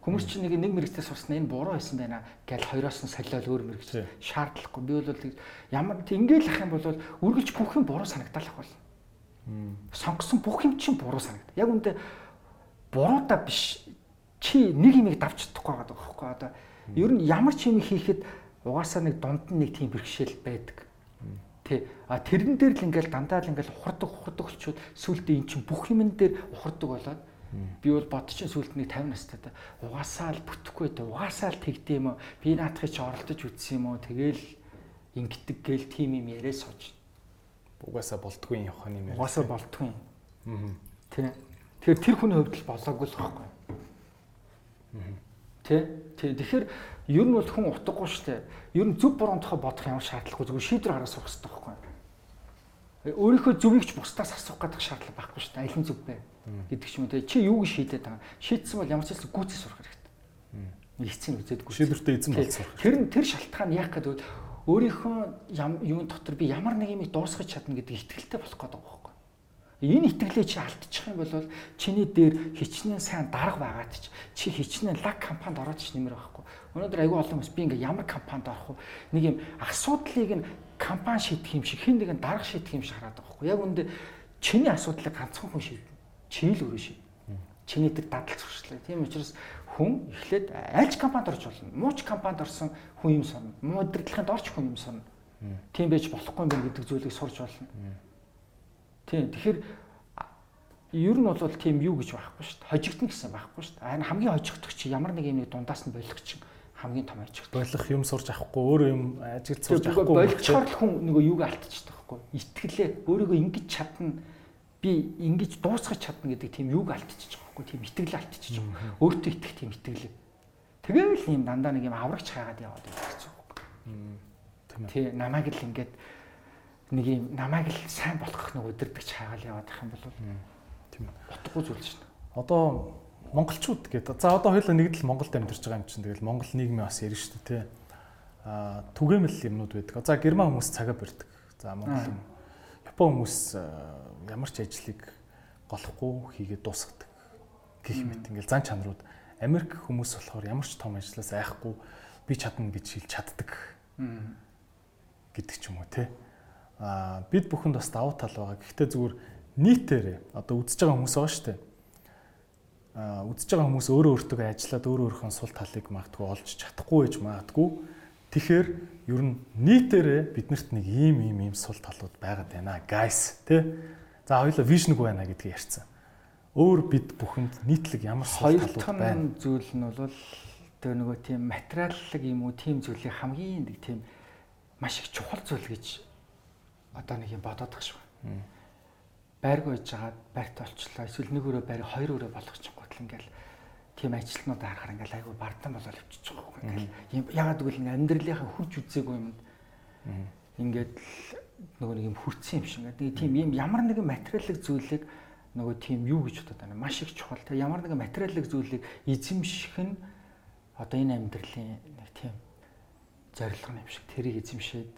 Хүмүүс чинь нэг нэг мэрэгчтэй сурсан энэ буруу байсан байна гэж хоёроос нь солиол өөр мэрэгч шаардлагагүй. Би бол ямар ингээл ах юм бол үргэлж бүх юм буруу санагдалах бол. Сонгосон бүх юм чинь буруу санагдав. Яг үүндээ буруудаа биш чи нэг юмыг давж чадахгүй байгаа байхгүй одоо ер нь ямар ч юм хийхэд угаасаа нэг дунд нь нэг тийм бэрхшээл байдаг. Тэ а тэрэн дээр л ингээл дандаа л ингээл ухардаг ухардаг болчихвол сүултээ эн чинь бүх юмн дээр ухардаг болоод би бол бодчих сүулт нэг 50 настай та угаасаа л бүтэхгүй та угаасаа л тэгдэм юм уу? Би наадахыг чи оролдож үтсэн юм уу? Тэгэл ингэдэг гээл тим юм яриа сууж. Угаасаа болдгүй юм явах юм яриа угаасаа болдгүй юм. Аа тий Тэгэхээр тэр хүний хувьд л болоогүй л байхгүй тий тий тэгэхээр ер нь бол хүн утгагүй шүү дээ ер нь зөв буруу тухай бодох ямар шаардлагагүй. Зүгээр шийдвэр гаргаж сурах хэрэгтэй байхгүй өөрийнхөө зөвийг ч бусдаас асуух гэдэг шаардлага байхгүй шүү дээ аль нь зөв бэ гэдэг ч юм уу тий чи юуг шийдээд байгаа? Шийдсэн бол ямар ч зүйл гүйцээ сурах хэрэгтэй. Эцсийн үзээдгүй шийдвэртэй эзэн болсон тэр нь тэр шалтгаан яах гэдэг өөрийнхөө юун дотор би ямар нэг юм дуусгаж чадна гэдэг итгэлтэй болох гэдэг байхгүй Энэ итгэлээ чи алдчих юм бол чиний дээр хичнээн сайн дарга байгаад чи хичнээн лаг компанид ороод ч нэмэр байхгүй. Өнөөдөр айгүй олон хүмүүс би ингээ ямар компанид орох вэ? Нэг юм асуудлыг нь компани шийдэх юм шиг хэн нэгэн дарга шийдэх юм шиг хараад байгаа байхгүй. Яг үндэ чиний асуудлыг ганцхан хүн шийднэ. Чи л өөрөө шийднэ. Чиний дээр дадал зуршлаа. Тийм учраас хүн эхлээд альч компанид орж болно. Мууч компанид орсон хүн юм сонно. Муу удирдлагын дорч хүн юм сонно. Тийм байж болохгүй юм гэдэг зүйлийг сурч болно Тийм. Тэгэхээр ер нь бол тийм юу гэж байхгүй шүү дээ. Хожигдно гэсэн байхгүй шүү дээ. Аа хамгийн хожигдох чи ямар нэг юмны дундаас нь болох чинь хамгийн том хожигдох. Болох юм сурч авахгүй, өөр юм ажил сурч авахгүй. Болчихоор л хүн нөгөө юуг алдчихдаг байхгүй. Итгэлээ өөрийгөө ингэж чадна би ингэж дуусгаж чадна гэдэг тийм юуг алдчихж байгаа байхгүй. Тийм итгэл алдчихж байгаа. Өөртөө итгэх тийм итгэлээ. Тэгээл юм дандаа нэг юм аврагч хаагаад яваад үг. Тийм. Тий, намайг л ингэж нэг юм намайг л сайн болгох нэг өдөрдөгч хайгаал яваад байх юм бол тийм утгагүй зүйл шин. Одоо монголчууд гэдэг. За одоо хоёулаа нэгдэл Монголд амьдарч байгаа юм чинь тэгэл монгол нийгмийн бас ярина шүү дээ тий. Аа түгээмэл юмнууд байдаг. За герман хүмүүс цагаа барьдаг. За монгол Япон хүмүүс ямар ч ажлыг голохгүй хийгээд дуусгадаг гэх мэт ингээл зан чанарууд Америк хүмүүс болохоор ямар ч том ажлаас айхгүй би чадна гэж хэлж чаддаг гэдэг ч юм уу тий а бид бүхэнд бас давуу тал байгаа. Гэхдээ зүгээр нийтээрээ одоо үзэж байгаа хүмүүс байгаа шүү дээ. Үзэж байгаа хүмүүс өөрөө өөртөө ажиллаад өөрөө өөрийнхөө сул талыг магадгүй олж чадахгүй байж магадгүй. Тэгэхээр ер нь нийтээрээ биднэрт нэг ийм ийм ийм сул талууд байгаад байна guys тий. За хоёулаа вижнг байна гэдгийг ярьсан. Өөр бид бүхэнд нийтлэг ямар сул талууд байна? Хоёр зүйл нь бол тэр нөгөө тийм материаллык юм уу тийм зүйлийг хамгийн нэг тийм маш их чухал зүйл гэж одоо нэг юм бодоод тах шиг байна. Байрг ойж жагаад барьт олчлоо. Эсвэл нэг өрөө байрыг хоёр өрөө болгочихгоо л ингээл тийм ажилтнууд харахаар ингээл айгүй бардам болоод явчихж байгаа юм. Ингээл ягаад гэвэл ингээ амьдралынхаа хүч үзээгүй юмд ингээд нөгөө нэг юм хүрцэн юм шиг. Тэгээ тийм юм ямар нэгэн материалын зүйлийг нөгөө тийм юу гэж бодод байна. Маш их чухал. Тэгээ ямар нэгэн материалын зүйлийг эзэмших нь одоо энэ амьдралын нэг тийм зорилго юм шиг тэрийг эзэмшээд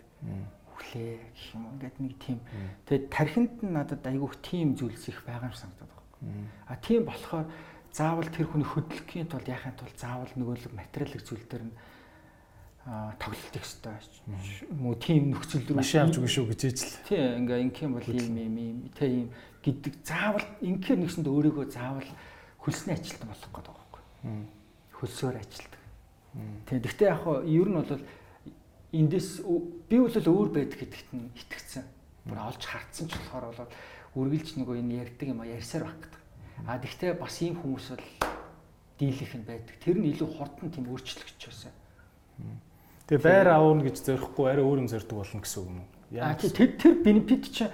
өглөө гэх юм ингээд нэг тийм тэгээд тархинд надад айгүйх тийм зүйлс их байгаа юм санагдаад байна. А тийм болохоор заавал тэр хүний хөдөлгөхийн тулд яхахын тулд заавал нөгөө материалын зүйл дээр нь а тоглолт их хэвээр муу тийм нөхцөл рүү машин авч үгүй шүү гэж ижил. Тий ингээ ингээм бол ийм ийм ийм тэ ийм гэдэг заавал ингээр нэгсэнд өөрийгөө заавал хөлсний ажилтан болох гэдэг байхгүй. Хөлсөөр ажилтдаг. Тий гэхдээ яг хоо ер нь бол эндээс би бол өөр байдаг гэдэгт нь итгэцэн. Бүр олж хартсан ч болохоор бол үргэлж нөгөө энэ ярьдаг юм а ярьсаар байх гэдэг. А тэгвэл бас ийм хүмүүс бол дийлэх нь байдаг. Тэр нь илүү хурдан тийм өөрчлөгч байсан. Тэгээ байр аавна гэж зорихгүй арай өөр юм зорддог болно гэсэн үг юм уу? Яа тэр тэр бенефит чинь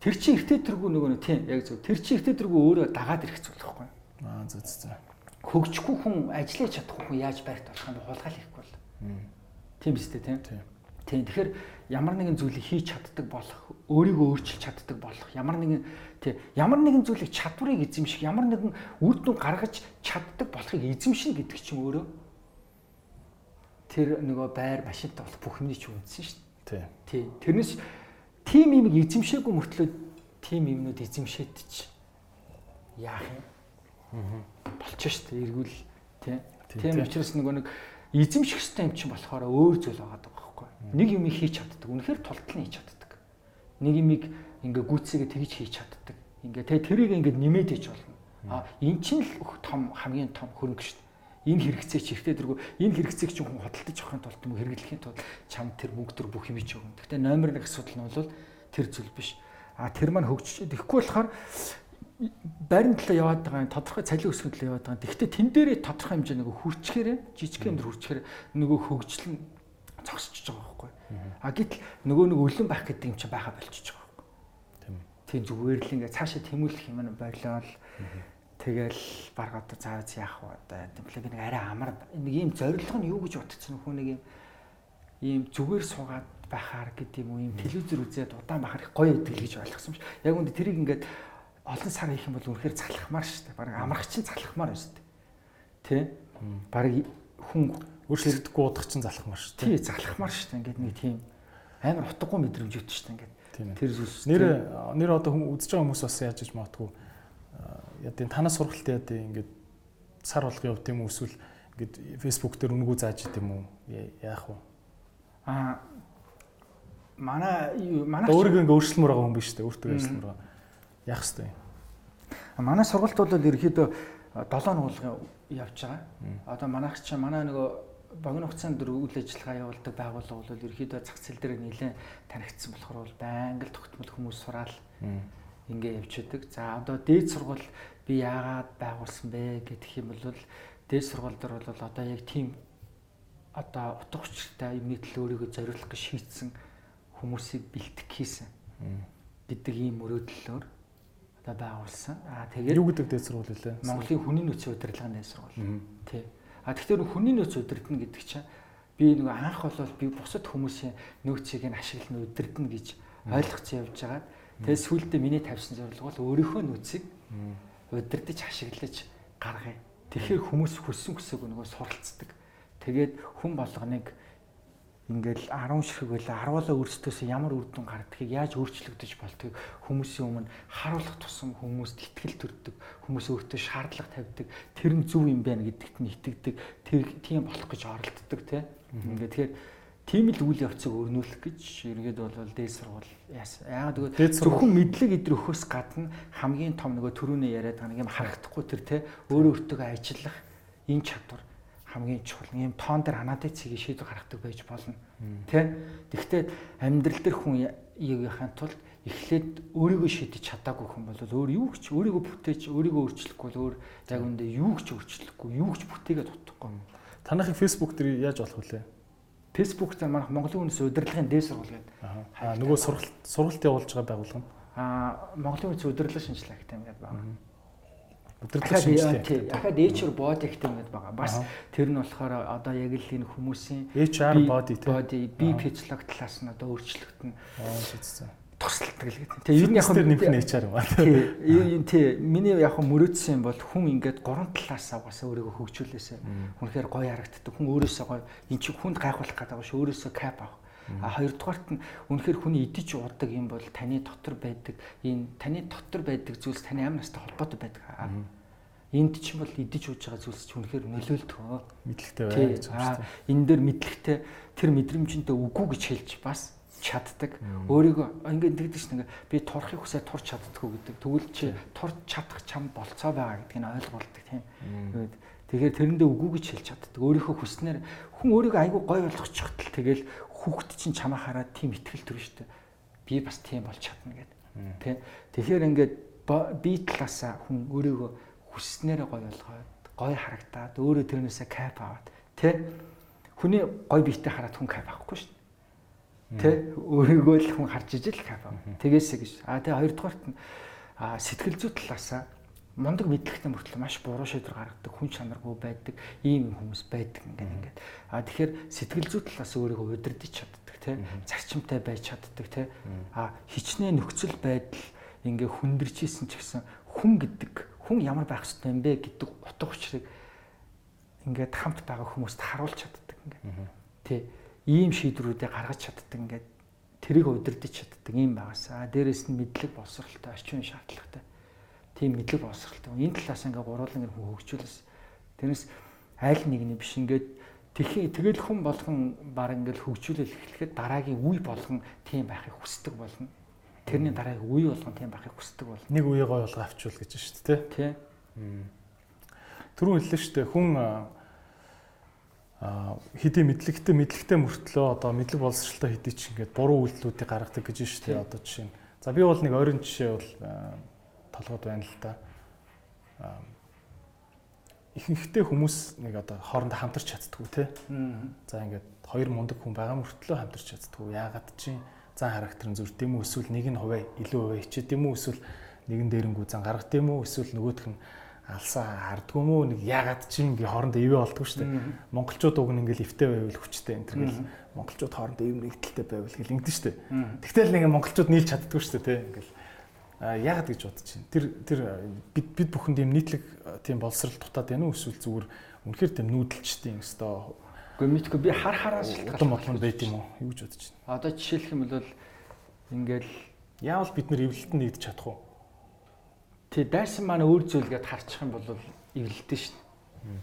тэр чинь эртээ тэргүй нөгөө нь тийм яг зөв. Тэр чинь эртээ тэргүй өөрөө дагаад ирэх зүйл байхгүй. Аа зөв зөв. Хөгжихгүй хүн ажиллаж чадахгүй хүн яаж байрт болох юм? Хулгаал хийхгүй бол. Тийм биз дээ тийм. Тийм. Тэгэхээр ямар нэгэн зүйлийг хийж чаддаг болох, өөрийгөө өөрчилж чаддаг болох, ямар нэгэн тий ямар нэгэн зүйлийг чадварыг эзэмших, ямар нэгэн үр дүн гаргаж чаддаг болохыг эзэмшнэ гэдэг чинь өөрөө тэр нөгөө байр машинтай болох бүх юмний ч үнсэн шүү дээ. Тий. Тэрнээс тим юм эзэмшээгүй мөртлөө тим юмнууд эзэмшээд чи яах юм? Болчих шүү дээ. Эргүүл тий. Тийм учраас нөгөө нэг эзэмших хэрэгтэй юм чинь болохоор өөр зүйл байгаа байхгүй. Нэг юм хийж чаддаг. Үнэхээр тултал нь хийж чаддаг. Нэг юмыг ингээ гүцээгээ тэгж хийж чаддаг. Ингээ тэ тэрийг ингээ нэмээд ич болно. А эн чинь л том хамгийн том хөрөнгө шүү дээ. Энэ хэрэгцээ чи ихтэй дэргүү энэ хэрэгцээг чи хүн хөдөлтөж авахын тулд юм хэрэглэхийн тулд чам тэр мөнгө төр бүх юм хийж өгнө. Гэхдээ номер 1 асуудал нь бол тэр зүйл биш. А тэр маань хөгжиж тэгэхгүй болохоор байрны талаа яваад байгаа тодорхой цалин өсгөн талаа яваад байгаа. Тэгэхдээ тэн дээрээ тодорхой хэмжээ нөгөө хүрчгээр жижиг юм хүрчгээр нөгөө хөгжил нь зогсчихж байгаа байхгүй. А гэтэл нөгөө нэг өлөн байх гэдэг юм чи байха болчихж байгаа байхгүй. Тийм зүгээр л ингээ цаашаа тэмүүлэх юм болоод тэгэл баг одоо зааж яах вэ одоо темплег нэг арай амар нэг ийм зорилго нь юу гэж утцсан нөхөө нэг ийм ийм зүгээр суугаад байхаар гэдэг юм уу ийм телевизэр үзээд удаан байхаар их гоё идэг гэж ойлгосон юм шиг. Яг үндэ тэрийг ингээд олон сар хийх юм бол үнэхээр цахлахмаар шүү дээ. Бараг амрах чинь цахлахмаар байна шүү дээ. Тэ? Бараг хүн өөрчлөгдөхгүй удах чинь залхмаар шүү дээ. Тий, залхмаар шүү дээ. Ингээд нэг тийм амар утгагүй мэдрэмж өгдөг шүү дээ. Ингээд тэр зүйлс. Нэр нэр одоо хүн үзэж байгаа хүмүүс бас яаж иж магадгүй ядын танаас сургалт яа дээ ингээд сар болгоо явт юм уу эсвэл ингээд Facebook дээр үнгүү зааж идэм үү яах вэ? Аа манай манай өөрийгөө ингээд өөрчлөмөр байгаа хүн биш үү? Өөртөө өөрчлөмөр байгаа. Яах вэ? Манай сургалт бол ерөөхдөө 7 нуулгын явж байгаа. Одоо манайх чинь манай нөгөө богино хугацаанд үйл ажиллагаа явуулдаг байгууллага бол ерөөхдөө зах зээл дээр нэлээд танигдсан болохоор бол байнга л тогтмол хүмүүс сураал ингээ явж идэг. За одоо дээд сургууль би яагаад байгуулсан бэ гэх юм бол дээд сургууль дээр бол одоо яг тийм одоо утга учиртай юмны төлөө өөрийгөө зориулах гэж шийдсэн хүмүүсийг бэлтгэх хийсэн гэдэг ийм мөрөөдлөөр одоо байгуулсан. Аа тэгээд юу гэдэг дээд сургууль вэ? Монголын хүний нөөцийн удирдлагын дээд сургууль. Тий. А тэгэхээр хүний нөөц удирдна гэдэг чинь би нөгөө анх болол би бусад хүмүүсийн нөөцийг нь ашиглан удирдна гэж ойлгоцсон явж байгаа. Тэгээд сүүлдээ миний тавьсан зорилго бол өөрийнхөө нөөцийг удирдах ашиглаж гаргая. Тэгэхээр хүмүүс хүссэн хүсээг нөгөө суралцдаг. Тэгээд хүн болгоныг ингээл 10 ширхэг байлаа 10-aalаа өөрсдөөсөө ямар үр дүн гардгийг яаж өөрчлөгдөж болтгийг хүмүүсийн өмнө харуулах тусам хүмүүст итгэл төрдөг хүмүүс өөртөө шаардлага тавьдаг тэр нь зөв юм байна гэдэгт нь итгэдэг тэр тийм болох гэж оролддог тийм ингээд тэгэхээр тийм л үйл явцыг өрнүүлэх гэж ергээд бол дээд сургууль яагаад гэвэл зөвхөн мэдлэг идэр өхөөс гадна хамгийн том нөгөө төрөөнөө яриад байгаа нэг юм харагдахгүй тэр тийм өөрөө өөртөө ажиллах энэ чадвар хамгийн чухал юм тоон дээр анализыг шийдвэр гаргадаг байж болно. Тэ? Тэгэхдээ амьдрал дээр хүн юугийнхаа тулд эхлээд өөрийгөө шийдэж чадаагүй хүн бол өөр юу ч өөрийгөө бүтээж өөрийгөө өөрчлөхгүй бол өөр яг үндэ юу ч өөрчлөхгүй юу ч бүтээгээд утахгүй. Танахыг Facebook дээр яаж олох вүлээ? Facebook дээр манайх Монголын үндэс удирдлагын дээд сургууль гэдэг. Аа нөгөө сургалт сургалт явуулж байгаа байгууллага. Аа Монголын үндэс удирдлага шинжилгээ гэдэг юм гээд байна удирдлага шинжилгээ. Дахиад HR body гэдэг юм байгаа. Бас тэр нь болохоор одоо яг л энэ хүмүүсийн HR body body би физиолог талаас нь одоо өөрчлөгдөн. Тусалдаг л гэдэг. Тэгээ ер нь яг нэмэх HR юм байна. Тий. Тий. Миний яг мөрөөдсөн бол хүн ингээд гурван талаас аваасаа өөрийгөө хөгжүүлээсэ. Хүнхээр гоё харагддаг. Хүн өөрөөсөө гоё эн чинь хүнд гайхуулах гэдэг шүү. Өөрөөсөө кап авах. А хоёрдугаарт нь үнэхээр хүний идэж удаг юм бол таны дотор байдаг энэ таны дотор байдаг зүйлс таны амь настай холбоотой байдаг. Энд ч юм бол идэж ууж байгаа зүйлс ч үнэхээр нөлөөлдөг. Мэдлэгтэй дээ. Энэ дээр мэдлэгтэй тэр мэдрэмжинтэй үгүй гэж хэлж бас чаддаг. Өөрийгөө ингээд тэгдэг шин ингээ би турахыг хүсээ турч чаддаггүй гэдэг. Тэгвэл чи турч чадах чам болцоо байгаа гэдгийг нь ойлгуулдаг тийм. Тэгэхээр тэрэндээ үгүй гэж хэлж чаддаг. Өөрийнхөө хүснээр хүн өөрийгөө айгүй гой болгочихтол тэгэл хүүхэд чинь чамаа хараад тийм ихтгэл төрн штэ. Би бас тийм болж чадна гэдэг. Тэ. Тэгэхээр ингээд би талаасаа хүн өөрийгөө хүснээрээ гой болгоод гой харагдаад өөрөө тэрнээсээ кайф аваад тэ. Хүний гой биетэй хараад хүн кайф авахгүй штэ. Тэ. Өөрийгөө л хүн харж ижил кайф аваа. Тэгээсэ гэж. А тэ хоёрдугаарт нь сэтгэл зүй талаасаа мундаг мэдлэгтэй мөртлөө маш буруу шийдвэр гаргадаг хүн чанаргүй байдаг ийм хүмүүс байдаг ингээд ингээд. А тэгэхээр сэтгэл зүй талаас өөрийгөө удирдах чаддаг тий зарчимтай байж чаддаг тий а хичнээн нөхцөл байдал ингээ хүндэрч исэн ч гэсэн хүн гэдэг хүн ямар байх ёстой юм бэ гэдэг утга учирыг ингээд хамт байгаа хүмүүст харуулж чаддаг ингээд. Тий ийм шийдвэрүүдээ гаргаж чаддаг ингээд тэрийг удирдах чаддаг юм багасаа дээрэс нь мэдлэг боловсралтай орчин шаардлагатай тийм мэдлэг боловсралтай. Энэ талаас ингээ гуруулан ингээ хөгжүүлээс тэрнээс аль нэг нь биш ингээд тэхий тэгэл хүн болгон баг ингээл хөгжүүлэл эхлэхэд дараагийн үе болгон тийм байхыг хүсдэг болно. Тэрний дараагийн үе болгон тийм байхыг хүсдэг болно. Нэг үе гой болго авчвал гэж шүү дээ тий. Түрүүн хэллээ шүү дээ хүн а хэдий мэдлэгтэй мэдлэгтэй мөртлөө одоо мэдлэг боловсралтай хэдий ч ингээд буруу үйлдэлүүдийг гаргадаг гэж шүү дээ одоо жишээ нь. За би бол нэг ойрын жишээ бол толгойд байна л да. Ихэнхдээ хүмүүс нэг одоо хоорондоо хамтарч чаддгүй те. За ингээд хоёр мундаг хүн байгаа мөртлөө хамтарч чаддгүй. Яагаад чинь зан характер нь зүрт юм уу эсвэл нэг нь хуваа илүү хуваа хичээд юм уу эсвэл нэгэн дээрэнгүү зан гаргад юм уу эсвэл нөгөөх нь алсаа хардггүй мүү нэг ягаад чи ингээ хоорондоо ивэ болдгоо дээ. Монголчууд уг нь ингээл эвтэй байвал хүчтэй энэ төр гэл монголчууд хоорондоо ив нэгдэлтэй байвал гэл ингэдэж дээ. Тэгтэл нэг монголчууд нийлж чаддгүй дээ тий ингээл ягаад гэж бодож чинь. Тэр тэр бид бид бүхэнд юм нийтлэг тийм боловсрал дутаад байна уу эсвэл зүгээр үнэхээр тийм нүүдэлчтэй юм өстой. Гэхдээ мэдгүй би хар хараас шалтгаалсан нь байт юм уу? Юу гэж бодож чинь. Одоо жишээлх юм бол ингээл яавал бид нар эвлэлтэнд нэгдэж чадах уу? Тэгээ дайсан маань өөр зүйлгээд харчих юм бол эвлэлтэй шүү дээ.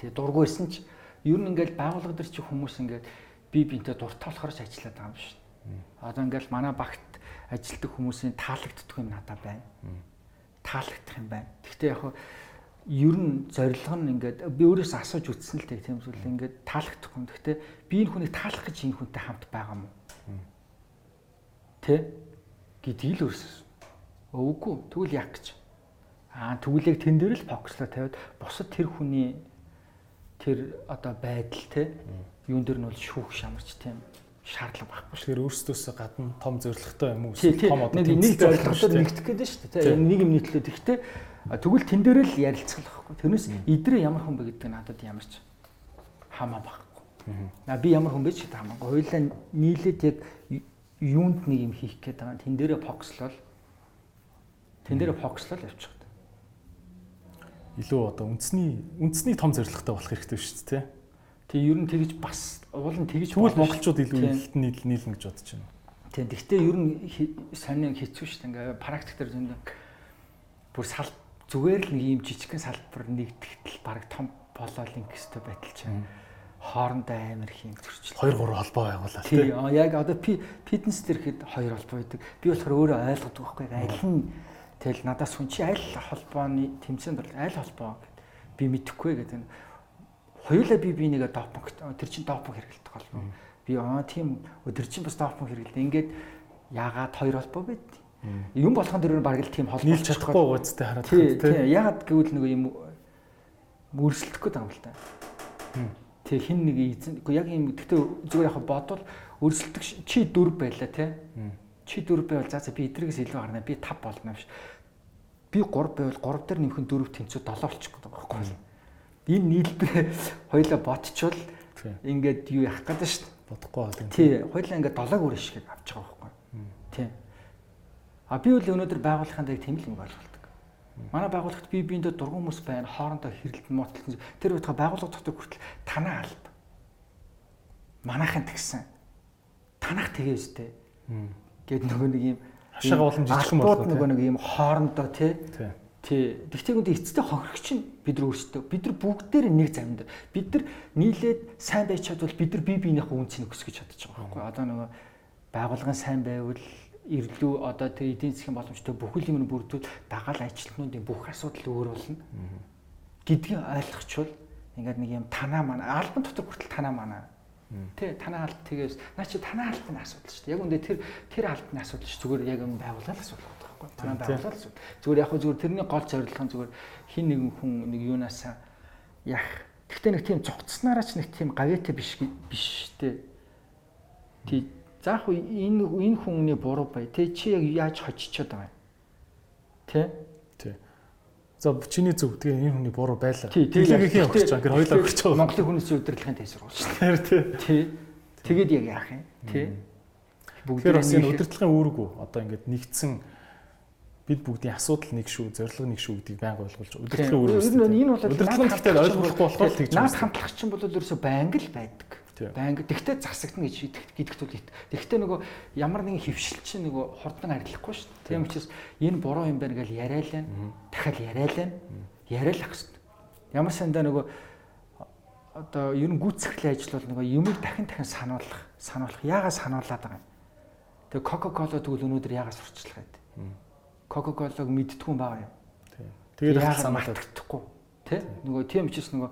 Тэгээ дургүйсэн ч ер нь ингээл байгууллага дээр чи хүмүүс ингээд би бинтээ дуртай болохоор ч ажиллаад байгаа юм дээ. Одоо ингээл манай багт ажилтдаг хүмүүсийн таалагддаг юм надад байна. Таалагдах юм байна. Гэхдээ яг ер нь зорилго нь ингээд би өөрөөсөө асууж үзсэн л тийм зүйл ингээд таалагдах юм. Гэхдээ би энэ хүнийг таалах гэж энэ хүнтэй хамт байгаа юм уу? Тэ? гэдгийг л өөрөөсөө. Өвгүй. Тэгвэл яг гэж. Аа тэгвэл яг тэн дээр л фокуслоо тавиад бусад тэр хүний тэр одоо байдал те юун дээр нь бол шүүх шамарч тийм шаардлага байхгүй шүү. Тэгэхээр өөрсдөөсөө гадна том зоригтой юм уу? Том одоо нэг зоригтой нэгдэх гэдэг шүү дээ. Тийм нэг юм нийтлээ. Тэгэхдээ тэгвэл тэн дээр л ярилцах байхгүй. Тэрнээс идрээ ямар хүн бэ гэдэг нь надад ямар ч хамаа байхгүй. Аа би ямар хүн бэ ч хамаагүй. Хоёулаа нийлээд яг юунд нэг юм хийх гээд байгаа. Тэн дээрээ фокуслол тэн дээрээ фокуслол явчих илүү одоо үндэсний үндэсний том зорилготой болох хэрэгтэй шүү дээ. Тэгээ ер нь тэгж бас уул нь тэгж тэгвэл монголчууд илүү илэлт нийл нийлнэ гэж бодож байна. Тийм. Гэхдээ ер нь сонин хэцүү шүү дээ. Ингээ практик дээр зөндөө бүр сал зүгээр л нэг юм жижигхэн салбар нэгтгэл баг том болоод ингэстэй байтал чинь хоорондоо амар хийм төрчлээ. 2 3 холбоо байгуулаад тийм. Яг одоо фитнес дээр хэд хоёр холбоо байдаг. Би болохоор өөрөө ойлгодог байхгүй. Аль нь Тэгэл надаас хүн чи аль холбооны тэмцээнд бол аль холбоо гэд би мэдэхгүй гэдэг. Хоёулаа би би нэгэ допинг тэр чин допинг хэрэгэлдэг холбоо. Би аа тийм тэр чин бас допинг хэрэгэлдэг. Ингээд яагаад хоёр холбоо байд? Юм болгон дөрөөр бараг л тийм холбоо нийлж чадахгүй гоцтой хараад тийм. Яагаад гэвэл нөгөө юм мөрсөлдөхгүй байгаа юм л та. Тэг хин нэг эзэн яг юм гэхдээ зүгээр яг бодвол өрсөлдөх чи дөрв байла те чи 4 байвал за за би эдрэгээс илүү гарна би 5 болно биш. Би 3 байвал 3 дээр нэмэх нь 4 тэнцүү 7 болчих гэдэг байхгүй. Энэ нийлбэр хоёлаа ботчвол ингээд юу яах гэдэг шүү дээ. Бодохгүй байна. Тий, хоёлаа ингээд 7 гүр шиг авч байгаа байхгүй. Тий. А би үл өнөөдөр байгууллагын дээр тийм л юм болголдог. Манай байгууллагт би биендээ дургуун хүмүүс байна, хоорондоо хэрэлдэн мотолсон. Тэр байтугай байгууллага дотор хүртэл танаа алба. Манайхан тэгсэн. Танах тэгээ өстэй гээд нөгөө нэг юм хашаага болон жижигхэн болох нөгөө нэг юм хоорондоо тий Тий. Тэгтээ үндэ эцэстээ хохирогч нь бид нар өөрсдөө бид нар бүгдээр нэг замд. Бид нар нийлээд сайн байж чадвал бид нар бие биенийхээ үнцнийг өсгөж чадчих байгаа байхгүй. Одоо нөгөө байгуулгын сайн байвал ирлүү одоо тэр эдийн засгийн боломжтой бүхэл юм бүрдүүл дагаал ажилтнуудын бүх асуудал өөр болно гэдгийг ойлгочвол ингээд нэг юм танаа мана. Альбан дотор хүртэл танаа мана. Тэ танаа алт тэгээс. Наа чи танаа алтны асуудал шүү дээ. Яг үндэ тэр тэр алтны асуудал ш зүгээр яг юм байгуулалт асуудал байхгүй. Танаа байгуулалт асуудал. Зүгээр яг зүгээр тэрний гол зорилго нь зүгээр хин нэгэн хүн нэг юунаасаа яг гэхдээ нэг тийм цугцснараа ч нэг тийм гавьяатай биш биш дээ. Тий заах энэ энэ хүмүүний буруу бай. Тэ чи яг яаж хоччиход байгаа юм. Тэ За чиний зөв тэгээ энэ хүний буруу байлаа. Тэглэгийн өгч байгаа. Ингээд хоёлаа өгч байгаа. Монголын хүнээс удирдлагын тайсруулж шүү дээ. Тий. Тэгээд яг яах юм? Тий. Бас энэ удирдлагын үүрэг үү? Одоо ингээд нэгдсэн бид бүгдийн асуудал нэг шүү, зорилго нэг шүү гэдгийг байнга ойлгуулж үүрэг. Ер нь энэ бол удирдлагын гэхдээ ойлгохгүй болохоор тэгж байна. Наад хамтлах чинь бол ерөөсөө байнга л байдаг. Байнга тэгтээ засагдана гэж гэдэгт бол тэгтээ нөгөө ямар нэгэн хөвшил чинь нөгөө хурдан арилахгүй шүү. Тийм учраас энэ буруу юм байна гэж яриалаа. Дахиад яриалаа. Яриалах хэрэгтэй. Ямар сандаа нөгөө одоо ер нь гүйцэтгэлийн ажил бол нөгөө юмыг дахин дахин сануулах, сануулах. Яагаад сануулад байгаа юм? Тэгээ Coca-Cola тэгвэл өнөөдөр яагаад сурчлах гэдэг. Coca-Cola-г мэдтгүн байгаа юм. Тэгээд яагаад мартагдахгүй тий? Нөгөө тийм учраас нөгөө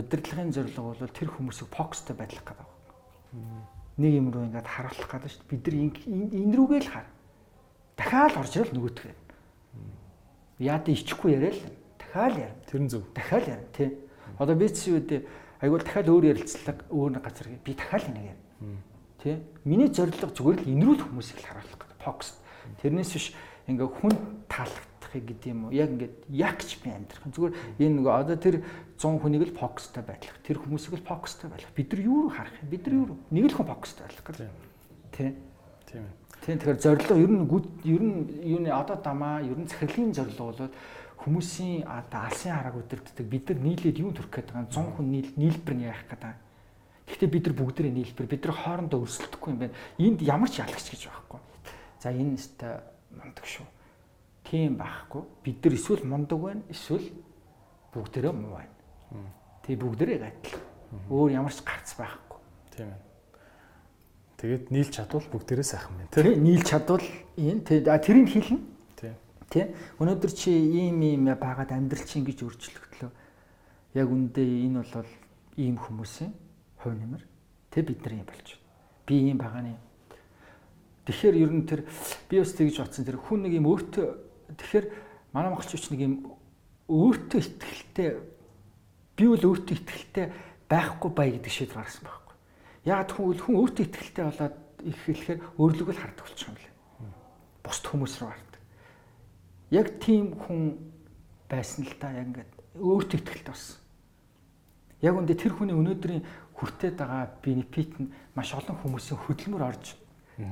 удирдлагын зорилго бол тэр хүмүүсийг фокустай байдлах гэдэг байна. Нэг юм руу ингээд харуулах гэдэг шүү дээ. Бид нар энэ рүүгээ л хар. Дахиад орж ирэл нөгөөтгөө. Яад ичхгүй яриа л. Дахиад ярина. Тэр нь зөв. Дахиад ярина тий. Одоо би чи үдэ айгуул дахиад өөр ярилцлага өөр нэг газар би дахиад энийг ярина. Тий. Миний зорилго зүгээр л энэ рүү л хүмүүсийг л харуулах гэдэг. Фокус. Тэрнээс биш ингээ хүн таалагдахыг гэдэг юм уу? Яг ингээд ягч би амьдрах. Зүгээр энэ нөгөө одоо тэр 100 хүнийг л фокустай байлгах. Тэр хүмүүсийг л фокустай байлгах. Бид нар юу руу харах юм? Бид нар юу руу? Нэг л хүн фокустай байлгах гэдэг. Тэ. Тийм ээ. Тийм тэгэхээр зорилго ер нь ер нь юуны одоо дамаа ер нь захирлын зорилго бол хүмүүсийн одоо алсын харааг өдөртдөг бид нар нийлээд юу төрөх гээд байгаа 100 хүн нийл нийлбэр нь яах гээд байгаа. Гэхдээ бид нар бүгдээ нийлбэр бид нар хоорондоо өрсөлдөхгүй юм байна. Энд ямар ч ялагч гэж байхгүй. За энэ өстой мундаг шүү тийм байхгүй. Бид нар эсвэл мундаг байна, эсвэл бүгдээрээ муу байна. Тэг бүгдээрээ адилхан. Өөр ямар ч гарц байхгүй. Тийм ээ. Тэгээд нийлж чадвал бүгдээрээ сайхан байна. Тийм нийлж чадвал энэ тэрийг хэлнэ. Тийм. Тийм. Өнөөдөр чи ийм ийм байгаад амьдрал чи ингэж өөрчлөгдлөө. Яг үндэ энэ бол ийм хүмүүсийн хувь нэмэр. Тэг бид нар юм болж байна. Би ийм байгааны Тэгэхээр ер нь тэр би бас тэгж бодсон тэр хүн нэг юм өөртөө Тэгэхээр манай монголчууд нэг юм өөртөө ихтгэлтэй би бол өөртөө ихтгэлтэй байхгүй бай гэдэг шийдвэр гаргасан байхгүй. Яг хүн хүн өөртөө ихтгэлтэй болоод их хэлэхээр өөрлөгөө л хардаг болчих юм лээ. Бусд хүмүүс рүү хардаг. Яг тийм хүн байсан л та яг ингээд өөртөө ихтгэлтэй болсон. Яг үндэ тэр хүний өнөөдрийн хүртээд байгаа бенефит нь маш олон хүмүүсийн хөдөлмөр орж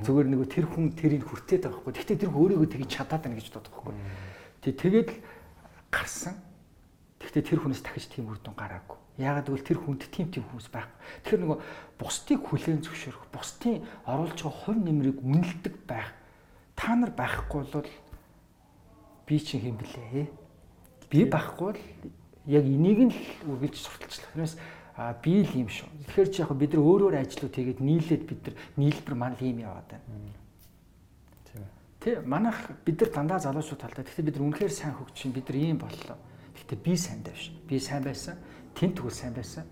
Зүгээр нэг тэр хүн тэрийг хүртээд байгаа хгүй. Гэхдээ тэр хүн өөрийгөө тэгж чадаад байна гэж боддог хгүй. Тэг тэгээд гарсан. Гэхдээ тэр хүнээс дахиж тийм үр дүн гараагүй. Яагаад гэвэл тэр хүнд тийм тийм хүмүүс байхгүй. Тэгэхээр нөгөө бусдыг хүлээн зөвшөөрөх, бусдын оруулж байгаа хувь нэмрийг үнэлдэг байх. Та нар байхгүй бол би чинь хэм блэ? Би байхгүй бол яг энийг нь л үргэлж сурталчлах. Тэрнээс а би л юм шүү. Тэгэхээр чи яг бид нар өөр өөр ажлууд хийгээд нийлээд бид нар нийлбэр маань ийм яваад байна. Тийм. Тэ манайх бид нар дандаа залуучууд талдаа. Гэхдээ бид нар үнэхээр сайн хөгжин бид нар ийм боллоо. Гэхдээ би сайн дэвш. Би сайн байсан. Тэнт тэгвэл сайн байсан.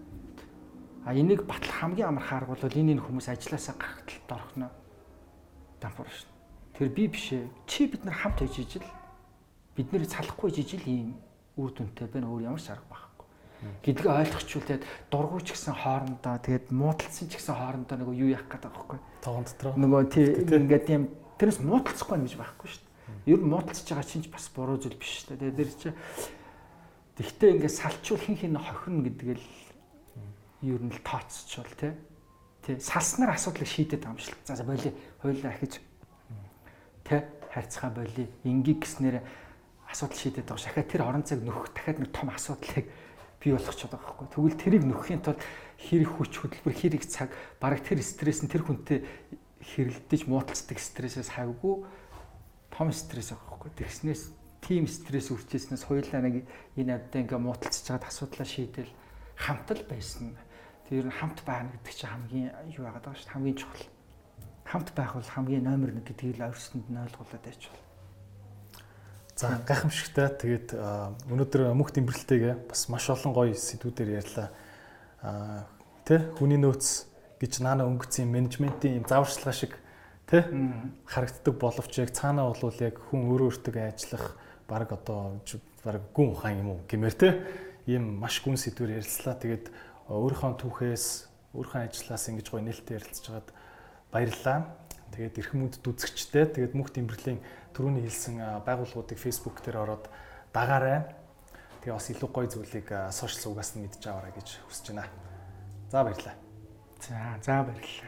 А энийг батлах хамгийн амар хаарга бол энэ энэ хүмүүс ажилласаа гахталд орохно. Дампуур шин. Тэр би биш ээ. Чи бид нар хамт хийж ижил бид нэр салахгүй жижил ийм үр дүнтэй байна. Өөр ямар ч арга баг гэдгээ ойлгочвол тэгээд дургуй ч гэсэн хоорондоо тэгээд муудалцсан ч гэсэн хоорондоо нөгөө юу яах гэдэг байхгүй. Тоон дотор. Нөгөө тий ингээд тийм тэрнээс муудалцахгүй гэж байхгүй шүү дээ. Ер нь муудалцж байгаа чинь бас буруу зүйл биш шүү дээ. Тэгээд тэр чи тэгтээ ингээд салчвал хин хин хохирно гэдгээл ер нь л тооцчвал тий. Тий салснаар асуудлыг шийдэт байгаа юм шиг. За за боли хойлоо ахиж тий харьцаа боли ингийг гэснээр асуудал шийдэт байгаа. Шахаа тэр орон цаг нөхөх дахиад нэг том асуудлыг бий болгочиход байгаа байхгүй. Тэгвэл тэрийг нөхөхийн тулд хэрэг хүч хөдөлбөр хэрэг цаг бараг тэр стресс нь тэр хүнтэй хэрэлдэж муудалцдаг стрессээс хавьгүй том стресс байгаа байхгүй. Тэгснээс тийм стресс үрчээснээс хоёулаа нэг энэ авдаа ингээ муудалцж байгаад асуудлаа шийдэл хамтал байсан. Тэр хамт байна гэдэг чинь хамгийн юу яагаад байгаа шүү дээ хамгийн чухал. Хамт байх бол хамгийн номер 1 гэдгийг л өөрсөнд нь ойлгуулад байж байна. За гайхамшигтай. Тэгээд өнөөдөр мөнх тэмбэрэлтэйгээ бас маш олон гоё сэдвүүдээр ярьлаа. Аа тэ хүний нөөц гэж наана өнгөцсөн менежментийн юм зааварчилгаа шиг тэ харагддаг боловч яг цаанаа бол яг хүн өөрөө өөртөө ажиллах баг одоо баг гүн ухаан юм уу гэмээр тэ ийм маш гүн сэдвэр ярилцлаа. Тэгээд өөрийнхөө түүхээс өөрийнхөө ажлаас ингэж гоё нээлттэй ярилцж байгаад баярлалаа. Тэгээд эрхэм үнд дүзгчтэй тэгээд мөнх тэмбэрлийн түрүүний хэлсэн байгууллагуудыг Facebook дээр ороод дагаарай. Тэгээ бас илүү гоё зүйлийг сошиал суугаас нь мэдж аваарай гэж хүсэж байна. За баярлалаа. За за баярлалаа.